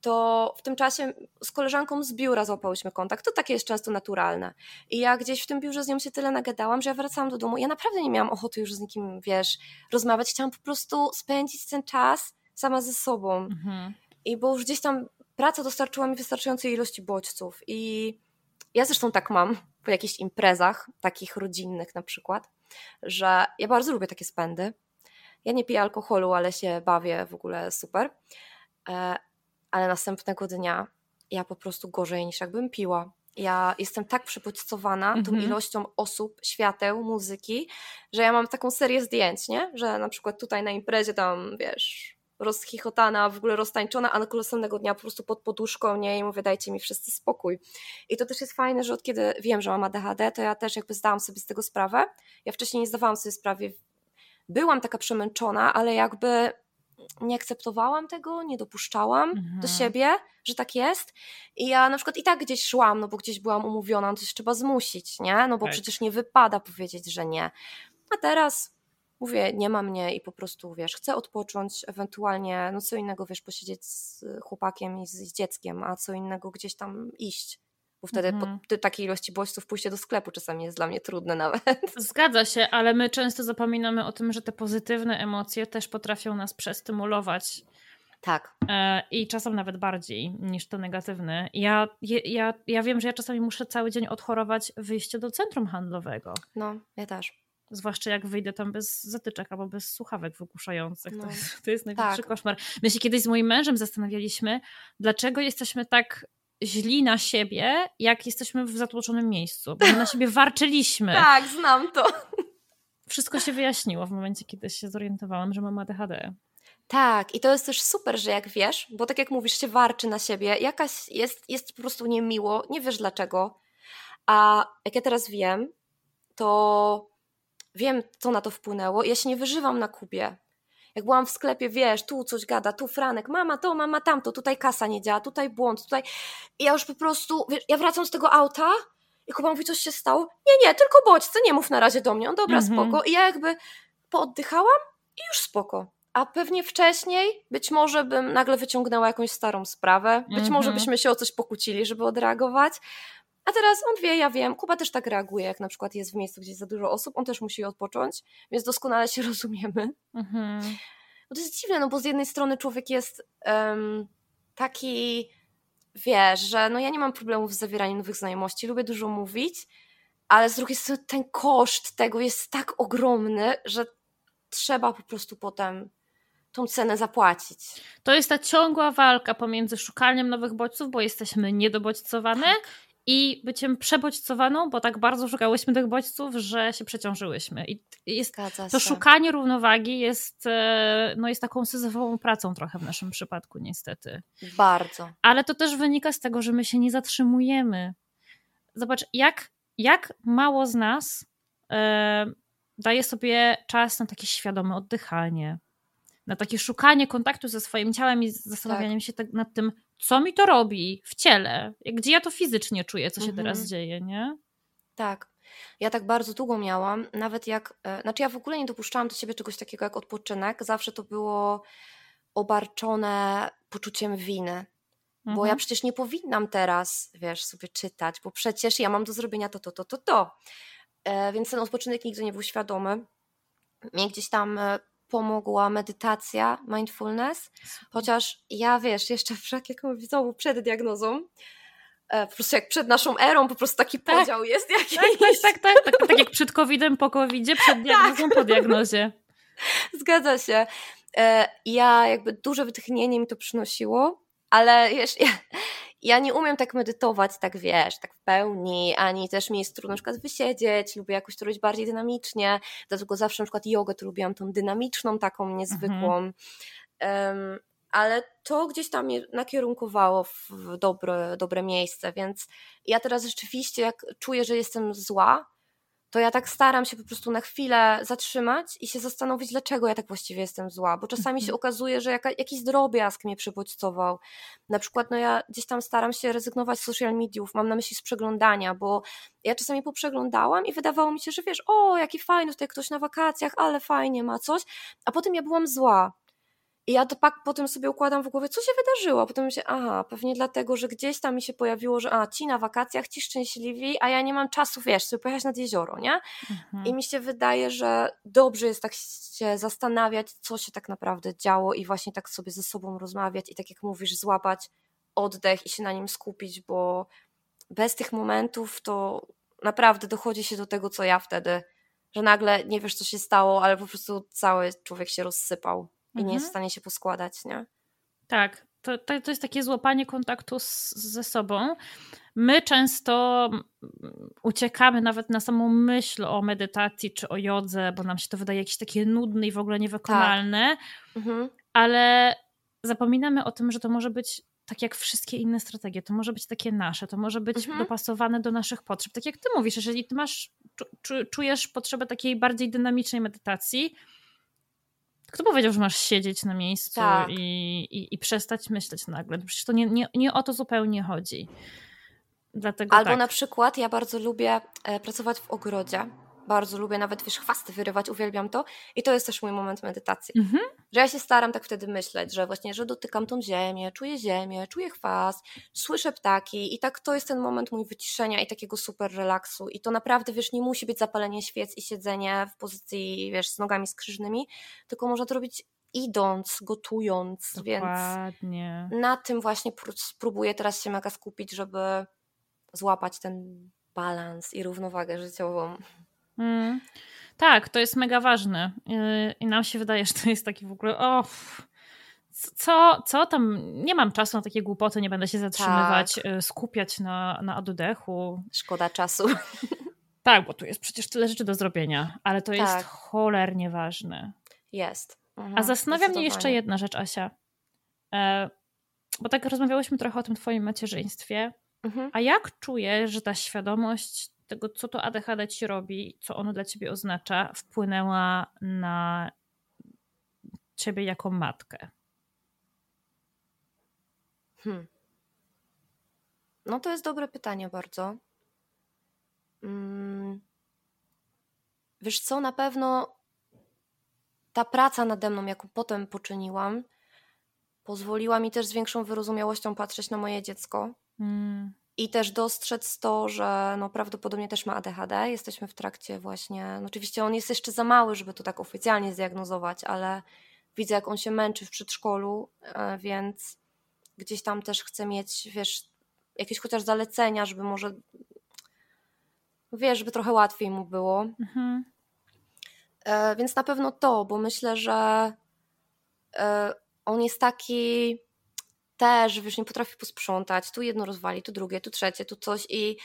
to w tym czasie z koleżanką z biura złapałyśmy kontakt. To takie jest często naturalne. I ja gdzieś w tym biurze z nią się tyle nagadałam, że ja wracałam do domu. Ja naprawdę nie miałam ochoty już z nikim, wiesz, rozmawiać. Chciałam po prostu spędzić ten czas sama ze sobą. Mhm. I bo już gdzieś tam praca dostarczyła mi wystarczającej ilości bodźców. I ja zresztą tak mam po jakichś imprezach, takich rodzinnych na przykład, że ja bardzo lubię takie spędy. Ja nie piję alkoholu, ale się bawię w ogóle super. E, Ale następnego dnia ja po prostu gorzej niż jakbym piła. Ja jestem tak przebodźcowana tą Mhm. ilością osób, świateł, muzyki, że ja mam taką serię zdjęć, nie? Że na przykład tutaj na imprezie tam, wiesz, rozchichotana, w ogóle roztańczona, a następnego dnia po prostu pod poduszką, nie? I mówię, dajcie mi wszyscy spokój. I to też jest fajne, że od kiedy wiem, że mam ADHD, to ja też jakby zdałam sobie z tego sprawę. Ja wcześniej nie zdawałam sobie sprawy. Byłam taka przemęczona, ale jakby nie akceptowałam tego, nie dopuszczałam Mhm. do siebie, że tak jest. I ja na przykład i tak gdzieś szłam, no bo gdzieś byłam umówiona, no to się trzeba zmusić, nie? No bo Tak. przecież nie wypada powiedzieć, że nie. A teraz mówię, nie ma mnie i po prostu, wiesz, chcę odpocząć, ewentualnie, no co innego, wiesz, posiedzieć z chłopakiem i z, z dzieckiem, a co innego gdzieś tam iść. Bo wtedy Mhm. po ty- takiej ilości bodźców pójście do sklepu czasami jest dla mnie trudne nawet. Zgadza się, ale my często zapominamy o tym, że te pozytywne emocje też potrafią nas przestymulować Tak. e, i czasem nawet bardziej niż te negatywne. Ja, ja, ja wiem, że ja czasami muszę cały dzień odchorować wyjście do centrum handlowego. No, ja też. Zwłaszcza jak wyjdę tam bez zatyczek albo bez słuchawek wygłuszających. No. To, jest, to jest największy Tak. koszmar. My się kiedyś z moim mężem zastanawialiśmy, dlaczego jesteśmy tak źli na siebie, jak jesteśmy w zatłoczonym miejscu. Bo my na siebie *laughs* warczyliśmy. Tak, znam to. Wszystko się wyjaśniło w momencie, kiedy się zorientowałam, że mam ADHD. Tak, i to jest też super, że jak wiesz, bo tak jak mówisz, się warczy na siebie, jakaś jest, jest po prostu niemiło, nie wiesz dlaczego. A jak ja teraz wiem, to wiem, co na to wpłynęło. Ja się nie wyżywam na Kubie. Jak byłam w sklepie, wiesz, tu coś gada, tu Franek, mama to, mama tamto, tutaj kasa nie działa, tutaj błąd, tutaj. I ja już po prostu, wiesz, ja wracam z tego auta i Kuba mówi, coś się stało. Nie, nie, tylko bodźce, nie mów na razie do mnie. On, dobra, Mhm. spoko. I ja jakby pooddychałam i już spoko. A pewnie wcześniej być może bym nagle wyciągnęła jakąś starą sprawę, być może Mhm. byśmy się o coś pokłócili, żeby odreagować. A teraz on wie, ja wiem, Kuba też tak reaguje, jak na przykład jest w miejscu, gdzie jest za dużo osób, on też musi odpocząć, więc doskonale się *laughs* rozumiemy. Mhm. Bo to jest dziwne, no bo z jednej strony człowiek jest em, taki, wiesz, że no ja nie mam problemów z zawieraniem nowych znajomości, lubię dużo mówić, ale z drugiej strony ten koszt tego jest tak ogromny, że trzeba po prostu potem tą cenę zapłacić. To jest ta ciągła walka pomiędzy szukaniem nowych bodźców, bo jesteśmy niedobodźcowane, Tak. I byciem przebodźcowaną, bo tak bardzo szukałyśmy tych bodźców, że się przeciążyłyśmy. I jest, to się. szukanie równowagi jest, e, no jest taką syzyfową pracą trochę w naszym przypadku, niestety. Bardzo. Ale to też wynika z tego, że my się nie zatrzymujemy. Zobacz, jak, jak mało z nas e, daje sobie czas na takie świadome oddychanie, na takie szukanie kontaktu ze swoim ciałem i zastanawianie się tak nad tym, co mi to robi w ciele, gdzie ja to fizycznie czuję, co się Mhm. teraz dzieje, nie? Tak. Ja tak bardzo długo miałam, nawet jak, e, znaczy ja w ogóle nie dopuszczałam do siebie czegoś takiego jak odpoczynek, zawsze to było obarczone poczuciem winy, bo Mhm. ja przecież nie powinnam teraz, wiesz, sobie czytać, bo przecież ja mam do zrobienia to, to, to, to, to. E, Więc ten odpoczynek nigdy nie był świadomy. Mnie gdzieś tam e, pomogła medytacja, mindfulness, chociaż ja wiesz, jeszcze jak znowu przed diagnozą, e, po prostu jak przed naszą erą, po prostu taki tak. podział jest jakiś. Tak, tak, tak, tak, tak, tak jak przed COVID-em, po COVID-zie, przed *laughs* tak. diagnozą, po diagnozie. Zgadza się. E, ja jakby duże wytchnienie mi to przynosiło, ale ja, ja nie umiem tak medytować, tak wiesz, tak w pełni, ani też mi jest trudno na przykład wysiedzieć, lubię jakoś to robić bardziej dynamicznie, dlatego zawsze na przykład jogę to lubiłam tą dynamiczną, taką niezwykłą. Mhm. Um, ale to gdzieś tam mnie nakierunkowało w dobre, dobre miejsce, więc ja teraz rzeczywiście jak czuję, że jestem zła, to ja tak staram się po prostu na chwilę zatrzymać i się zastanowić, dlaczego ja tak właściwie jestem zła, bo czasami się mhm. okazuje, że jaka, jakiś drobiazg mnie przybodźcował. Na przykład, no ja gdzieś tam staram się rezygnować z social mediów, mam na myśli z przeglądania, bo ja czasami poprzeglądałam i wydawało mi się, że wiesz, o, jaki fajny tutaj ktoś na wakacjach, ale fajnie ma coś, a potem ja byłam zła. I ja to pak potem sobie układam w głowie, co się wydarzyło. Potem myślę, aha, pewnie dlatego, że gdzieś tam mi się pojawiło, że a, ci na wakacjach, ci szczęśliwi, a ja nie mam czasu, wiesz, sobie pojechać nad jezioro, nie? Mhm. I mi się wydaje, że dobrze jest tak się zastanawiać, co się tak naprawdę działo i właśnie tak sobie ze sobą rozmawiać i tak jak mówisz, złapać oddech i się na nim skupić, bo bez tych momentów to naprawdę dochodzi się do tego, co ja wtedy, że nagle nie wiesz, co się stało, ale po prostu cały człowiek się rozsypał i mhm. nie jest w mhm. stanie się poskładać, nie? Tak, to, to, to jest takie złapanie kontaktu z, ze sobą. My często uciekamy nawet na samą myśl o medytacji czy o jodze, bo nam się to wydaje jakieś takie nudne i w ogóle niewykonalne, tak. mhm. ale zapominamy o tym, że to może być tak jak wszystkie inne strategie, to może być takie nasze, to może być mhm. dopasowane do naszych potrzeb. Tak jak ty mówisz, jeżeli ty masz, czujesz potrzebę takiej bardziej dynamicznej medytacji, kto powiedział, że masz siedzieć na miejscu tak. i, i, i, przestać myśleć nagle? Przecież to nie, nie, nie o to zupełnie chodzi. Dlatego Albo tak. na przykład ja bardzo lubię e, pracować w ogrodzie bardzo lubię nawet, wiesz, chwasty wyrywać, uwielbiam to i to jest też mój moment medytacji, mhm. że ja się staram tak wtedy myśleć, że właśnie, że dotykam tą ziemię, czuję ziemię, czuję chwast, słyszę ptaki i tak to jest ten moment mój wyciszenia i takiego super relaksu i to naprawdę, wiesz, nie musi być zapalenie świec i siedzenie w pozycji, wiesz, z nogami skrzyżnymi, tylko można to robić idąc, gotując, Dokładnie. więc na tym właśnie spróbuję teraz się mega skupić, żeby złapać ten balans i równowagę życiową. Mm. Tak, to jest mega ważne. I nam się wydaje, *laughs* że to jest taki w ogóle. O, co, co tam? Nie mam czasu na takie głupoty, nie będę się zatrzymywać, tak. Y, skupiać na, na oddechu. Szkoda czasu. *laughs* Tak, bo tu jest przecież tyle rzeczy do zrobienia, ale to tak. jest cholernie ważne. Jest. Mhm, A zastanawia mnie jeszcze jedna rzecz, Asia. E, bo tak rozmawiałyśmy trochę o tym twoim macierzyństwie. Mhm. A jak czujesz, że ta świadomość tego, co to ADHD ci robi, co ono dla ciebie oznacza, wpłynęła na ciebie jako matkę? Hmm. No to jest dobre pytanie bardzo. Hmm. Wiesz co, na pewno ta praca nade mną, jaką potem poczyniłam, pozwoliła mi też z większą wyrozumiałością patrzeć na moje dziecko. Hmm i też dostrzec to, że no prawdopodobnie też ma ADHD. Jesteśmy w trakcie właśnie, no oczywiście on jest jeszcze za mały, żeby to tak oficjalnie zdiagnozować, ale widzę jak on się męczy w przedszkolu, e, więc gdzieś tam też chcę mieć, wiesz, jakieś chociaż zalecenia, żeby może wiesz, żeby trochę łatwiej mu było. Mhm. E, więc na pewno to, bo myślę, że e, on jest taki też, wiesz, nie potrafi posprzątać, tu jedno rozwali, tu drugie, tu trzecie, tu coś i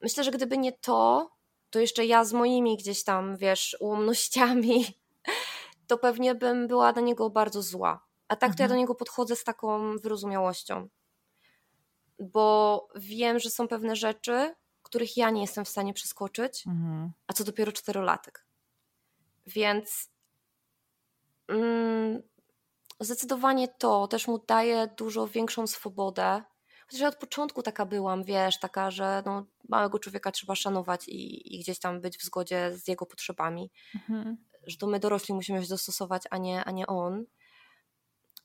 myślę, że gdyby nie to, to jeszcze ja z moimi gdzieś tam, wiesz, ułomnościami, *laughs* to pewnie bym była na niego bardzo zła. A tak to ja do mhm. niego podchodzę z taką wyrozumiałością. Bo wiem, że są pewne rzeczy, których ja nie jestem w stanie przeskoczyć, mhm. a co dopiero czterolatek. Więc mm, Zdecydowanie to też mu daje dużo większą swobodę. Chociaż ja od początku taka byłam, wiesz, taka, że no, małego człowieka trzeba szanować i, i gdzieś tam być w zgodzie z jego potrzebami. Mhm. Że to my dorośli musimy się dostosować, a nie, a nie on.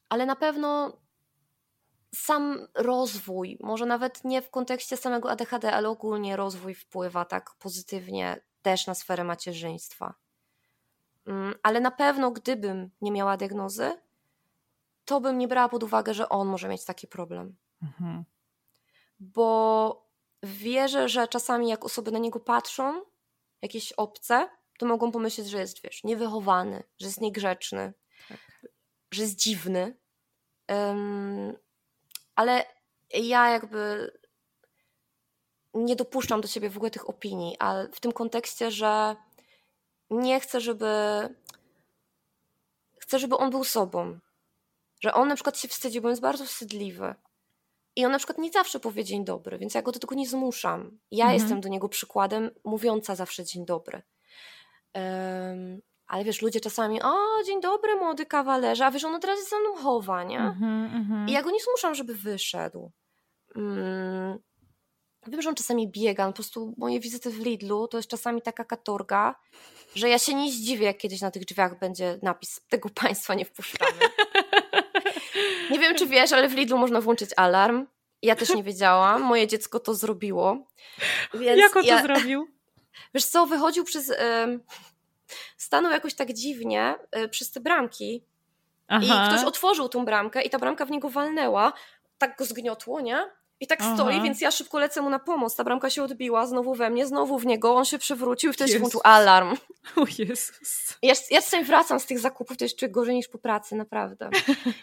Ale na pewno sam rozwój, może nawet nie w kontekście samego ADHD, ale ogólnie rozwój wpływa tak pozytywnie też na sferę macierzyństwa. Mm, ale na pewno, gdybym nie miała diagnozy, to bym nie brała pod uwagę, że on może mieć taki problem. Mhm. Bo wierzę, że czasami jak osoby na niego patrzą, jakieś obce, to mogą pomyśleć, że jest, wiesz, niewychowany, że jest niegrzeczny, tak. że jest dziwny. Um, ale ja jakby nie dopuszczam do siebie w ogóle tych opinii, ale w tym kontekście, że nie chcę, żeby chcę, żeby on był sobą. Że on na przykład się wstydzi, bo jest bardzo wstydliwy. I on na przykład nie zawsze powie dzień dobry, więc ja go do tego nie zmuszam. Ja mhm. jestem do niego przykładem mówiąca zawsze dzień dobry. Um, ale wiesz, ludzie czasami, o, dzień dobry, młody kawalerze, a wiesz, on teraz jest za mną chowa, nie? Mhm, mhm. I ja go nie zmuszam, żeby wyszedł. Um, wiem, że on czasami biega, po prostu moje wizyty w Lidlu to jest czasami taka katorga, że ja się nie zdziwię, jak kiedyś na tych drzwiach będzie napis tego państwa nie wpuszczamy. *laughs* Nie wiem, czy wiesz, ale w Lidlu można włączyć alarm. Ja też nie wiedziałam. Moje dziecko to zrobiło. Jak on ja... to zrobił? *laughs* Wiesz co, wychodził przez... Y... Stanął jakoś tak dziwnie y, przez te bramki Aha. i ktoś otworzył tą bramkę i ta bramka w niego walnęła. Tak go zgniotło, nie? I tak Aha. stoi, więc ja szybko lecę mu na pomoc. Ta bramka się odbiła, znowu we mnie, znowu w niego. On się przewrócił i wtedy Jezus. się włączył alarm. *laughs* O Jezus. Ja, ja czasami wracam z tych zakupów, to jest czuję gorzej niż po pracy, naprawdę.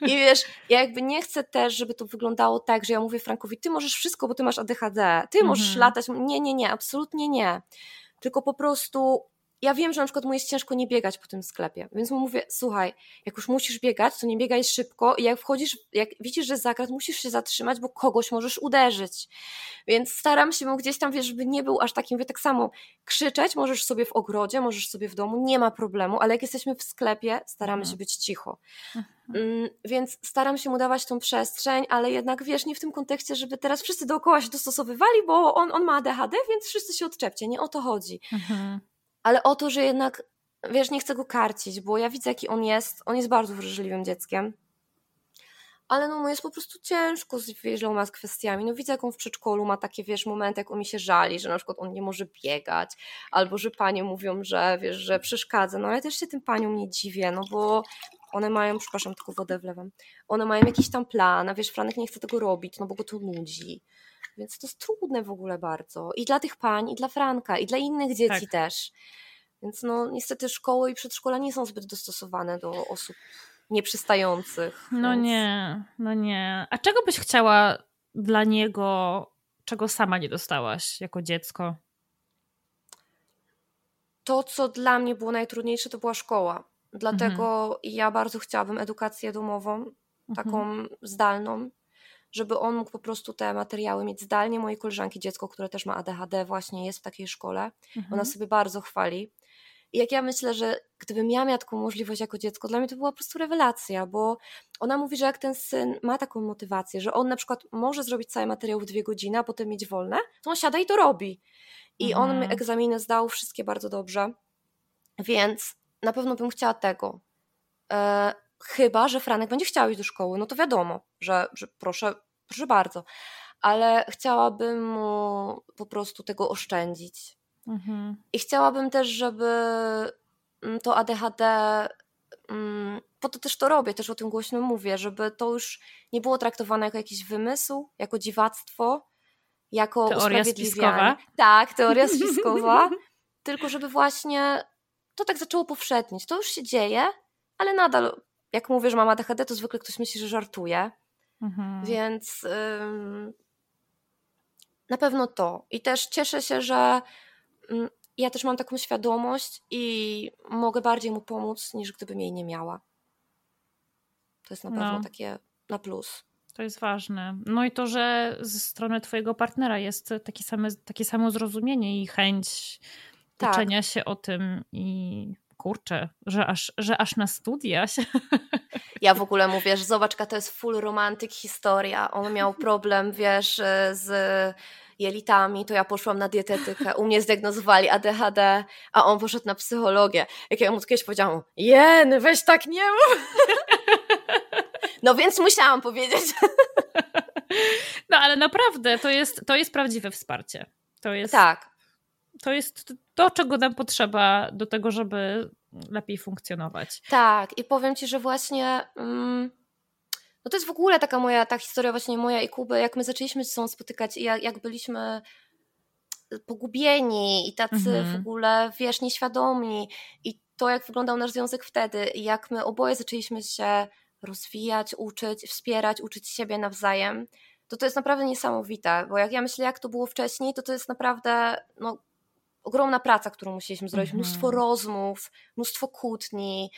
I wiesz, ja jakby nie chcę też, żeby to wyglądało tak, że ja mówię Frankowi, ty możesz wszystko, bo ty masz ADHD, ty możesz mhm. latać. Nie, nie, nie, absolutnie nie. Tylko po prostu ja wiem, że na przykład mu jest ciężko nie biegać po tym sklepie, więc mu mówię, słuchaj, jak już musisz biegać, to nie biegaj szybko i jak wchodzisz, jak widzisz, że zakręt, musisz się zatrzymać, bo kogoś możesz uderzyć. Więc staram się mu gdzieś tam, wiesz, żeby nie był aż takim, wie, tak samo krzyczeć możesz sobie w ogrodzie, możesz sobie w domu, nie ma problemu, ale jak jesteśmy w sklepie, staramy mhm. się być cicho. Mhm. Mm, więc staram się mu dawać tą przestrzeń, ale jednak wiesz, nie w tym kontekście, żeby teraz wszyscy dookoła się dostosowywali, bo on, on ma ADHD, więc wszyscy się odczepcie, nie o to chodzi. Mhm ale o to, że jednak, wiesz, nie chcę go karcić, bo ja widzę, jaki on jest. On jest bardzo wrażliwym dzieckiem. Ale no mu jest po prostu ciężko z wieloma kwestiami. No widzę, jak on w przedszkolu ma takie, wiesz, momenty, jak on mi się żali, że na przykład on nie może biegać, albo że panie mówią, że, wiesz, że przeszkadza. No ale też się tym paniom nie dziwię, no bo one mają, przepraszam, tylko wodę wlewam, one mają jakiś tam plan, a wiesz, Franek nie chce tego robić, no bo go to nudzi. Więc to jest trudne w ogóle bardzo. I dla tych pań, i dla Franka, i dla innych dzieci tak. też. Więc no niestety szkoły i przedszkola nie są zbyt dostosowane do osób nieprzystających. No więc... nie, no nie. A czego byś chciała dla niego, czego sama nie dostałaś jako dziecko? To, co dla mnie było najtrudniejsze, to była szkoła. Dlatego mhm. ja bardzo chciałabym edukację domową, taką mhm. zdalną, żeby on mógł po prostu te materiały mieć zdalnie. Mojej koleżanki dziecko, które też ma ADHD, właśnie jest w takiej szkole. Mhm. Ona sobie bardzo chwali. I jak ja myślę, że gdybym ja miała taką możliwość jako dziecko, dla mnie to była po prostu rewelacja, bo ona mówi, że jak ten syn ma taką motywację, że on na przykład może zrobić cały materiał w dwie godziny, a potem mieć wolne, to on siada i to robi. I mhm. on egzaminy zdał wszystkie bardzo dobrze, więc na pewno bym chciała tego. Chyba, że Franek będzie chciał iść do szkoły, no to wiadomo, że, że proszę, proszę bardzo. Ale chciałabym mu po prostu tego oszczędzić. Mhm. I chciałabym też, żeby mm, to ADHD, mm, po to też to robię, też o tym głośno mówię, żeby to już nie było traktowane jako jakiś wymysł, jako dziwactwo, jako teoria spiskowa. Tak, teoria spiskowa. *laughs* tylko żeby właśnie to tak zaczęło powszednieć. To już się dzieje, ale nadal jak mówię, że mam ADHD, to zwykle ktoś myśli, że żartuje. Mhm. Więc ym, na pewno to. I też cieszę się, że ym, ja też mam taką świadomość i mogę bardziej mu pomóc, niż gdybym jej nie miała. To jest na pewno no. takie na plus. To jest ważne. No i to, że ze strony twojego partnera jest takie, same, takie samo zrozumienie i chęć tak. uczenia się o tym i kurczę, że aż, że aż na studia się... Ja w ogóle mówię, że zobacz, to jest full romantyk historia. On miał problem, wiesz, z jelitami, to ja poszłam na dietetykę, u mnie zdiagnozowali ADHD, a on poszedł na psychologię. Jak ja mu kiedyś powiedziałam, jen, weź tak nie mów. No więc musiałam powiedzieć. No ale naprawdę, to jest, to jest prawdziwe wsparcie. To jest, tak to jest to, czego nam potrzeba do tego, żeby lepiej funkcjonować. Tak, i powiem ci, że właśnie. Mm, no to jest w ogóle taka moja, ta historia właśnie moja i Kuby, jak my zaczęliśmy się z sobą spotykać i jak, jak byliśmy pogubieni i tacy mhm. w ogóle, wiesz, nieświadomi i to, jak wyglądał nasz związek wtedy i jak my oboje zaczęliśmy się rozwijać, uczyć, wspierać, uczyć siebie nawzajem, to to jest naprawdę niesamowite, bo jak ja myślę, jak to było wcześniej, to to jest naprawdę no, ogromna praca, którą musieliśmy zrobić, mhm. mnóstwo rozmów, mnóstwo kłótni,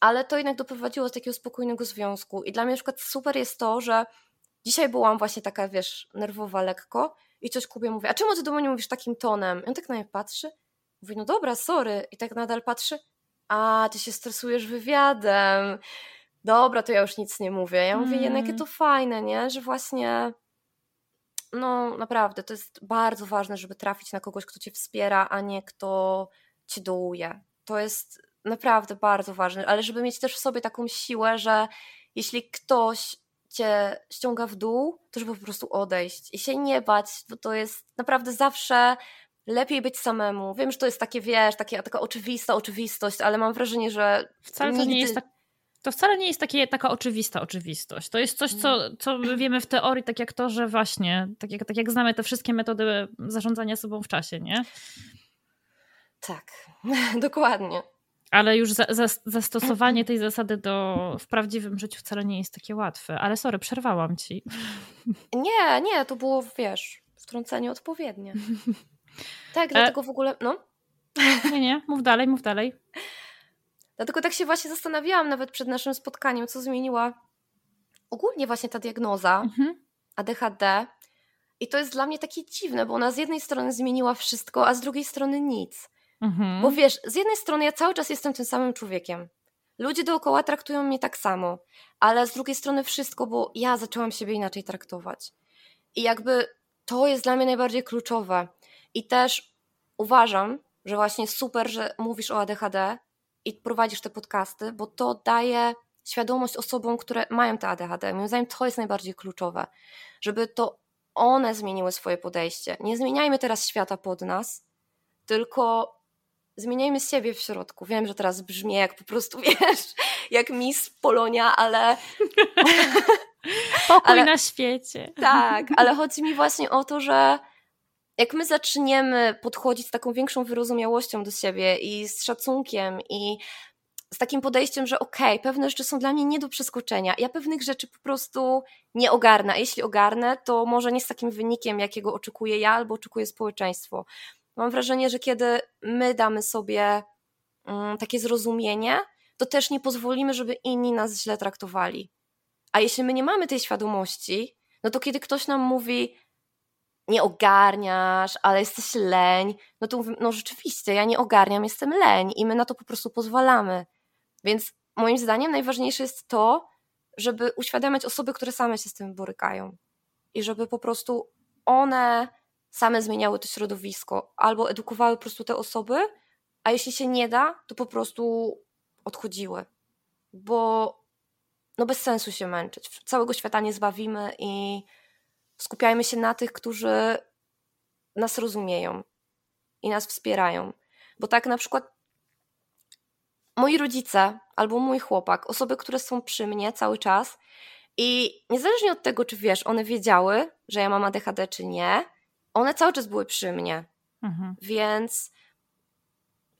ale to jednak doprowadziło do takiego spokojnego związku i dla mnie na przykład super jest to, że dzisiaj byłam właśnie taka, wiesz, nerwowa lekko i coś Kubie mówi, a czemu ty do mnie mówisz takim tonem? I on tak na mnie patrzy, mówi, no dobra, sorry. I tak nadal patrzy, a ty się stresujesz wywiadem. Dobra, to ja już nic nie mówię. Ja mówię, mm. jednak jakie to fajne, nie? Że właśnie no naprawdę, to jest bardzo ważne, żeby trafić na kogoś, kto cię wspiera, a nie kto cię dołuje. To jest naprawdę bardzo ważne, ale żeby mieć też w sobie taką siłę, że jeśli ktoś cię ściąga w dół, to żeby po prostu odejść i się nie bać, bo to jest naprawdę zawsze lepiej być samemu. Wiem, że to jest takie, wiesz, takie, taka oczywista oczywistość, ale mam wrażenie, że wcale nigdy... to nie jest tak to wcale nie jest takie, taka oczywista oczywistość. To jest coś, co, co wiemy w teorii, tak jak to, że właśnie, tak jak, tak jak znamy te wszystkie metody zarządzania sobą w czasie, nie? Tak, *laughs* dokładnie. Ale już za, za, zastosowanie tej zasady do, w prawdziwym życiu wcale nie jest takie łatwe. Ale sorry, przerwałam ci. *laughs* Nie, nie, to było, wiesz, wtrącenie odpowiednie. *laughs* Tak, dlatego w ogóle, no. Nie, nie, mów dalej, mów dalej. Dlatego tak się właśnie zastanawiałam nawet przed naszym spotkaniem, co zmieniła ogólnie właśnie ta diagnoza mhm. ADHD. I to jest dla mnie takie dziwne, bo ona z jednej strony zmieniła wszystko, a z drugiej strony nic. Mhm. Bo wiesz, z jednej strony ja cały czas jestem tym samym człowiekiem. Ludzie dookoła traktują mnie tak samo, ale z drugiej strony wszystko, bo ja zaczęłam siebie inaczej traktować. I jakby to jest dla mnie najbardziej kluczowe. I też uważam, że właśnie super, że mówisz o ADHD i prowadzisz te podcasty, bo to daje świadomość osobom, które mają te ADHD. Moim zdaniem to jest najbardziej kluczowe, żeby to one zmieniły swoje podejście. Nie zmieniajmy teraz świata pod nas, tylko zmieniajmy siebie w środku. Wiem, że teraz brzmi jak po prostu, *laughs* wiesz, jak Miss Polonia, ale... *laughs* Pokój ale... na świecie. Tak, ale chodzi mi właśnie o to, że jak my zaczniemy podchodzić z taką większą wyrozumiałością do siebie i z szacunkiem i z takim podejściem, że okej, okay, pewne rzeczy są dla mnie nie do przeskoczenia. Ja pewnych rzeczy po prostu nie ogarnę. A jeśli ogarnę, to może nie z takim wynikiem, jakiego oczekuję ja albo oczekuje społeczeństwo. Mam wrażenie, że kiedy my damy sobie um, takie zrozumienie, to też nie pozwolimy, żeby inni nas źle traktowali. A jeśli my nie mamy tej świadomości, no to kiedy ktoś nam mówi, nie ogarniasz, ale jesteś leń, no to no rzeczywiście, ja nie ogarniam, jestem leń i my na to po prostu pozwalamy. Więc moim zdaniem najważniejsze jest to, żeby uświadamiać osoby, które same się z tym borykają i żeby po prostu one same zmieniały to środowisko albo edukowały po prostu te osoby, a jeśli się nie da, to po prostu odchodziły. Bo no bez sensu się męczyć. Całego świata nie zbawimy i skupiajmy się na tych, którzy nas rozumieją i nas wspierają. Bo tak na przykład moi rodzice albo mój chłopak, osoby, które są przy mnie cały czas i niezależnie od tego, czy wiesz, one wiedziały, że ja mam ADHD, czy nie, one cały czas były przy mnie. Mhm. Więc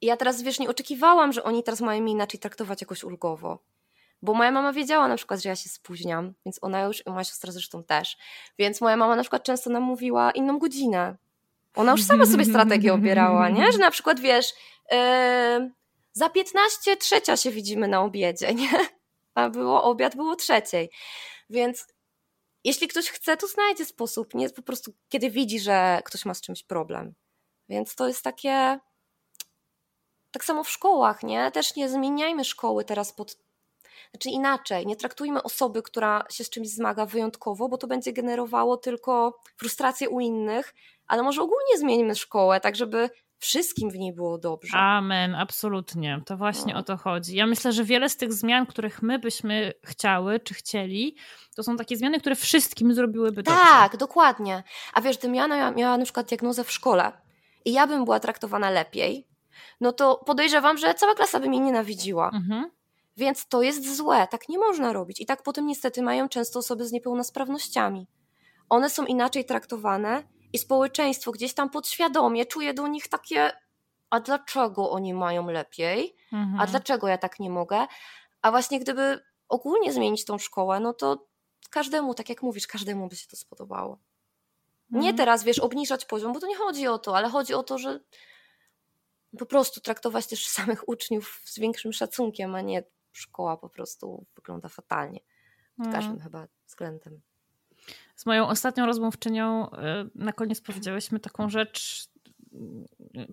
ja teraz, wiesz, nie oczekiwałam, że oni teraz mają mnie inaczej traktować jakoś ulgowo. Bo moja mama wiedziała na przykład, że ja się spóźniam, więc ona już, moja siostra zresztą też. Więc moja mama na przykład często nam mówiła inną godzinę. Ona już sama sobie strategię obierała, nie? Że na przykład wiesz, yy, za 15 trzecia się widzimy na obiedzie, *laughs* nie? A było obiad, było trzeciej. Więc jeśli ktoś chce, to znajdzie sposób, nie? Po prostu kiedy widzi, że ktoś ma z czymś problem. Więc to jest takie. Tak samo w szkołach, nie? Też nie zmieniajmy szkoły teraz pod znaczy inaczej, nie traktujmy osoby, która się z czymś zmaga wyjątkowo, bo to będzie generowało tylko frustrację u innych, ale może ogólnie zmieńmy szkołę, tak żeby wszystkim w niej było dobrze. Amen, absolutnie. To właśnie no. o to chodzi. Ja myślę, że wiele z tych zmian, których my byśmy chciały czy chcieli, to są takie zmiany, które wszystkim zrobiłyby dobrze. Tak, dokładnie. A wiesz, gdybym ja miała, miała na przykład diagnozę w szkole i ja bym była traktowana lepiej, no to podejrzewam, że cała klasa by mnie nienawidziła. Mhm. Więc to jest złe, tak nie można robić. I tak potem niestety mają często osoby z niepełnosprawnościami. One są inaczej traktowane i społeczeństwo gdzieś tam podświadomie czuje do nich takie a dlaczego oni mają lepiej? Mhm. A dlaczego ja tak nie mogę? A właśnie gdyby ogólnie zmienić tą szkołę, no to każdemu, tak jak mówisz, każdemu by się to spodobało. Nie mhm. teraz, wiesz, obniżać poziom, bo to nie chodzi o to, ale chodzi o to, że po prostu traktować też samych uczniów z większym szacunkiem, a nie szkoła po prostu wygląda fatalnie. Pod mhm. każdym chyba względem. Z moją ostatnią rozmówczynią y, na koniec powiedziałyśmy taką rzecz,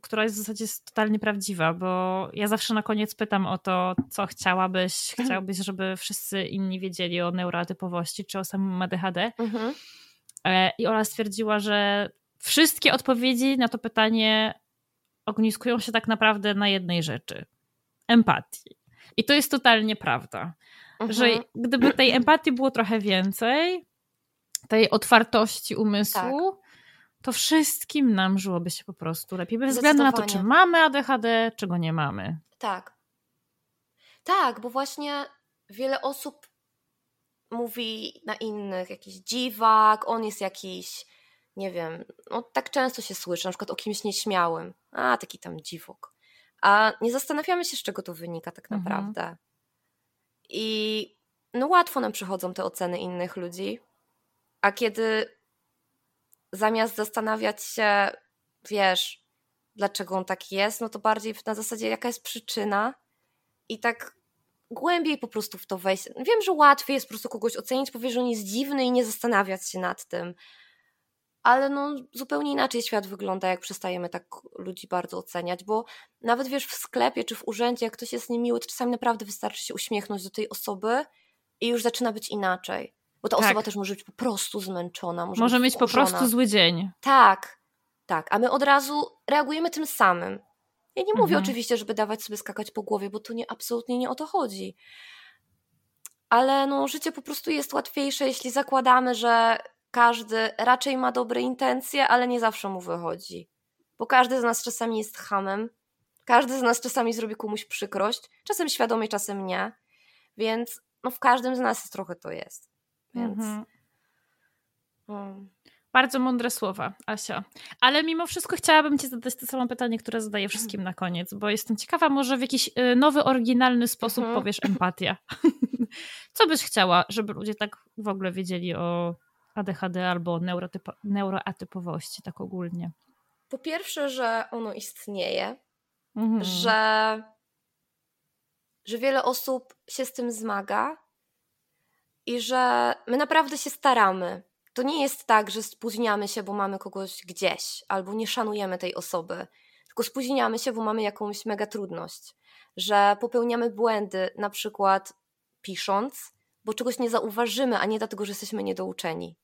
która jest w zasadzie totalnie prawdziwa, bo ja zawsze na koniec pytam o to, co chciałabyś, *laughs* chciałbyś, żeby wszyscy inni wiedzieli o neurotypowości czy o samym ADHD. Mhm. E, I Ola stwierdziła, że wszystkie odpowiedzi na to pytanie ogniskują się tak naprawdę na jednej rzeczy empatii. I to jest totalnie prawda. Mhm. Że gdyby tej empatii było trochę więcej, tej otwartości umysłu, tak. to wszystkim nam żyłoby się po prostu lepiej. Bez względu na to, czy mamy ADHD, czy go nie mamy. Tak. Tak, bo właśnie wiele osób mówi na innych jakiś dziwak, on jest jakiś, nie wiem, no tak często się słyszy, na przykład o kimś nieśmiałym. A, taki tam dziwok. A nie zastanawiamy się, z czego to wynika tak mhm. naprawdę. Mhm. I no łatwo nam przychodzą te oceny innych ludzi, a kiedy zamiast zastanawiać się, wiesz, dlaczego on tak jest, no to bardziej na zasadzie, jaka jest przyczyna i tak głębiej po prostu w to wejść. Wiem, że łatwiej jest po prostu kogoś ocenić, powiedzieć, że on jest dziwny i nie zastanawiać się nad tym. Ale no, zupełnie inaczej świat wygląda, jak przestajemy tak ludzi bardzo oceniać, bo nawet wiesz, w sklepie czy w urzędzie, jak ktoś jest niemiły, to czasami naprawdę wystarczy się uśmiechnąć do tej osoby i już zaczyna być inaczej. Bo ta tak. osoba też może być po prostu zmęczona. Może, może mieć po prostu zły dzień. Tak, tak. A my od razu reagujemy tym samym. Ja nie mówię mhm. oczywiście, żeby dawać sobie skakać po głowie, bo tu nie, absolutnie nie o to chodzi. Ale no, życie po prostu jest łatwiejsze, jeśli zakładamy, że każdy raczej ma dobre intencje, ale nie zawsze mu wychodzi. Bo każdy z nas czasami jest hamem, każdy z nas czasami zrobi komuś przykrość, czasem świadomie, czasem nie. Więc no, w każdym z nas trochę to jest. Więc. Mhm. Um. Bardzo mądre słowa, Asia. Ale mimo wszystko chciałabym Ci zadać to samo pytanie, które zadaję wszystkim na koniec, bo jestem ciekawa, może w jakiś y, nowy, oryginalny sposób mhm. powiesz empatia. *laughs* Co byś chciała, żeby ludzie tak w ogóle wiedzieli o ADHD albo neurotypo, neuroatypowości, tak ogólnie? Po pierwsze, że ono istnieje, mhm. że, że wiele osób się z tym zmaga i że my naprawdę się staramy to nie jest tak, że spóźniamy się, bo mamy kogoś gdzieś, albo nie szanujemy tej osoby, tylko spóźniamy się, bo mamy jakąś mega trudność, że popełniamy błędy, na przykład pisząc, bo czegoś nie zauważymy, a nie dlatego, że jesteśmy niedouczeni,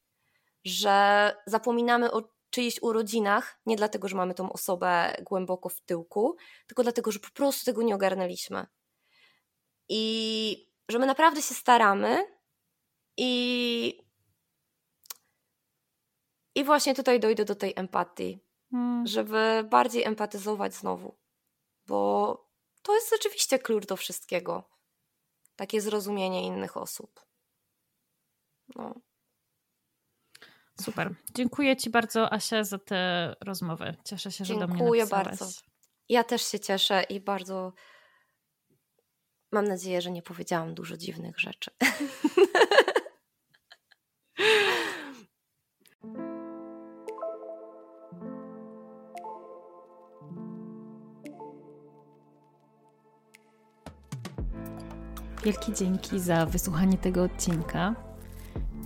że zapominamy o czyichś urodzinach, nie dlatego, że mamy tą osobę głęboko w tyłku, tylko dlatego, że po prostu tego nie ogarnęliśmy. I że my naprawdę się staramy i i właśnie tutaj dojdę do tej empatii, hmm. żeby bardziej empatyzować znowu, bo to jest rzeczywiście klucz do wszystkiego. Takie zrozumienie innych osób. No. Super. Dziękuję Ci bardzo, Asia, za tę rozmowę. Cieszę się, że Dziękuję do mnie Dziękuję bardzo. Ja też się cieszę i bardzo mam nadzieję, że nie powiedziałam dużo dziwnych rzeczy. *laughs* Wielkie dzięki za wysłuchanie tego odcinka.